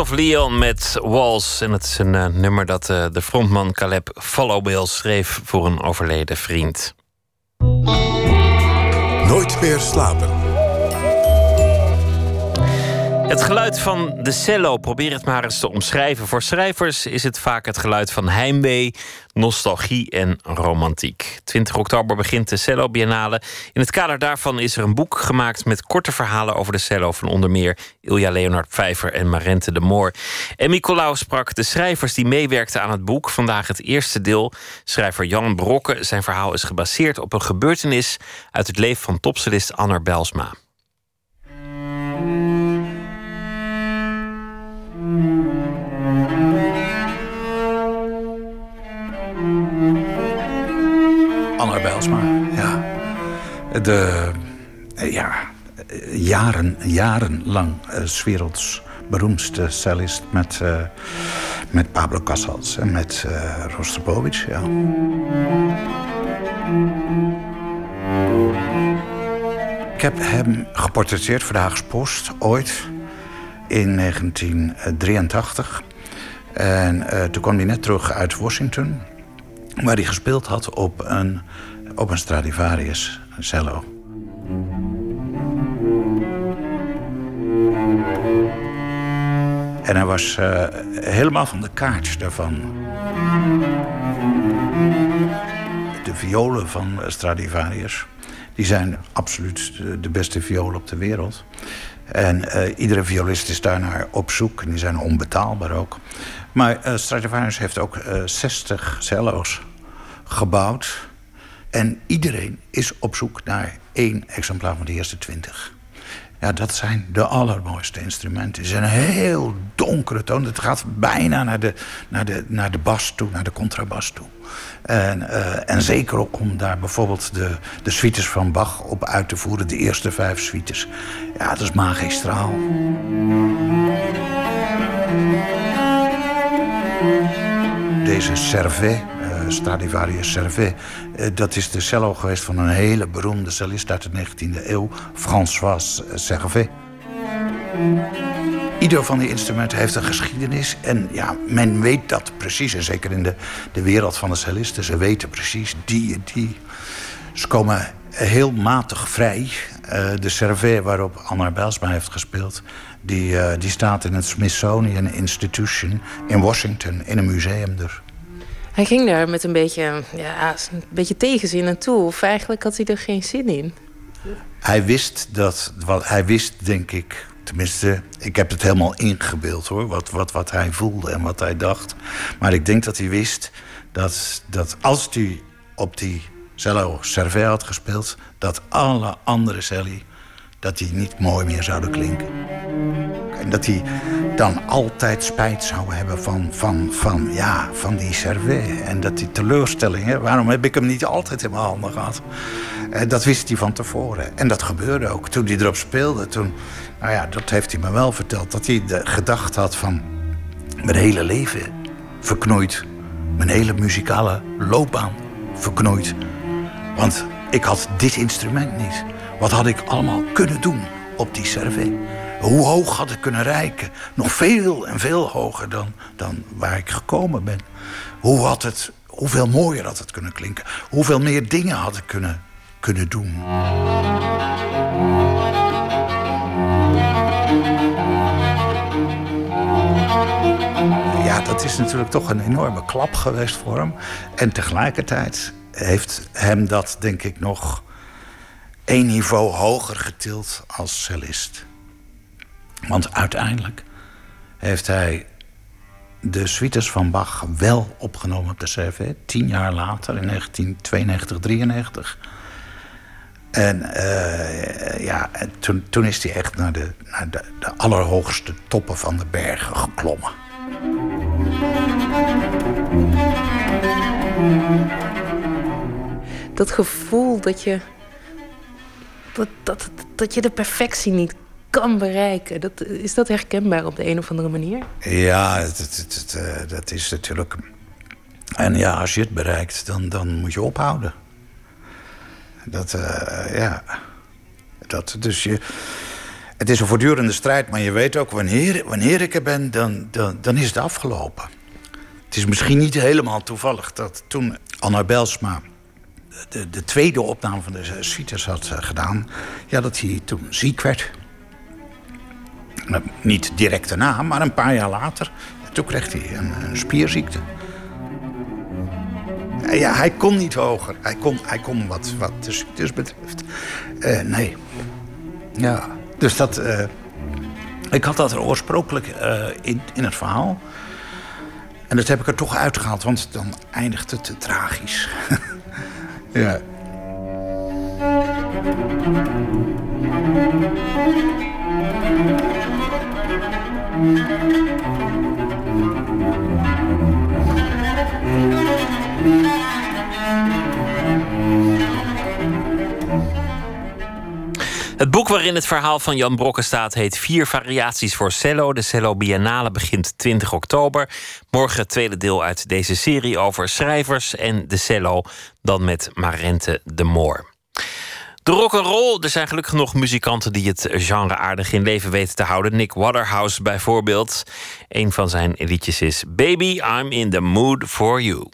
Christophe Leon met Walls. En het is een uh, nummer dat uh, de frontman Caleb Followbill schreef voor een overleden vriend.
Nooit meer slapen.
Het geluid van de cello, probeer het maar eens te omschrijven. Voor schrijvers is het vaak het geluid van heimwee, nostalgie en romantiek. 20 oktober begint de Cello Biennale. In het kader daarvan is er een boek gemaakt met korte verhalen over de cello van onder meer Ilja Leonard Pfeiffer en Marente de Moor. En Nicolaou sprak de schrijvers die meewerkten aan het boek. Vandaag het eerste deel. Schrijver Jan Brokke. Zijn verhaal is gebaseerd op een gebeurtenis uit het leven van topsolist Anner Belsma.
Anna Bijlsma, ja. De, ja, jaren, jarenlang uh, werelds beroemdste cellist met, met Pablo Casals en met uh, Rostropovich, ja. Ik heb hem geportretteerd voor de Haagse Post ooit in 1983. En uh, toen kwam hij net terug uit Washington, waar hij gespeeld had op een, op een Stradivarius cello. En hij was uh, helemaal van de kaart daarvan. De violen van Stradivarius, die zijn absoluut de beste violen op de wereld. En uh, iedere violist is daarnaar op zoek. En die zijn onbetaalbaar ook. Maar uh, Stradivarius heeft ook uh, 60 cello's gebouwd. En iedereen is op zoek naar één exemplaar van de eerste 20. Ja, dat zijn de allermooiste instrumenten. Het is een heel donkere toon. Het gaat bijna naar de, naar de, naar de bas toe, naar de contrabas toe. En, uh, en zeker ook om daar bijvoorbeeld de, de suites van Bach op uit te voeren. De eerste vijf suites. Ja, dat is magistraal. Deze Servet, Stradivarius Servet... Uh, dat is de cello geweest van een hele beroemde cellist uit de 19e eeuw... François Servet. Ieder van die instrumenten heeft een geschiedenis. En ja, men weet dat precies. En zeker in de, de wereld van de cellisten. Ze weten precies die en die. Ze komen heel matig vrij. Uh, de Servet waarop Anna Bijlsma heeft gespeeld... Die, uh, die staat in het Smithsonian Institution in Washington. In een museum er.
Hij ging daar met een beetje, ja, een beetje tegenzin naartoe. Of eigenlijk had hij er geen zin in.
Hij wist dat... Wat, hij wist, denk ik... Tenminste, ik heb het helemaal ingebeeld hoor. Wat, wat, wat hij voelde en wat hij dacht. Maar ik denk dat hij wist dat, dat als hij op die cello Servet had gespeeld... dat alle andere celli dat die niet mooi meer zouden klinken. En dat hij dan altijd spijt zou hebben van, van, van, ja, van die Servet. En dat die teleurstelling, hè, waarom heb ik hem niet altijd in mijn handen gehad? En dat wist hij van tevoren. En dat gebeurde ook. Toen hij erop speelde, toen, nou ja, dat heeft hij me wel verteld. Dat hij de gedachte had van, mijn hele leven verknoeid. Mijn hele muzikale loopbaan verknoeid. Want ik had dit instrument niet. Wat had ik allemaal kunnen doen op die Servet? Hoe hoog had ik kunnen reiken? Nog veel en veel hoger dan, dan waar ik gekomen ben. Hoe had het, hoeveel mooier had het kunnen klinken? Hoeveel meer dingen had ik kunnen, kunnen doen? Ja, dat is natuurlijk toch een enorme klap geweest voor hem. En tegelijkertijd heeft hem dat, denk ik, nog één niveau hoger getild als cellist. Want uiteindelijk heeft hij de suites van Bach wel opgenomen op de CV. Tien jaar later, in 1992, 93. En uh, ja, toen, toen is hij echt naar, de, naar de, de allerhoogste toppen van de bergen geklommen.
Dat gevoel dat je dat, dat, dat je de perfectie niet kan bereiken. Dat, is dat herkenbaar op de een of andere manier?
Ja, dat, dat, dat, is natuurlijk. En ja, als je het bereikt, dan, dan moet je ophouden. Dat, uh, ja. Dat, dus je. het is een voortdurende strijd, maar je weet ook... wanneer, wanneer ik er ben, dan, dan, dan is het afgelopen. Het is misschien niet helemaal toevallig dat toen Anna Belsma... de, de tweede opname van de suites had eh, gedaan... Ja, dat hij toen ziek werd. Niet direct daarna, maar een paar jaar later. Toen kreeg hij een, spierziekte. Eh, Ja, hij kon niet hoger. Hij kon, hij kon wat, wat de ziektes betreft. Eh, nee. Ja, dus dat... ik had dat er oorspronkelijk in, in het verhaal. En dat heb ik er toch uitgehaald, want dan eindigt het te tragisch. ja.
Het boek waarin het verhaal van Jan Brokken staat heet Vier variaties voor cello. De Cello Biennale begint 20 oktober. Morgen het tweede deel uit deze serie over schrijvers en de cello. Dan met Marente de Moor. De rock and roll. Er zijn gelukkig nog muzikanten die het genre aardig in leven weten te houden. Nick Waterhouse bijvoorbeeld. Een van zijn liedjes is Baby, I'm in the mood for you.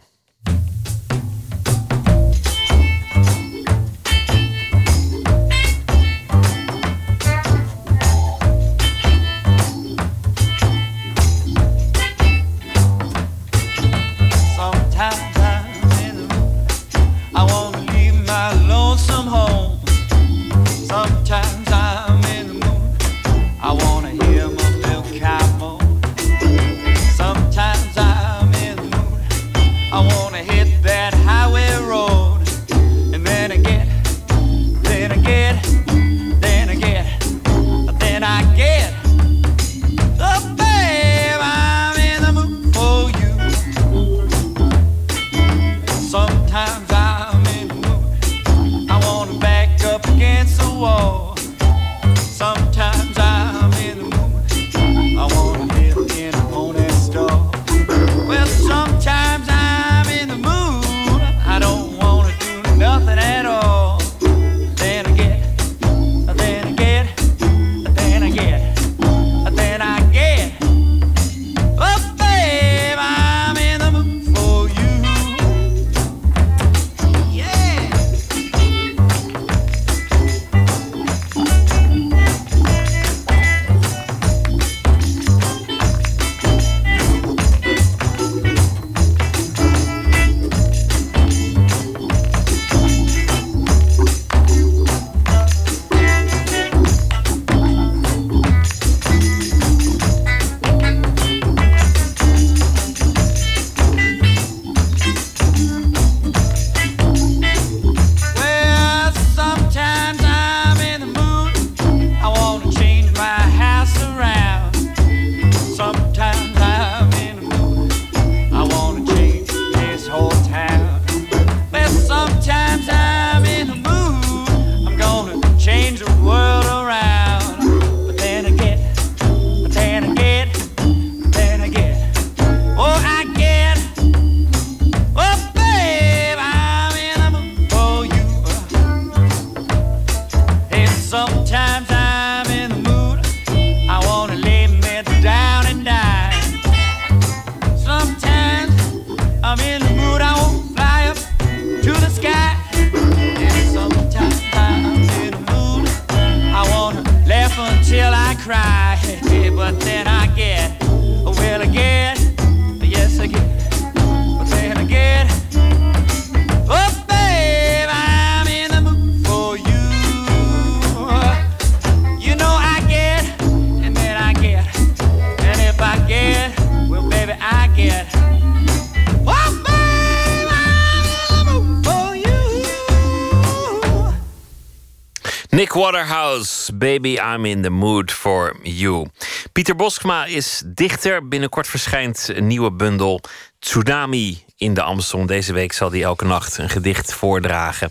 Baby, I'm in the mood for you. Pieter Boskma is dichter. Binnenkort verschijnt een nieuwe bundel Tsunami in de Amstel. Deze week zal hij elke nacht een gedicht voordragen.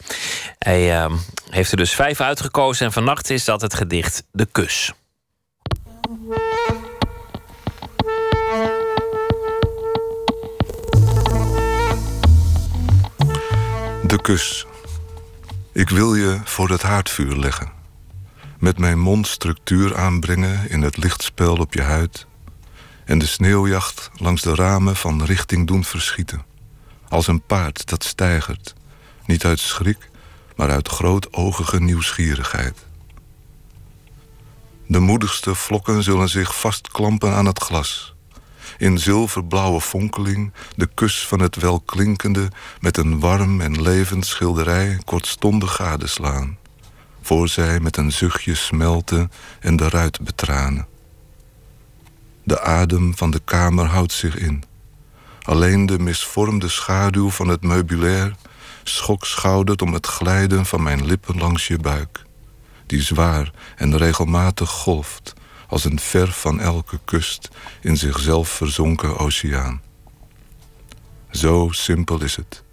Hij eh, heeft er dus vijf uitgekozen en vannacht is dat het gedicht De Kus.
De kus. Ik wil je voor het haardvuur leggen. Met mijn mond structuur aanbrengen in het lichtspel op je huid. En de sneeuwjacht langs de ramen van richting doen verschieten. Als een paard dat stijgert. Niet uit schrik, maar uit grootogige nieuwsgierigheid. De moedigste vlokken zullen zich vastklampen aan het glas. In zilverblauwe fonkeling de kus van het welklinkende... met een warm en levend schilderij kortstondig gadeslaan. Voor zij met een zuchtje smelten en de ruit betranen. De adem van de kamer houdt zich in. Alleen de misvormde schaduw van het meubilair... schokschoudert om het glijden van mijn lippen langs je buik die zwaar en regelmatig golft als een ver van elke kust in zichzelf verzonken oceaan. Zo simpel is het,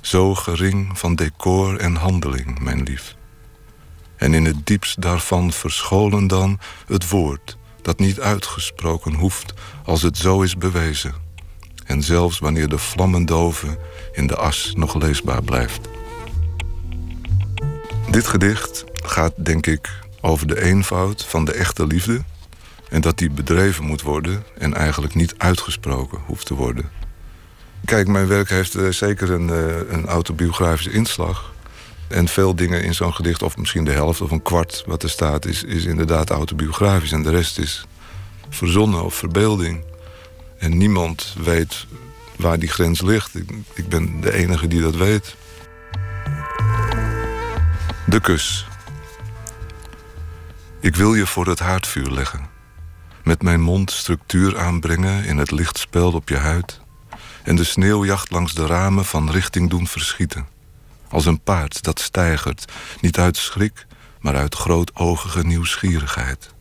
zo gering van decor en handeling, mijn lief. En in het diepst daarvan verscholen dan het woord dat niet uitgesproken hoeft als het zo is bewezen. En zelfs wanneer de vlammen doven in de as nog leesbaar blijft. Dit gedicht gaat, denk ik, over de eenvoud van de echte liefde. En dat die bedreven moet worden en eigenlijk niet uitgesproken hoeft te worden. Kijk, mijn werk heeft uh, zeker een, uh, een autobiografische inslag. En veel dingen in zo'n gedicht, of misschien de helft of een kwart wat er staat, is, is inderdaad autobiografisch. En de rest is verzonnen of verbeelding. En niemand weet waar die grens ligt. Ik, ik ben de enige die dat weet. De kus. Ik wil je voor het haardvuur leggen. Met mijn mond structuur aanbrengen in het lichtspel op je huid. En de sneeuwjacht langs de ramen van richting doen verschieten. Als een paard dat stijgert, niet uit schrik, maar uit grootogige nieuwsgierigheid.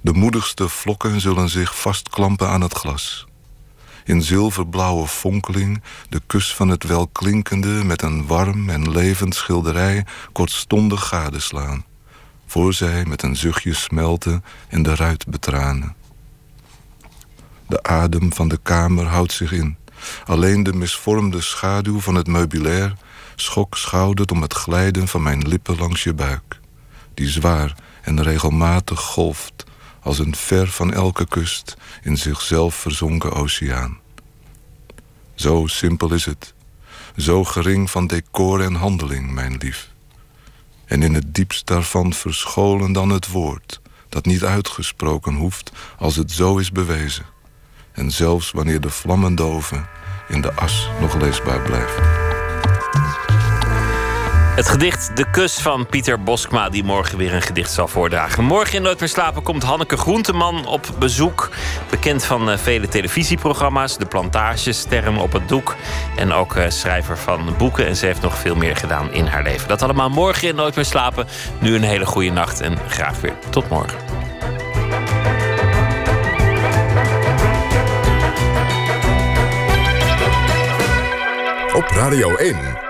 De moedigste vlokken zullen zich vastklampen aan het glas. In zilverblauwe fonkeling de kus van het welklinkende met een warm en levend schilderij kortstondig gadeslaan voor zij met een zuchtje smelten en de ruit betranen. De adem van de kamer houdt zich in. Alleen de misvormde schaduw van het meubilair schok schoudert om het glijden van mijn lippen langs je buik, die zwaar en regelmatig golft als een ver van elke kust in zichzelf verzonken oceaan. Zo simpel is het, zo gering van decor en handeling, mijn lief en in het diepst daarvan verscholen dan het woord, dat niet uitgesproken hoeft als het zo is bewezen. En zelfs wanneer de vlammen doven, in de as nog leesbaar blijft.
Het gedicht De Kus van Pieter Boskma, die morgen weer een gedicht zal voordragen. Morgen in Nooit meer slapen komt Hanneke Groenteman op bezoek. Bekend van uh, vele televisieprogramma's, De Plantage, Sterren op het Doek. En ook uh, schrijver van boeken. En ze heeft nog veel meer gedaan in haar leven. Dat allemaal morgen in Nooit meer slapen. Nu een hele goede nacht en graag weer tot morgen.
Op Radio 1.